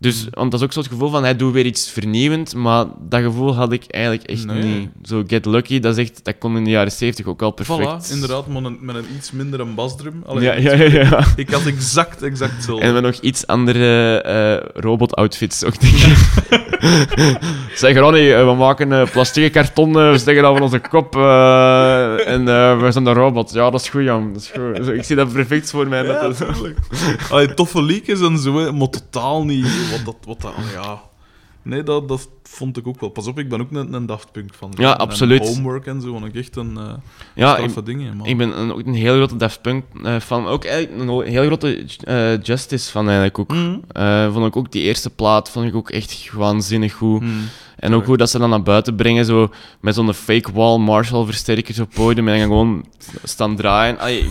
Speaker 2: Dus, want dat is ook zo het gevoel van hij doet weer iets vernieuwend. Maar dat gevoel had ik eigenlijk echt
Speaker 1: Nee.
Speaker 2: niet. Zo Get Lucky, dat, is echt, dat kon in de jaren 70 ook al perfect.
Speaker 1: Voilà, inderdaad, met een, met een iets minder een basdrum. Allee,
Speaker 2: Ja, ja, ja. ja.
Speaker 1: Ik had exact, exact hetzelfde.
Speaker 2: En met nog iets andere eh robot-outfits ook, denk ik. zeg Ronnie, eh, we maken eh plastieke karton, eh, we steken dat van onze kop en we zijn de robot. Ja, dat is goed, Jan. Dat is goed. Zo, ik zie dat perfect voor mij.
Speaker 1: Ja,
Speaker 2: dat dat-
Speaker 1: tuurlijk. Allee, toffe liedjes en zo, maar totaal niet wat dat... Wat dat allee, ja. Nee, dat, dat vond ik ook wel. Pas op, ik ben ook een, een Daft Punk van.
Speaker 2: Ja,
Speaker 1: En
Speaker 2: absoluut.
Speaker 1: Homework en zo, vond ik echt een uh,
Speaker 2: ja, ik,
Speaker 1: straffe dingen. Man.
Speaker 2: ik ben een, ook een heel grote Daft Punk eh, fan. Ook eigenlijk een heel grote eh, Justice fan eigenlijk ook.
Speaker 1: Mm.
Speaker 2: Eh, vond ik ook die eerste plaat vond ik ook echt waanzinnig goed.
Speaker 1: Mm.
Speaker 2: En ook hoe dat ze dan naar buiten brengen, zo met zo'n fake wall Marshall versterkers op podium en dan gewoon staan draaien. Ai,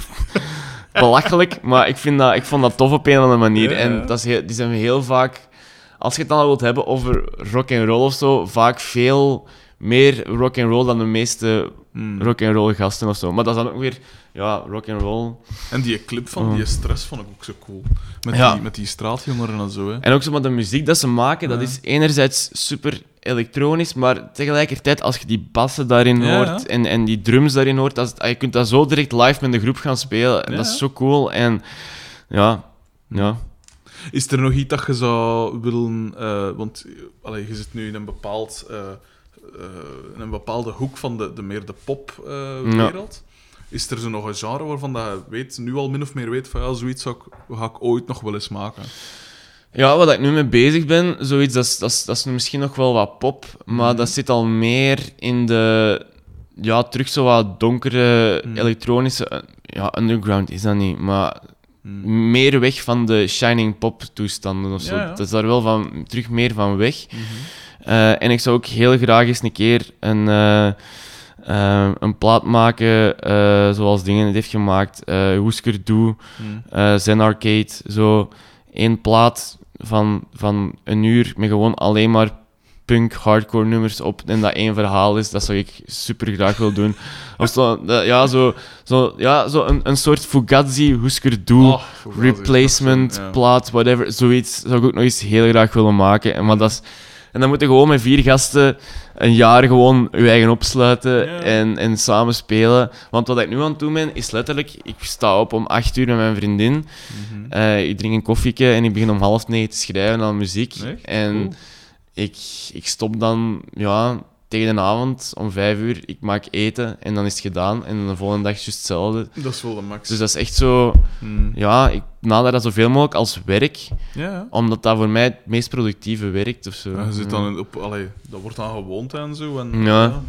Speaker 2: belachelijk, maar ik, vind dat, ik vond dat tof op een of andere manier.
Speaker 1: Ja, ja.
Speaker 2: En dat is heel, die zijn heel vaak, als je het dan al wilt hebben over rock and roll of zo, vaak veel meer rock and roll dan de meeste
Speaker 1: Mm.
Speaker 2: rock and roll gasten of zo. Maar dat is dan ook weer, ja, rock and roll.
Speaker 1: En die clip van
Speaker 2: Oh.
Speaker 1: die stress vond ik ook zo cool. Met,
Speaker 2: Ja.
Speaker 1: die, met die straatjongeren en zo. Hè.
Speaker 2: En ook zo met de muziek dat ze maken, dat is enerzijds super elektronisch, maar tegelijkertijd als je die bassen daarin
Speaker 1: Ja,
Speaker 2: hoort en, en die drums daarin hoort, dat is, het- je kunt dat zo direct live met de groep gaan spelen. En dat is zo cool. En ja, ja.
Speaker 1: Is er nog iets dat je zou willen... eh, want allee, je zit nu in een bepaald... eh, eh, in een bepaalde hoek van de, de meer de popwereld. Is er zo nog een genre waarvan dat je weet, nu al min of meer weet van ja, zoiets zou ik, ga ik ooit nog wel eens maken?
Speaker 2: Ja, wat ik nu mee bezig ben, zoiets, dat is, dat is, dat is misschien nog wel wat pop, maar
Speaker 1: Mhm.
Speaker 2: dat zit al meer in de, ja, terug zo wat donkere,
Speaker 1: Mhm.
Speaker 2: elektronische, ja, underground is dat niet, maar
Speaker 1: Hmm.
Speaker 2: meer weg van de shining pop toestanden of zo.
Speaker 1: Ja, ja.
Speaker 2: Dat is daar wel van, terug meer van weg.
Speaker 1: Mhm.
Speaker 2: Eh, en ik zou ook heel graag eens een keer een, eh, eh, een plaat maken, zoals Dingen het heeft gemaakt. Du,
Speaker 1: Hmm.
Speaker 2: eh Zen Arcade. Zo één plaat van, van een uur met gewoon alleen maar punk, hardcore nummers op en dat één verhaal is. Dat zou ik super graag willen doen. Of zo, ja, zo, zo, ja, zo een, een soort Fugazi, Husker Du
Speaker 1: Oh, het?
Speaker 2: replacement
Speaker 1: Ja.
Speaker 2: plaat, whatever. Zoiets zou ik ook nog eens heel graag willen maken. En, maar dat is, en dan moet je gewoon met vier gasten een jaar gewoon je eigen opsluiten en, en samen spelen. Want wat ik nu aan het doen ben, is letterlijk... Ik sta op om acht uur met mijn vriendin.
Speaker 1: Mhm.
Speaker 2: Eh, ik drink een koffieke en ik begin om half negen te schrijven aan muziek.
Speaker 1: Echt?
Speaker 2: En
Speaker 1: Cool.
Speaker 2: Ik, ik stop dan ja, tegen de avond om vijf uur. Ik maak eten en dan is het gedaan. En de volgende dag is het juist hetzelfde.
Speaker 1: Dat is wel de max.
Speaker 2: Dus dat is echt zo...
Speaker 1: Hmm.
Speaker 2: Ja, ik nader dat zoveel mogelijk als werk,
Speaker 1: Ja,
Speaker 2: omdat dat voor mij het meest productieve werkt of zo.
Speaker 1: Ja, je zit dan in- op, allee, dat wordt dan gewoond en zo. En,
Speaker 2: Ja.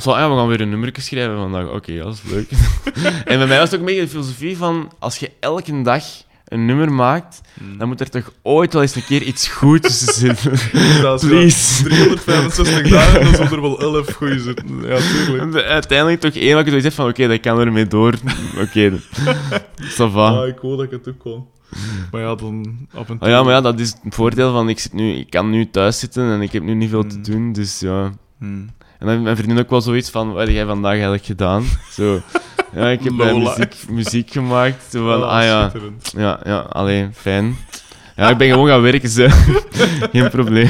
Speaker 2: Zo, ja, we gaan weer een nummer schrijven vandaag. Oké, ja, dat is leuk. en bij mij was het ook een beetje de filosofie van, als je elke dag een nummer maakt,
Speaker 1: Hmm.
Speaker 2: dan moet er toch ooit wel eens een keer iets goed tussen zitten.
Speaker 1: Dat is
Speaker 2: Please.
Speaker 1: wel 365 dagen, dan zullen er wel 11 goede zitten. Ja, tuurlijk.
Speaker 2: Uiteindelijk toch één wat je zoiets hebt van, oké, dat kan ermee door. Oké, ça va.
Speaker 1: Ah, ik hoor dat ik het ook wel. Maar ja, dan af en toe.
Speaker 2: Oh ja, maar ja, dat is het voordeel van, ik, zit nu, ik kan nu thuis zitten en ik heb nu niet veel te
Speaker 1: Mm.
Speaker 2: doen, dus ja...
Speaker 1: Hmm.
Speaker 2: En dan mijn vriendin ook wel zoiets van, wat heb jij vandaag eigenlijk gedaan? Zo, ja, ik heb muziek, muziek gemaakt. Zo van,
Speaker 1: Ah,
Speaker 2: ah ja, ja, ja, alleen, fijn. Ja, ik ben gewoon gaan werken, zo. Geen probleem.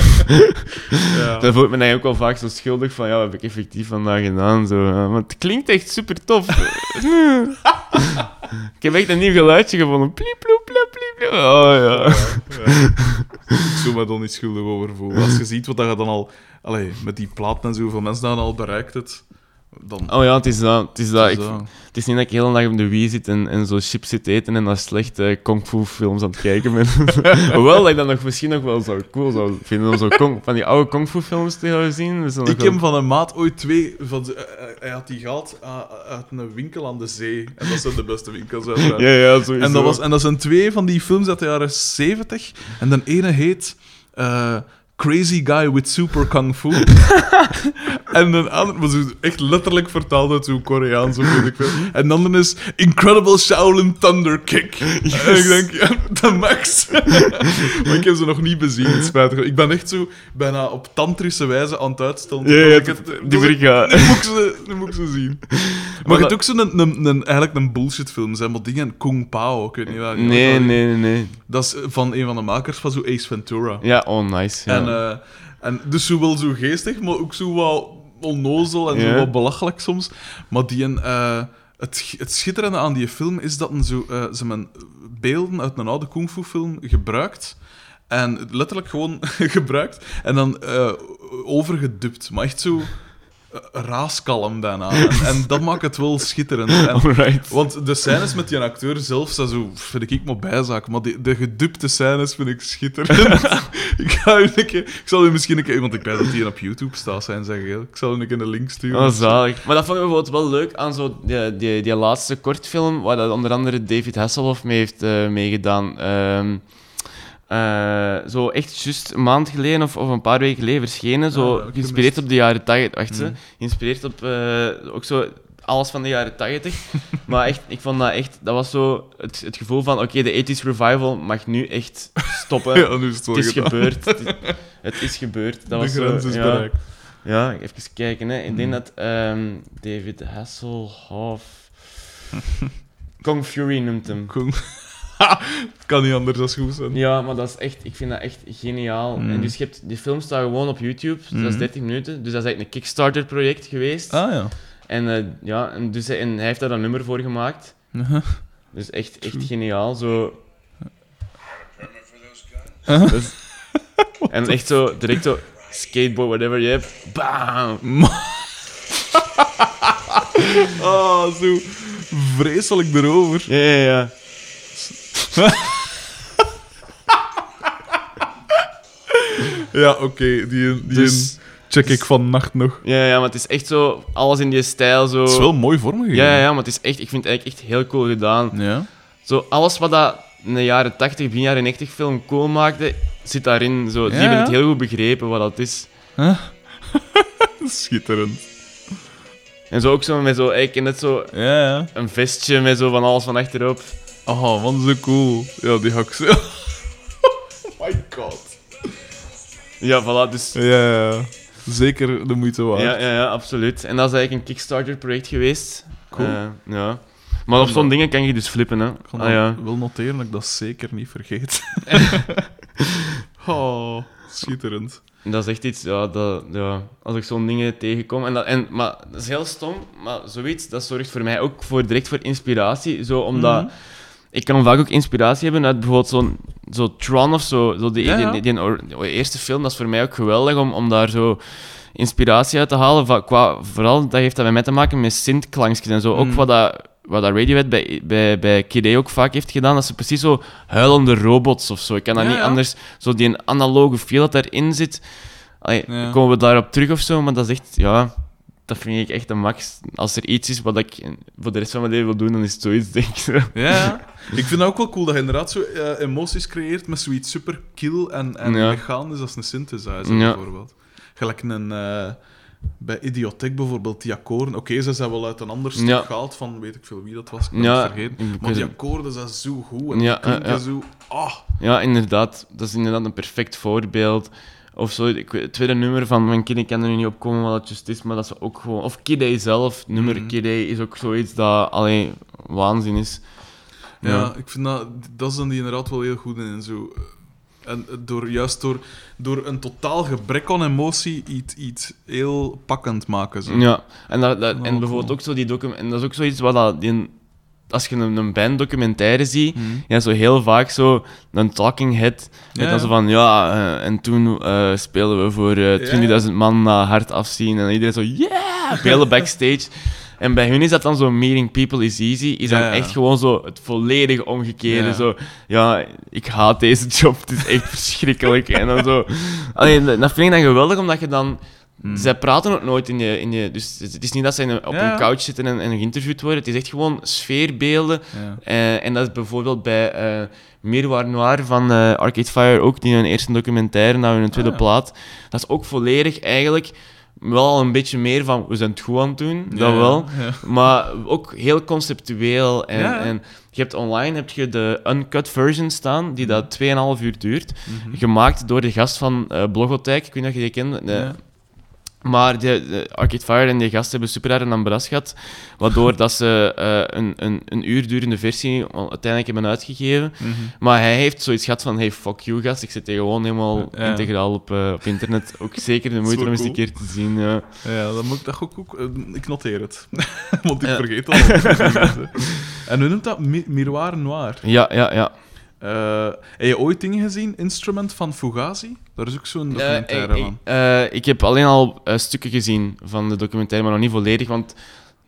Speaker 1: Ja.
Speaker 2: Dan voel ik me eigenlijk ook wel vaak zo schuldig van, ja, wat heb ik effectief vandaag gedaan? Zo, ja, maar het klinkt echt super tof. ik heb echt een nieuw geluidje gevonden. Pliep, Ja.
Speaker 1: Ja. Ik zou me dan niet schuldig over voelen. Als je ziet wat je dan al... Met die plaat en zoveel mensen dan al bereikt het, dan...
Speaker 2: Oh ja, het is dat. Het is, dat. Ik. Het is niet dat ik de hele dag op de Wii zit en, en zo chips zit eten en dan slecht eh, kung fu films aan het kijken ben. Hoewel dat ik dat nog misschien nog wel zo cool zou vinden om zo kung, van die oude kung fu films te gaan zien. Dus
Speaker 1: Ik
Speaker 2: wel-
Speaker 1: heb van een maat ooit twee... Van de, eh, eh, hij had die gehaald ah, uit een winkel aan de zee. En dat zijn de beste winkels uiteraard.
Speaker 2: Ja, ja, sowieso.
Speaker 1: En dat, was, en dat zijn twee van die films uit de jaren 70. En de ene heet eh, Crazy guy with super kung fu. en een ander, zo echt letterlijk vertaald uit zo'n Koreaans of weet ik veel. En dan is Incredible Shaolin Thunder Kick. En ik denk, ja, de max. maar ik heb ze nog niet bezien, spijtig. Ik ben echt zo bijna op tantrische wijze aan het uitstellen.
Speaker 2: Ja, ja,
Speaker 1: Ik het-
Speaker 2: die brigade.
Speaker 1: Nu moet ik ze, nu moet ik ze zien. Maar,
Speaker 2: Maar
Speaker 1: je hebt
Speaker 2: dat-
Speaker 1: ook zo'n een, een, een, eigenlijk een bullshit film. Zijn maar dingen, Kung Pao, ik weet niet waar.
Speaker 2: Nee, nee, nee, nee.
Speaker 1: Dat is van een van de makers van zo Ace Ventura.
Speaker 2: Ja, oh, nice. Ja.
Speaker 1: En, eh, en dus zo wel zo geestig, maar ook zo wat onnozel en zo wat belachelijk soms. Maar die een, eh, het, het schitterende aan die film is dat een zo, eh, ze men beelden uit een oude kung fu film gebruikt. En letterlijk gewoon gebruikt. En dan eh, overgedubt. Maar echt zo raaskalm bijna. En, en dat maakt het wel schitterend. En,
Speaker 2: Alright.
Speaker 1: want de scènes met die acteur zelf, zijn zo, vind ik maar bijzaak. Maar die, de gedupte scènes vind ik schitterend. ik, ga u een keer, ik zal u misschien een keer... Want ik weet dat die op YouTube staat zijn, zeg ik. Ik zal u een keer een link sturen.
Speaker 2: Oh, zalig. Maar dat vond ik bijvoorbeeld wel leuk aan zo die, die, die laatste kortfilm, waar dat onder andere David Hasselhoff mee heeft eh, meegedaan. Ehm, eh, zo echt juist een maand geleden of, of een paar weken geleden verschenen. Zo
Speaker 1: Ah,
Speaker 2: geïnspireerd op de jaren 80. Wacht, ze.
Speaker 1: Mm.
Speaker 2: Geïnspireerd op eh, ook zo alles van de jaren 80. maar echt, ik vond dat echt, dat was zo het, het gevoel van: oké, de 80s revival mag nu echt stoppen.
Speaker 1: Ja, nu is het
Speaker 2: is
Speaker 1: gedaan.
Speaker 2: gebeurd. Het is, het is gebeurd. Dat
Speaker 1: De
Speaker 2: was
Speaker 1: grens
Speaker 2: zo,
Speaker 1: is
Speaker 2: ja.
Speaker 1: bereikt.
Speaker 2: Ja, even kijken. Hè. Ik denk
Speaker 1: Hmm.
Speaker 2: dat ehm, David Hasselhoff... Kong Fury noemt hem.
Speaker 1: Het kan niet anders dan goed zijn.
Speaker 2: Ja, maar dat is echt... Ik vind dat echt geniaal. En dus je hebt... Die film staat gewoon op YouTube. Dus dat is
Speaker 1: Hmm.
Speaker 2: 30 minuten. Dus dat is eigenlijk een Kickstarter-project geweest.
Speaker 1: Ah, ja.
Speaker 2: En, eh, ja, en, dus, hij- en hij heeft daar een nummer voor gemaakt. Dus echt, echt geniaal. Zo... Dus- en echt zo... Direct zo... Skateboard, whatever je hebt. Bam!
Speaker 1: Ah, zo vreselijk erover.
Speaker 2: Ja, ja, ja.
Speaker 1: Ja, oké, die, die
Speaker 2: Dus-
Speaker 1: check ik vannacht nog.
Speaker 2: Ja, ja, maar het is echt zo... Alles in die stijl, zo...
Speaker 1: Het is wel mooi vormgegeven.
Speaker 2: Ja, ja, ja, maar het is echt, ik vind het eigenlijk echt heel cool gedaan.
Speaker 1: Ja.
Speaker 2: Zo, alles wat dat in de jaren 80, begin jaren 90 film cool maakte, zit daarin. Zo, die
Speaker 1: Ja,
Speaker 2: hebben
Speaker 1: ja.
Speaker 2: het heel goed begrepen wat dat is.
Speaker 1: Schitterend.
Speaker 2: En zo ook zo met zo, ik ken net zo
Speaker 1: Ja, ja.
Speaker 2: een vestje met zo van alles van achterop.
Speaker 1: Oh, man, zo cool. Ja, die ga ik zo... my god.
Speaker 2: Ja, voilà, dus...
Speaker 1: Ja, ja. Zeker de moeite waard.
Speaker 2: Ja, ja, ja, absoluut. En dat is eigenlijk een Kickstarter-project geweest.
Speaker 1: Cool.
Speaker 2: Eh, ja. Maar op zo'n dingen kan je dus flippen, hè.
Speaker 1: Ik
Speaker 2: Ah, ja.
Speaker 1: wel noteren dat ik dat zeker niet vergeet. oh, schitterend.
Speaker 2: En Dat is echt iets, ja, dat, ja, als ik zo'n dingen tegenkom. En dat, en, maar dat is heel stom, maar zoiets, dat zorgt voor mij ook voor, direct voor inspiratie. Zo, omdat
Speaker 1: Mhm.
Speaker 2: Ik kan vaak ook inspiratie hebben uit bijvoorbeeld zo'n zo Tron of zo. zo die,
Speaker 1: Ja, ja.
Speaker 2: die, eerste film, dat is voor mij ook geweldig om, om daar zo inspiratie uit te halen. Va- Qua, vooral, dat heeft dat bij mij te maken met synth-klankjes en zo. Ook
Speaker 1: Mhm.
Speaker 2: wat dat, wat dat Radiohead bij, bij, bij Kid ook vaak heeft gedaan, dat ze precies zo huilende robots of zo. Ik kan dat
Speaker 1: Ja,
Speaker 2: niet anders... Zo die analoge feel dat daarin zit... Allee, komen we daarop terug of zo, maar dat is echt... Ja, dat vind ik echt de max. Als er iets is wat ik voor de rest van mijn leven wil doen, dan is het zoiets, denk ik.
Speaker 1: Ja, ik vind het ook wel cool dat je inderdaad zo eh, emoties creëert met zoiets super kill en, en
Speaker 2: Ja.
Speaker 1: mechanisch als een synthesizer,
Speaker 2: Ja.
Speaker 1: bijvoorbeeld. Gelijk een... eh, bij Idiotech bijvoorbeeld, die akkoorden. Oké, ze zijn wel uit een ander stuk
Speaker 2: Ja.
Speaker 1: gehaald van weet ik veel wie dat was, ik
Speaker 2: Ja,
Speaker 1: het vergeten. Maar die akkoorden zijn zo goed en
Speaker 2: Ja,
Speaker 1: die klinken
Speaker 2: ja.
Speaker 1: zo... Ah,
Speaker 2: Ja, inderdaad. Dat is inderdaad een perfect voorbeeld. Of zo, ik, weet- het tweede nummer van mijn kind, ik kan er nu niet op komen wat het juist is, maar dat is ook gewoon... Of Kid zelf, nummer A is ook zoiets dat alleen waanzin is.
Speaker 1: Ja, ik vind dat, dat zijn die inderdaad wel heel goed in. En zo. En door, juist door, door een totaal gebrek aan emotie iets, iets heel pakkend maken. Zo.
Speaker 2: Ja, en, dat, dat- en bijvoorbeeld ook zo die document... En dat is ook zoiets wat dat... Die, als je een, een banddocumentaire ziet,
Speaker 1: Mhm.
Speaker 2: ja, zo heel vaak zo een talking head.
Speaker 1: Ja,
Speaker 2: En dan zo van, ja, eh, en toen eh speelden we voor eh 20.000 man na hard afzien. En iedereen zo, yeah! Spelen backstage. En bij hun is dat dan zo, meeting people is easy. Is dan
Speaker 1: Ja, ja.
Speaker 2: echt gewoon zo het volledig omgekeerde.
Speaker 1: Ja.
Speaker 2: Zo, ja, ik haat deze job, het is echt verschrikkelijk. En dan zo... Allee, dat dat vind ik dan geweldig, omdat je dan Zij praten ook nooit in je, in je... Dus het is niet dat ze op
Speaker 1: Ja.
Speaker 2: een couch zitten en, en geïnterviewd worden. Het is echt gewoon sfeerbeelden.
Speaker 1: Ja.
Speaker 2: Eh, en dat is bijvoorbeeld bij eh Miroir Noir van eh, Arcade Fire ook, die hun eerste documentaire, nou hun tweede
Speaker 1: Ah, ja.
Speaker 2: plaat. Dat is ook volledig eigenlijk wel een beetje meer van, we zijn het goed aan het doen, dat wel.
Speaker 1: ja.
Speaker 2: Maar ook heel conceptueel. En,
Speaker 1: Ja,
Speaker 2: en je hebt online heb je de uncut version staan, die dat 2,5 uur duurt.
Speaker 1: Mhm.
Speaker 2: Gemaakt door de gast van Blogotheek, ik weet niet of je die kent. De-
Speaker 1: Ja.
Speaker 2: Maar de, de Arcade Fire en die gast hebben super hard een ambras gehad, waardoor dat ze eh, een, een, een uur durende versie uiteindelijk hebben uitgegeven.
Speaker 1: Mhm.
Speaker 2: Maar hij heeft zoiets gehad van, hey, fuck you gast, ik zit hier gewoon helemaal
Speaker 1: Ja.
Speaker 2: integraal op, eh, op internet. Ook zeker de moeite om eens een keer te zien. ja.
Speaker 1: Ja, dan moet ik dat ook... ook eh, ik noteer het. Want ik vergeet dat al. en hoe noemt dat? Mi- Miroir Noir.
Speaker 2: Ja, ja, ja.
Speaker 1: Eh, heb je ooit dingen gezien? Instrument van Fugazi? Daar is ook zo'n documentaire
Speaker 2: Eh, ik,
Speaker 1: van.
Speaker 2: eh, ik heb alleen al stukken gezien van de documentaire, maar nog niet volledig, want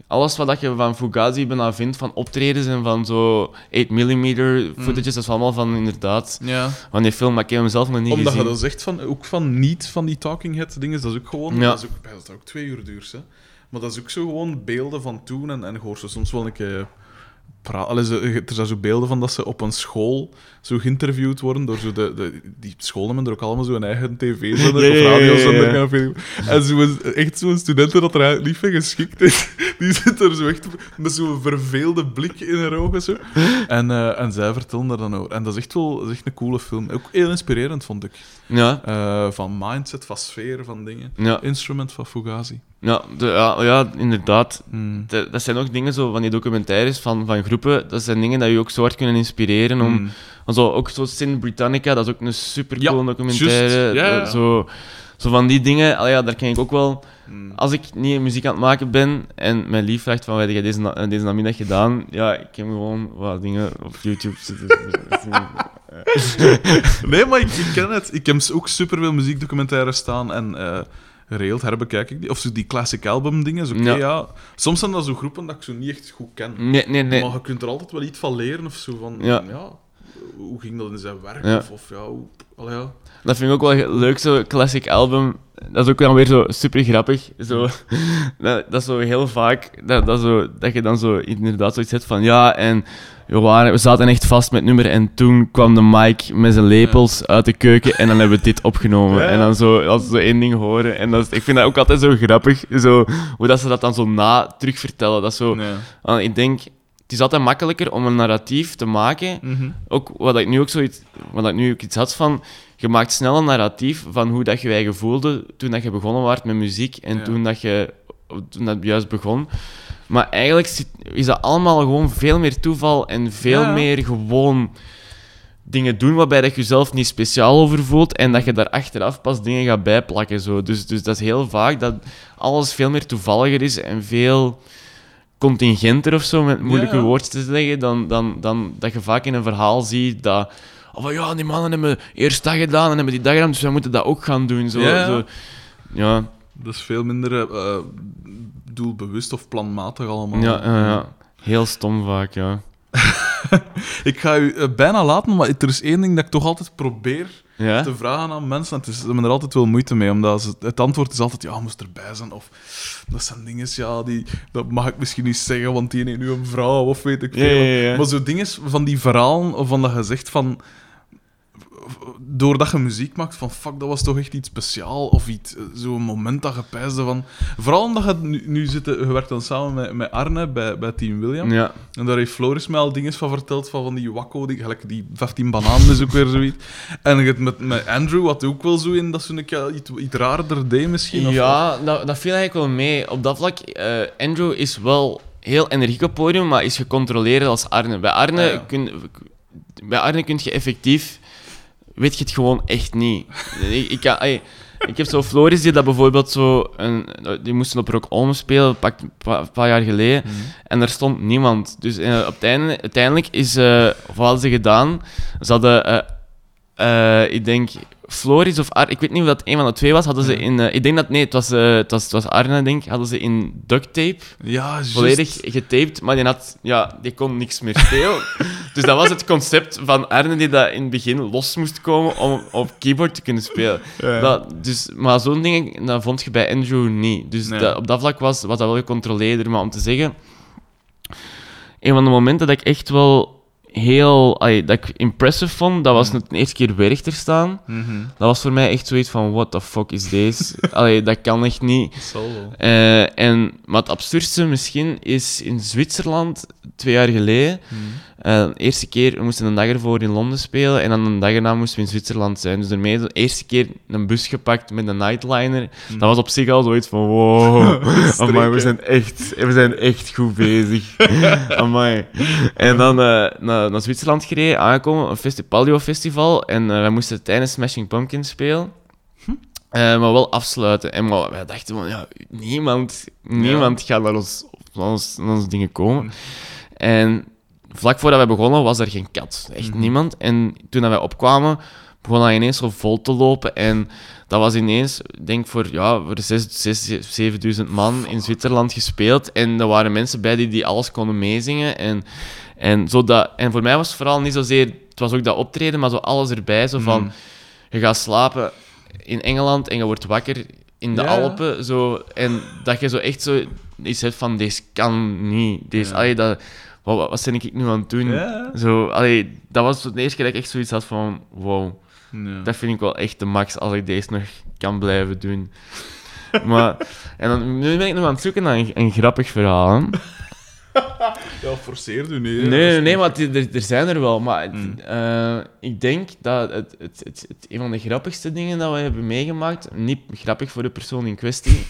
Speaker 2: alles wat je van Fugazi bijna vindt, van optredens en van zo 8mm footages, dat is allemaal van inderdaad,
Speaker 1: Ja.
Speaker 2: van die film, maar ik heb hem zelf nog niet
Speaker 1: Omdat je
Speaker 2: gezien.
Speaker 1: dat zegt, van, ook van niet van die talking head dingen, dat is ook gewoon...
Speaker 2: Ja.
Speaker 1: Dat is ook, dat is ook twee uur duur, hè. Maar dat is ook zo gewoon beelden van toen en, en je hoort ze soms wel een keer... pra- Allee, ze- er zijn zo beelden van dat ze op een school zo geïnterviewd worden door zo de, de... Die scholen hebben er ook allemaal zo een eigen tv-zender
Speaker 2: ja,
Speaker 1: of radiozender.
Speaker 2: ja.
Speaker 1: en veel- En zo, echt zo'n studenten dat er eigenlijk niet van geschikt is, die zit er zo echt met zo'n verveelde blik in haar ogen. Zo. En, eh, en zij vertellen daar dan over. En dat is echt wel is echt een coole film. Ook heel inspirerend, vond ik.
Speaker 2: Ja,
Speaker 1: Eh, van mindset, van sfeer, van dingen.
Speaker 2: ja,
Speaker 1: Instrument van Fugazi.
Speaker 2: ja, de- ja, ja, inderdaad.
Speaker 1: Mm.
Speaker 2: De- dat zijn ook dingen zo van die documentaires van, van groepen. Dat zijn dingen dat je ook zo hard kunnen inspireren om.
Speaker 1: Mm.
Speaker 2: Zo, ook zo Sin Britannica, dat is ook een super cool
Speaker 1: Ja,
Speaker 2: documentaire.
Speaker 1: Ja,
Speaker 2: Zo, zo van die dingen, allee, ja, daar kan ik ook wel.
Speaker 1: Mm.
Speaker 2: Als ik niet muziek aan het maken ben en mijn lief vraagt van wat heb je deze, na- deze namiddag gedaan, ja, ik heb gewoon wat dingen op YouTube zitten.
Speaker 1: Nee, maar ik, ik ken het. Ik heb ook superveel muziekdocumentaires staan en eh geregeld herbekijk ik die. Of zo die classic album dingen. Zo,
Speaker 2: Ja.
Speaker 1: ja. Soms zijn dat zo groepen dat ik zo niet echt goed ken.
Speaker 2: nee, nee, nee.
Speaker 1: Maar je kunt er altijd wel iets van leren of zo. Van,
Speaker 2: Ja.
Speaker 1: ja. Hoe ging dat in zijn werk?
Speaker 2: Ja.
Speaker 1: Of, of ja, hoe, allee, ja.
Speaker 2: Dat vind ik ook wel leuk, zo'n classic album. Dat is ook dan weer zo super grappig. Zo, dat, dat is zo heel vaak dat, dat, zo, dat je dan zo inderdaad zoiets hebt van ja, en we, waren, we zaten echt vast met nummer en toen kwam de mic met zijn lepels uit de keuken en dan hebben we dit opgenomen.
Speaker 1: Ja.
Speaker 2: En dan zo, als ze zo één ding horen. En dat is, ik vind dat ook altijd zo grappig, zo, hoe dat ze dat dan zo na terugvertellen. Dat is zo,
Speaker 1: Nee.
Speaker 2: want ik denk, het is altijd makkelijker om een narratief te maken
Speaker 1: Mhm.
Speaker 2: ook wat ik nu ook zoiets, wat ik nu ook iets had van, je maakt snel een narratief van hoe dat je je eigen voelde toen dat je begonnen was met muziek en
Speaker 1: Ja.
Speaker 2: toen dat je toen dat juist begon. Maar eigenlijk is dat allemaal gewoon veel meer toeval en veel
Speaker 1: Ja.
Speaker 2: meer gewoon dingen doen waarbij dat je jezelf niet speciaal over voelt en dat je daar achteraf pas dingen gaat bijplakken. Zo. Dus, dus dat is heel vaak dat alles veel meer toevalliger is en veel contingenter of zo, met moeilijke
Speaker 1: Ja.
Speaker 2: woordjes te zeggen, dan, dan, dan dat je vaak in een verhaal ziet dat... Oh, van, ja, die mannen hebben eerst dat gedaan en hebben die dat gedaan, dus wij moeten dat ook gaan doen. Zo,
Speaker 1: Ja.
Speaker 2: zo. ja,
Speaker 1: Dat is veel minder eh, doelbewust of planmatig allemaal.
Speaker 2: ja, ja, ja. Heel stom vaak, ja.
Speaker 1: Ik ga u eh, bijna laten, maar er is één ding dat ik toch altijd probeer
Speaker 2: Ja?
Speaker 1: te vragen aan mensen. En het is, ze hebben er altijd wel moeite mee, omdat ze, het antwoord is altijd, ja, je moest erbij zijn. Of, dat zijn dingen, ja, die, dat mag ik misschien niet zeggen, want die heeft nu een vrouw, of weet ik veel.
Speaker 2: ja, ja.
Speaker 1: Maar zo dingen van die verhalen, of van dat zegt van... Doordat je muziek maakt, van fuck, dat was toch echt iets speciaal. Of iets, eh, zo'n moment dat je pijsde van... Vooral omdat je nu, nu zit, je werkt dan samen met, met Arne bij, bij Team William.
Speaker 2: Ja.
Speaker 1: En daar heeft Floris mij al dingen van verteld, van, van die wakko, die, gelijk die 15 bananen is ook weer zoiets. En je hebt met, met Andrew, wat ook wel zo in, dat ze een keer iets, iets raarder deed misschien. Of,
Speaker 2: Ja, dat, dat viel eigenlijk wel mee. Op dat vlak, eh, Andrew is wel heel energiek op podium, maar is gecontroleerd als Arne. Bij Arne,
Speaker 1: Ah, ja.
Speaker 2: kun, bij Arne kun je effectief... Weet je het gewoon echt niet. ik, ik, kan- ey, ik heb zo Floris die dat bijvoorbeeld zo... Een, die moesten op Rock Olm spelen, een paar, jaar geleden.
Speaker 1: Mhm.
Speaker 2: En daar stond niemand. Dus eh, op het einde, uiteindelijk is... of wat hadden ze gedaan? Ze hadden... eh, ik denk... Floris of Arne, ik weet niet of dat een van de twee was, hadden ze in... eh, ik denk dat... Nee, het was, eh, het was, het was Arne, denk ik. Hadden ze in duct tape
Speaker 1: ja
Speaker 2: volledig getaped, maar die had... Ja, die kon niks meer spelen. Dus dat was het concept van Arne die dat in het begin los moest komen om op keyboard te kunnen spelen.
Speaker 1: Ja.
Speaker 2: Dat, dus, maar zo'n dingen dat vond je bij Andrew niet. Dus
Speaker 1: Nee.
Speaker 2: dat- op dat vlak was, was dat wel gecontroleerder. Maar om te zeggen, een van de momenten dat ik echt wel heel dat ik impressive vond, dat was
Speaker 1: Mm.
Speaker 2: het de eerste keer Werchter staan.
Speaker 1: Mhm.
Speaker 2: Dat was voor mij echt zoiets van: what the fuck is deze? allee, dat kan echt niet.
Speaker 1: Wel.
Speaker 2: Eh, en, maar het absurdste misschien is in Zwitserland, twee jaar geleden.
Speaker 1: Mhm.
Speaker 2: Eh, de eerste keer, we moesten een dag ervoor in Londen spelen. En dan een dag erna moesten we in Zwitserland zijn. Dus daarmee de eerste keer een bus gepakt met een nightliner. Dat was op zich al zoiets van: wow, amai, we zijn echt, we zijn echt goed bezig. amai. En dan eh, naar, naar Zwitserland gereden, aangekomen, een festi Palio Festival. En eh, wij moesten tijdens Smashing Pumpkins spelen. Eh, maar wel afsluiten. En maar wij dachten van, ja, niemand, niemand gaat naar ons, naar ons, naar ons dingen komen. En vlak voordat wij begonnen, was er geen kat. Echt
Speaker 1: Mhm.
Speaker 2: niemand. En toen dat wij opkwamen, begon dat ineens zo vol te lopen. En dat was ineens, ik denk voor, ja, voor 6, 7000 man in Zwitserland gespeeld. En er waren mensen bij die, die alles konden meezingen. En, en, zo dat, en voor mij was het vooral niet zozeer... Het was ook dat optreden, maar zo alles erbij. Zo van,
Speaker 1: Mhm.
Speaker 2: je gaat slapen in Engeland en je wordt wakker in de
Speaker 1: Ja.
Speaker 2: Alpen. Zo, en dat je zo echt zo iets hebt van, deze kan niet. Deze,
Speaker 1: Ja.
Speaker 2: allee, dat, wat, wat, ben ik nu aan het doen?
Speaker 1: Ja.
Speaker 2: Zo, allee, dat was de eerste keer dat ik echt zoiets had van, wow,
Speaker 1: Ja.
Speaker 2: dat vind ik wel echt de max als ik deze nog kan blijven doen. Maar, en dan, nu ben ik nog aan het zoeken naar een, een grappig verhaal.
Speaker 1: Ja, forceer u niet.
Speaker 2: Nee, nee, nee, maar het- er, er zijn er wel. Maar het-
Speaker 1: Mm.
Speaker 2: eh, ik denk dat het, het, het, het- een van de grappigste dingen dat we hebben meegemaakt, niet grappig voor de persoon in kwestie,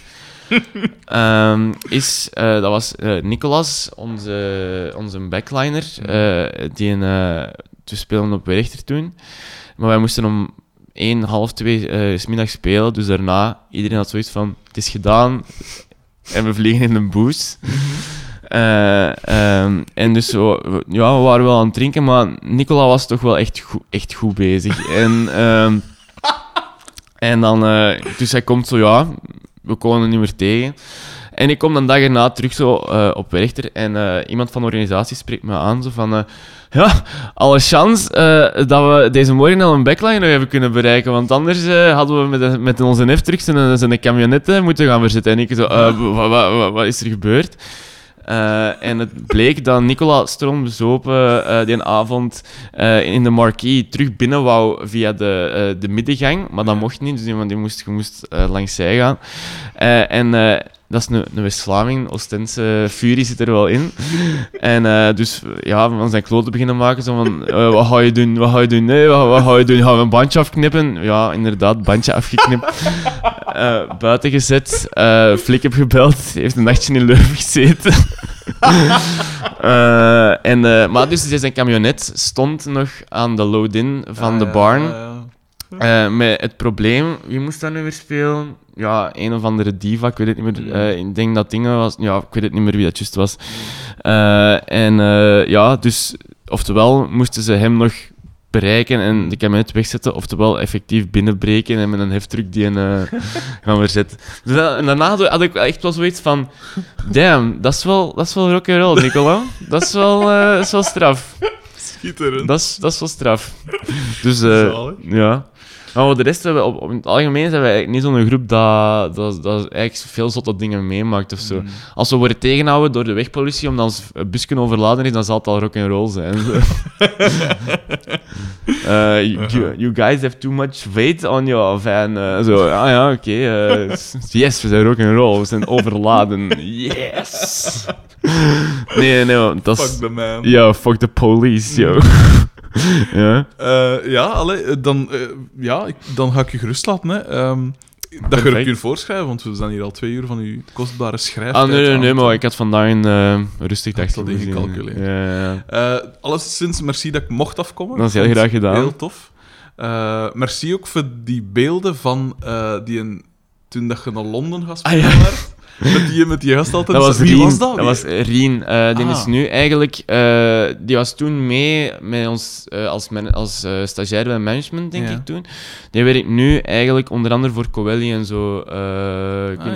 Speaker 2: ehm, is, eh, dat was eh, Nicolas, onze, onze backliner, eh, die een, we speelden op Werchter toen. Maar wij moesten om één, half twee eh, 's middags spelen, dus daarna, iedereen had zoiets van, het is gedaan, en we vliegen in een boost. Eh, ehm, en dus zo, ja, we waren wel aan het drinken, maar Nicola was toch wel echt goed, echt goed bezig. En, ehm, en dan, eh, dus hij komt zo, ja, we er niet meer tegen. En ik kom dan dag erna terug zo eh, op Werchter en eh, iemand van de organisatie spreekt me aan, zo van... eh, ja, alle eh, dat we deze morgen al een backline hebben kunnen bereiken, want anders hadden we met, met onze F-trucks zijn, zijn camionetten moeten gaan verzetten. En ik zo, wa- wa- wa- wat is er gebeurd? Eh, en het bleek dat Nicola Strom bezopen eh die avond eh, in de marquee terug binnen wou via de, de middengang. Maar dat mocht niet, dus die, die moest, je moest langs zij gaan. En dat is een, een West-Vlaming, Ostense Fury zit er wel in. En eh, dus ja, we zijn kloten beginnen maken. Zo van, eh, wat ga je doen? Wat ga je doen? Nee, wat, wat ga je doen? Gaan we een bandje afknippen? Ja, inderdaad, bandje afgeknipt. Eh, buiten gezet, Flik heb gebeld, heeft een nachtje in Leuven gezeten. En, maar dus zijn camionet stond nog aan de load-in van
Speaker 1: Ah,
Speaker 2: de
Speaker 1: ja,
Speaker 2: barn.
Speaker 1: ja, ja.
Speaker 2: Eh, met het probleem, wie moest dat nu weer spelen? Ja, een of andere diva, ik weet het niet meer. Eh, ik denk dat dingen was, ja, ik weet het niet meer wie dat juist was. Eh, en eh, ja, dus oftewel moesten ze hem nog bereiken en de camionet wegzetten, oftewel effectief binnenbreken en met een heftruck die een, eh, gaan verzetten. Dus dat- en daarna had ik echt wel zoiets van, damn, dat is wel, dat is wel rock'n'roll, Nicola. Dat is wel, eh, dat is wel straf.
Speaker 1: Schitterend.
Speaker 2: Dat is, dat is wel straf. Dus, eh, ja. Maar voor de rest, hebben we op, op het algemeen zijn wij eigenlijk niet zo'n groep dat, dat, dat eigenlijk veel zotte dingen meemaakt of zo.
Speaker 1: Mm.
Speaker 2: Als we worden tegengehouden door de wegpolitie omdat ons busje overladen is, dan zal het al rock and roll zijn. Eh, you, guys have too much weight on your van. eh, zo, ah ja, oké. eh, yes, we zijn rock and roll. We zijn overladen. Yes! Nee, nee, dat is...
Speaker 1: Fuck the man.
Speaker 2: Ja, fuck the police, yo. ja.
Speaker 1: Eh, ja, allee, eh, dan, eh, ja, ik- dan ga ik je gerust laten. Hè. Ehm, dat je er
Speaker 2: Perfect.
Speaker 1: kunt voorschrijven, want we zijn hier al twee uur van uw kostbare schrijftijd.
Speaker 2: Ah, nee, nee, nee, maar ik had vandaag een rustig dagje
Speaker 1: dat
Speaker 2: gezien.
Speaker 1: ingecalculeerd.
Speaker 2: Ja, ja.
Speaker 1: Eh, alleszins, merci dat ik mocht afkomen.
Speaker 2: Dat is heel graag gedaan.
Speaker 1: Heel tof. Merci ook voor die beelden van die een, toen dat je naar Londen gaat
Speaker 2: Ah,
Speaker 1: spelen.
Speaker 2: ja.
Speaker 1: Met die, met die gast altijd.
Speaker 2: Dat was
Speaker 1: Wie
Speaker 2: Rien.
Speaker 1: was dat?
Speaker 2: Dat was Rien. Eh, die
Speaker 1: Ah.
Speaker 2: is nu eigenlijk... eh, die was toen mee met ons eh, als, man- als stagiair bij management, denk
Speaker 1: Ja.
Speaker 2: ik toen. Die werkt nu eigenlijk onder andere voor Coeli en zo.
Speaker 1: Ah,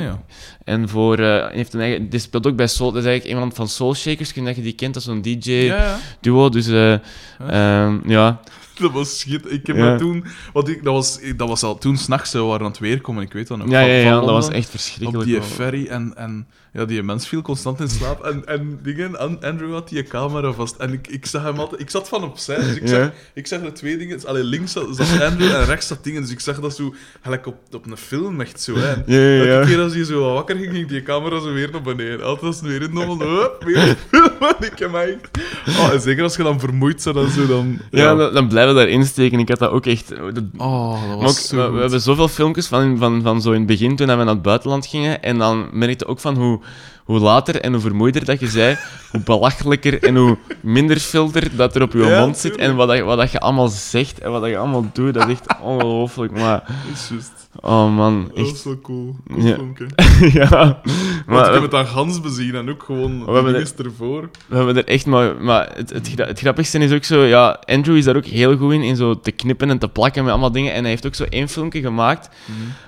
Speaker 1: ja.
Speaker 2: En voor... eh, heeft een eigen, die speelt ook bij Soul... Dat is eigenlijk iemand van Soul Shakers. Kun je dat je die kent, dat is zo'n
Speaker 1: Ja,
Speaker 2: DJ-duo.
Speaker 1: ja.
Speaker 2: Dus eh, ehm, ja...
Speaker 1: Dat was shit. Ik heb
Speaker 2: Ja.
Speaker 1: me toen... Want ik, dat, was, ik- dat was al toen s'nachts, we waren aan het weerkomen, ik weet dat nog.
Speaker 2: Ja,
Speaker 1: van-
Speaker 2: ja, ja, dat was echt verschrikkelijk.
Speaker 1: Op die ferry en, en ja, die mens viel constant in slaap. En, en dingen, An- Andrew had die camera vast. En ik, ik zag hem altijd, ik zat van opzij, dus ik, zag, ik zag de twee dingen. Alleen links zat, zat Andrew en rechts zat dingen. Dus ik zag dat zo, gelijk op, op een film echt zo. Hè. En
Speaker 2: Ja.
Speaker 1: Elke keer als hij zo wakker ging, ging die camera zo weer naar beneden. Altijd als het weer in de weer. Ik heb mij. Oh, en zeker als je dan vermoeid bent en zo, dan...
Speaker 2: Ja, dan, dan blijven we daarin steken. Ik had dat ook echt... dat-
Speaker 1: Oh, dat was
Speaker 2: ook,
Speaker 1: zo
Speaker 2: we hebben zoveel filmpjes van, van, van zo in het begin, toen we naar het buitenland gingen. En dan merkte ook van hoe, hoe later en hoe vermoeider dat je zei, hoe belachelijker en hoe minder filter dat er op je
Speaker 1: Ja,
Speaker 2: mond zit. En wat, dat, wat dat je allemaal zegt en wat dat je allemaal doet, dat is echt ongelooflijk. Maar,
Speaker 1: Dat is
Speaker 2: oh man,
Speaker 1: Dat
Speaker 2: echt.
Speaker 1: is wel cool.
Speaker 2: Ja. ja.
Speaker 1: Maar
Speaker 2: Maar
Speaker 1: ik heb het aan Gans bezien en ook gewoon
Speaker 2: We hebben
Speaker 1: ervoor.
Speaker 2: we hebben er echt maar... Maar het, het, gra- het grappigste is ook zo... Ja, Andrew is daar ook heel goed in, in zo te knippen en te plakken met allemaal dingen. En hij heeft ook zo één filmpje gemaakt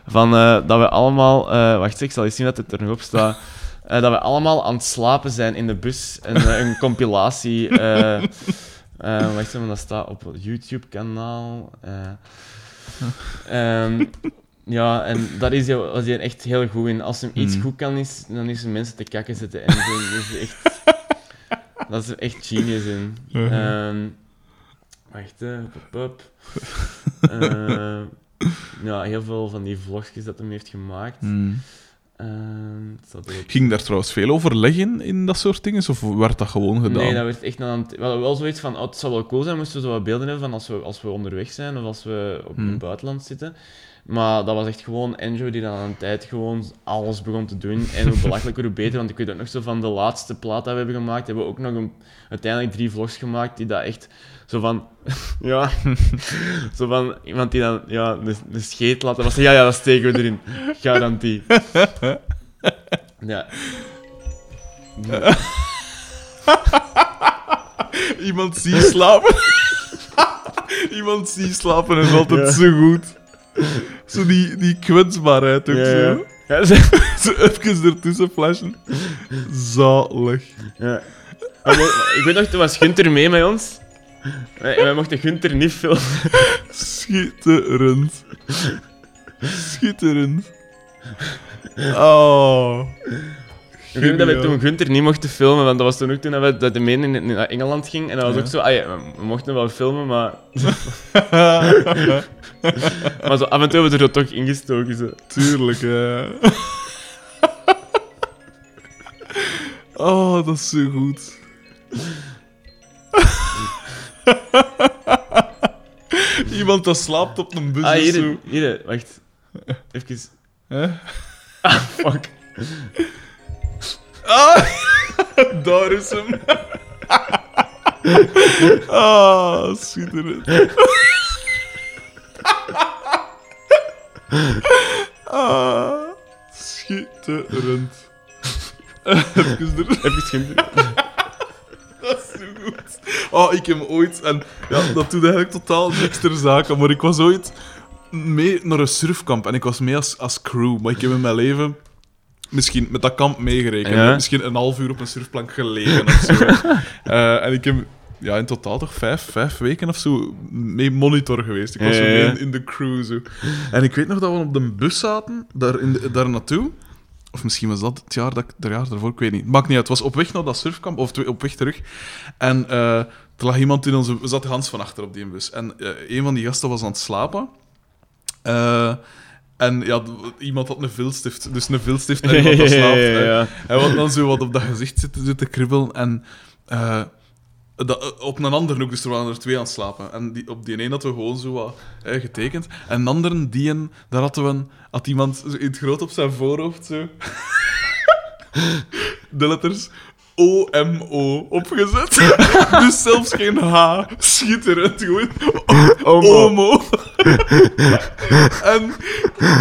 Speaker 2: van eh, dat we allemaal... eh, wacht, ik zal eens zien dat het er nog op staat. Eh, dat we allemaal aan het slapen zijn in de bus. En eh, een compilatie... eh wacht even, dat staat op het YouTube-kanaal. Ehm, ja, en daar is hij, was hij echt heel goed in. Als hem iets
Speaker 1: Hmm.
Speaker 2: goed kan, is, dan is hij mensen te kakken zetten. En zo, dat is echt... Dat is er echt genius in. Ehm, wacht. Eh, ja, heel veel van die vlogjes dat hij heeft gemaakt. Ehm, erop.
Speaker 1: Ging daar trouwens veel overleg in, in dat soort dingen? Of werd dat gewoon gedaan?
Speaker 2: Nee, dat werd echt aan het... We wel zoiets van, oh, het zou wel cool zijn moesten we zo wat beelden hebben van als we, als we onderweg zijn of als we op
Speaker 1: Hmm.
Speaker 2: het buitenland zitten. Maar dat was echt gewoon Andrew die dan aan een tijd gewoon alles begon te doen. En hoe belachelijker, hoe beter. Want ik weet ook nog zo van de laatste plaat dat we hebben gemaakt, hebben we ook nog een, uiteindelijk drie vlogs gemaakt die dat echt zo van... ja, zo van iemand die dan ja, de, de scheet laat. was ja, ja, dat steken we erin. Garantie. Ja.
Speaker 1: Iemand zie slapen. Iemand zie slapen is altijd
Speaker 2: Ja.
Speaker 1: zo goed. Zo die, die kwetsbaarheid ook
Speaker 2: Ja,
Speaker 1: zo.
Speaker 2: ja.
Speaker 1: Zo even ertussen flashen. Zalig.
Speaker 2: Ja. Maar ik weet nog, toen was Gunther mee met ons. Wij, wij mochten Gunther niet filmen.
Speaker 1: Schitterend. Schitterend. Oh.
Speaker 2: Ik weet dat we toen Gunther niet mochten filmen, want dat was toen ook toen dat we dat de mee in- naar Engeland ging. En dat was
Speaker 1: Ja.
Speaker 2: ook zo, ah ja, we mochten wel filmen, maar... maar zo, af en toe hebben we er toch ingestoken. Zo.
Speaker 1: Tuurlijk, ja. Oh, dat is zo goed. Iemand dat slaapt op een bus
Speaker 2: Ah,
Speaker 1: of
Speaker 2: hier,
Speaker 1: zo.
Speaker 2: hier, wacht. Even.
Speaker 1: Hè?
Speaker 2: Fuck.
Speaker 1: Ah, daar is hem. Ah, schitterend. Ah, schitterend. Even er...
Speaker 2: Even Gunther.
Speaker 1: Goed. Oh, ik heb ooit... En ja, dat doet eigenlijk totaal niks ter zake, maar ik was ooit mee naar een surfkamp. En ik was mee als, als crew. Maar ik heb in mijn leven... Misschien met dat kamp meegerekend.
Speaker 2: Ja.
Speaker 1: Misschien een half uur op een surfplank gelegen of zo. Eh, en ik heb ja, in totaal toch vijf, vijf weken of zo mee monitor geweest. Ik was zo mee in, in de crew. Zo. En ik weet nog dat we op de bus zaten, daar, in de- daar naartoe. Of misschien was dat het jaar, dat ik, het jaar daarvoor, ik weet niet. Maakt niet uit. Het was op weg naar dat surfkamp, of op weg terug. En eh, er lag iemand in onze... We zaten Hans van achter op die bus. En eh, een van die gasten was aan het slapen. Eh, en ja, iemand had een vilstift. Dus een vilstift en iemand dat slaapt.
Speaker 2: Ja, ja, ja.
Speaker 1: En wat dan zo wat op dat gezicht zitten, zitten kribbelen. En dat, op een ander ook, dus er waren er twee aan het slapen. En die, op die ene hadden we gewoon zo wat eh, getekend. En een andere, die een, daar hadden we een, had iemand in het groot op zijn voorhoofd zo. De letters O-M-O opgezet. dus zelfs geen H. Schitterend, gewoon.
Speaker 2: Omo.
Speaker 1: Omo. en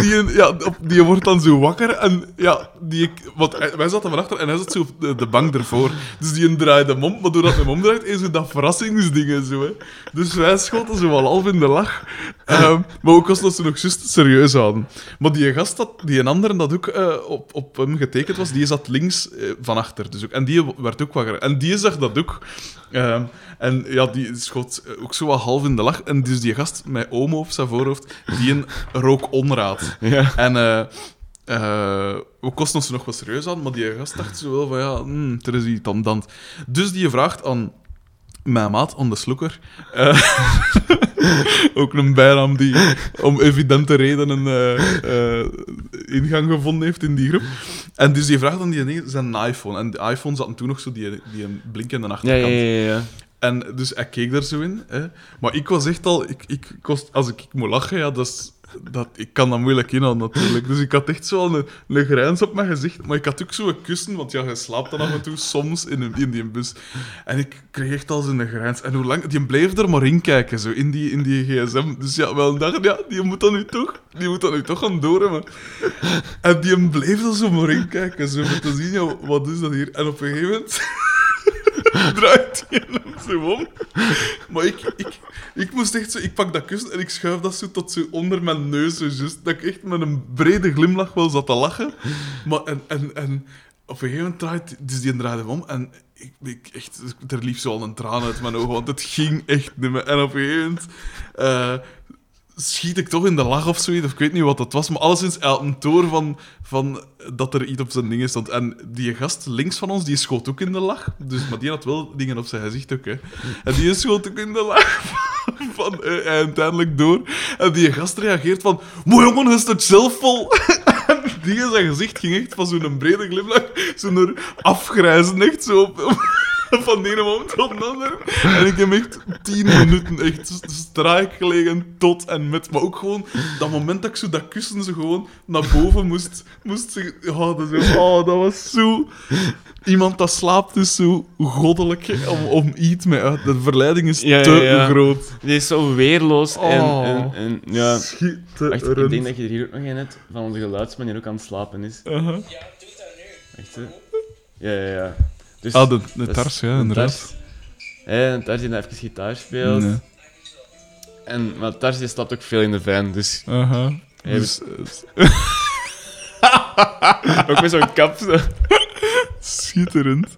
Speaker 1: die, ja, die wordt dan zo wakker en ja, die, want wij zaten van achter en hij zat zo op de, de bank ervoor. Dus die draaide hem om, maar doordat hij hem omdraait, is zo dat verrassingsdingen zo. Hè. Dus wij schoten zo wel half in de lach. Ehm, maar ook als dat ze nog juist serieus hadden. Maar die gast, dat, die een andere dat ook eh, op, op hem getekend was, die zat links eh, van achter. Dus ook, en die werd ook wakker. En die zag dat ook. Ehm, en ja, die schoot ook zo wat half in de lach. En dus die gast met omo op zijn voorhoofd, die een rook onraad.
Speaker 2: Ja.
Speaker 1: En eh, eh, we kosten ons nog wat serieus aan, maar die gast dacht zo wel van ja, hmm, er is iets aan. Dus die vraagt aan mijn maat, aan de sloeker, eh, ook een bijnaam die om evidente redenen eh, ingang gevonden heeft in die groep. En dus die vraagt aan die ene zijn iPhone. En de iPhone zat toen nog zo die, die een blinkende achterkant.
Speaker 2: ja, ja, ja.
Speaker 1: En dus hij keek daar zo in. Hè. Maar ik was echt al... Ik, ik kost, als ik, ik moet lachen, ja, dat is... Dat, ik kan dat moeilijk inhouden, natuurlijk. Dus ik had echt zo een, een grijns op mijn gezicht. Maar ik had ook zo een kussen, want ja, je slaapt dan af en toe soms in, een, in die bus. En ik kreeg echt al zo'n grijns. En hoe lang... Die bleef er maar in kijken, zo, in die, in die gsm. Dus ja, wel een dag... Ja, die moet dan nu toch... Die moet dan nu toch gaan doorhebben. En die bleef er zo maar in kijken, zo, om te zien, wat is dat hier? En op een gegeven moment... draait hij zo om. Maar ik, ik, ik moest echt zo... Ik pak dat kussen en ik schuif dat zo tot zo onder mijn neus. Just, dat ik echt met een brede glimlach wel zat te lachen. Maar en, en, en op een gegeven moment draait... Dus die draaide om en... Ik, ik echt, er liep zo al een traan uit mijn ogen, want het ging echt niet meer. En op een gegeven moment eh, schiet ik toch in de lach of zoiets, of ik weet niet wat dat was, maar alleszins hij had een toor van, van dat er iets op zijn dingen stond. En die gast links van ons, die schoot ook in de lach, dus, maar die had wel dingen op zijn gezicht ook, hè. En die schoot ook in de lach van, van eh, uiteindelijk door. En die gast reageert van, mooi jongen, is het zelf vol? En die zijn gezicht ging echt van zo'n brede glimlach, zo'n afgrijzen, echt zo op, van de ene moment op de andere. En ik heb echt tien minuten echt straik gelegen tot en met. Maar ook gewoon dat moment dat ik zo dat kussen zo gewoon naar boven moest. moest oh, dat, oh, dat was zo. Iemand dat slaapt is zo goddelijk om, om iets mee uit. De verleiding is
Speaker 2: Ja,
Speaker 1: te
Speaker 2: ja, ja.
Speaker 1: groot.
Speaker 2: Die is zo weerloos en,
Speaker 1: Oh.
Speaker 2: en, en ja.
Speaker 1: Schitterend.
Speaker 2: ik denk dat je er hier ook nog een hebt van onze geluidsman die ook aan het slapen is.
Speaker 1: Uh-huh.
Speaker 2: Echt, hè? Ja, ja, ja. Dus,
Speaker 1: Ah, de, de tars, ja,
Speaker 2: een
Speaker 1: inderdaad.
Speaker 2: Tars. Die dan even gitaar speelt.
Speaker 1: Nee.
Speaker 2: En, maar Tars die stapt ook veel in de van, dus. Ja,
Speaker 1: Dus, eh,
Speaker 2: ook met zo'n kap. Zo.
Speaker 1: Schitterend.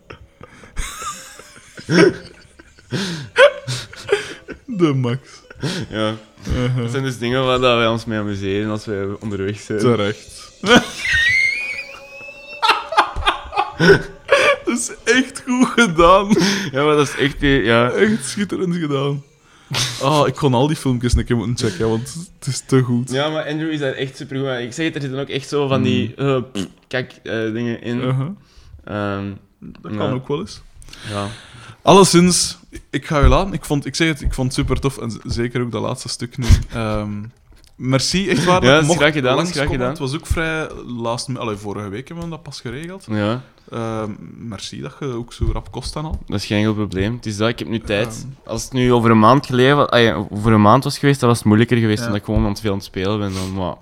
Speaker 1: De max.
Speaker 2: Ja. Dat zijn dus dingen waar wij ons mee amuseren als wij onderweg zijn.
Speaker 1: Terecht. Dat is echt goed gedaan.
Speaker 2: Ja, maar dat is echt... eh, Ja.
Speaker 1: Echt schitterend gedaan. Ah, ik kon al die filmpjes een keer moeten checken, want het is te goed.
Speaker 2: ja, maar Andrew is daar echt super goed aan. Ik zeg het, er zitten ook echt zo van die... eh, pff, kijk, eh, dingen in.
Speaker 1: Uh-huh.
Speaker 2: Ehm,
Speaker 1: Dat kan ook wel eens.
Speaker 2: ja.
Speaker 1: Alleszins, ik ga je laten. Ik, vond, ik zeg het, ik vond het super tof. En zeker ook dat laatste stuk nu. Ehm, merci, echt waar.
Speaker 2: Ja, dat
Speaker 1: Mocht
Speaker 2: gedaan, dat gedaan.
Speaker 1: Het was ook vrij last... Allee, vorige week hebben we dat pas geregeld.
Speaker 2: ja,
Speaker 1: Ehm, merci dat je ook zo rap kost dan al.
Speaker 2: dat is geen enkel probleem. Het is dat, ik heb nu tijd.
Speaker 1: Ehm.
Speaker 2: Als het nu over een maand geleden... over een maand was geweest, dan was het moeilijker geweest,
Speaker 1: Ja.
Speaker 2: omdat ik gewoon aan het veel aan het spelen ben. Dan, maar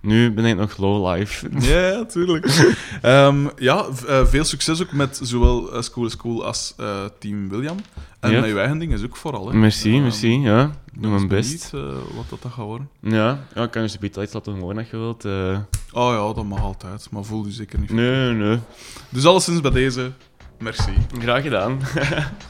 Speaker 2: nu ben ik nog low life.
Speaker 1: Ja, tuurlijk. Ehm, ja, eh, veel succes ook met zowel eh, School is Cool als eh, Team William. En
Speaker 2: Ja.
Speaker 1: met je eigen ding is ook vooral. Hè.
Speaker 2: Merci,
Speaker 1: Ehm,
Speaker 2: merci. Ja, ik doe mijn
Speaker 1: ben
Speaker 2: best.
Speaker 1: wat dat, dat gaat worden.
Speaker 2: Ja, ja ik kan je de iets laten horen als je wilt.
Speaker 1: Oh ja, dat mag altijd, maar voel je zeker niet.
Speaker 2: nee, nee.
Speaker 1: Dus alleszins bij deze, merci.
Speaker 2: Graag gedaan.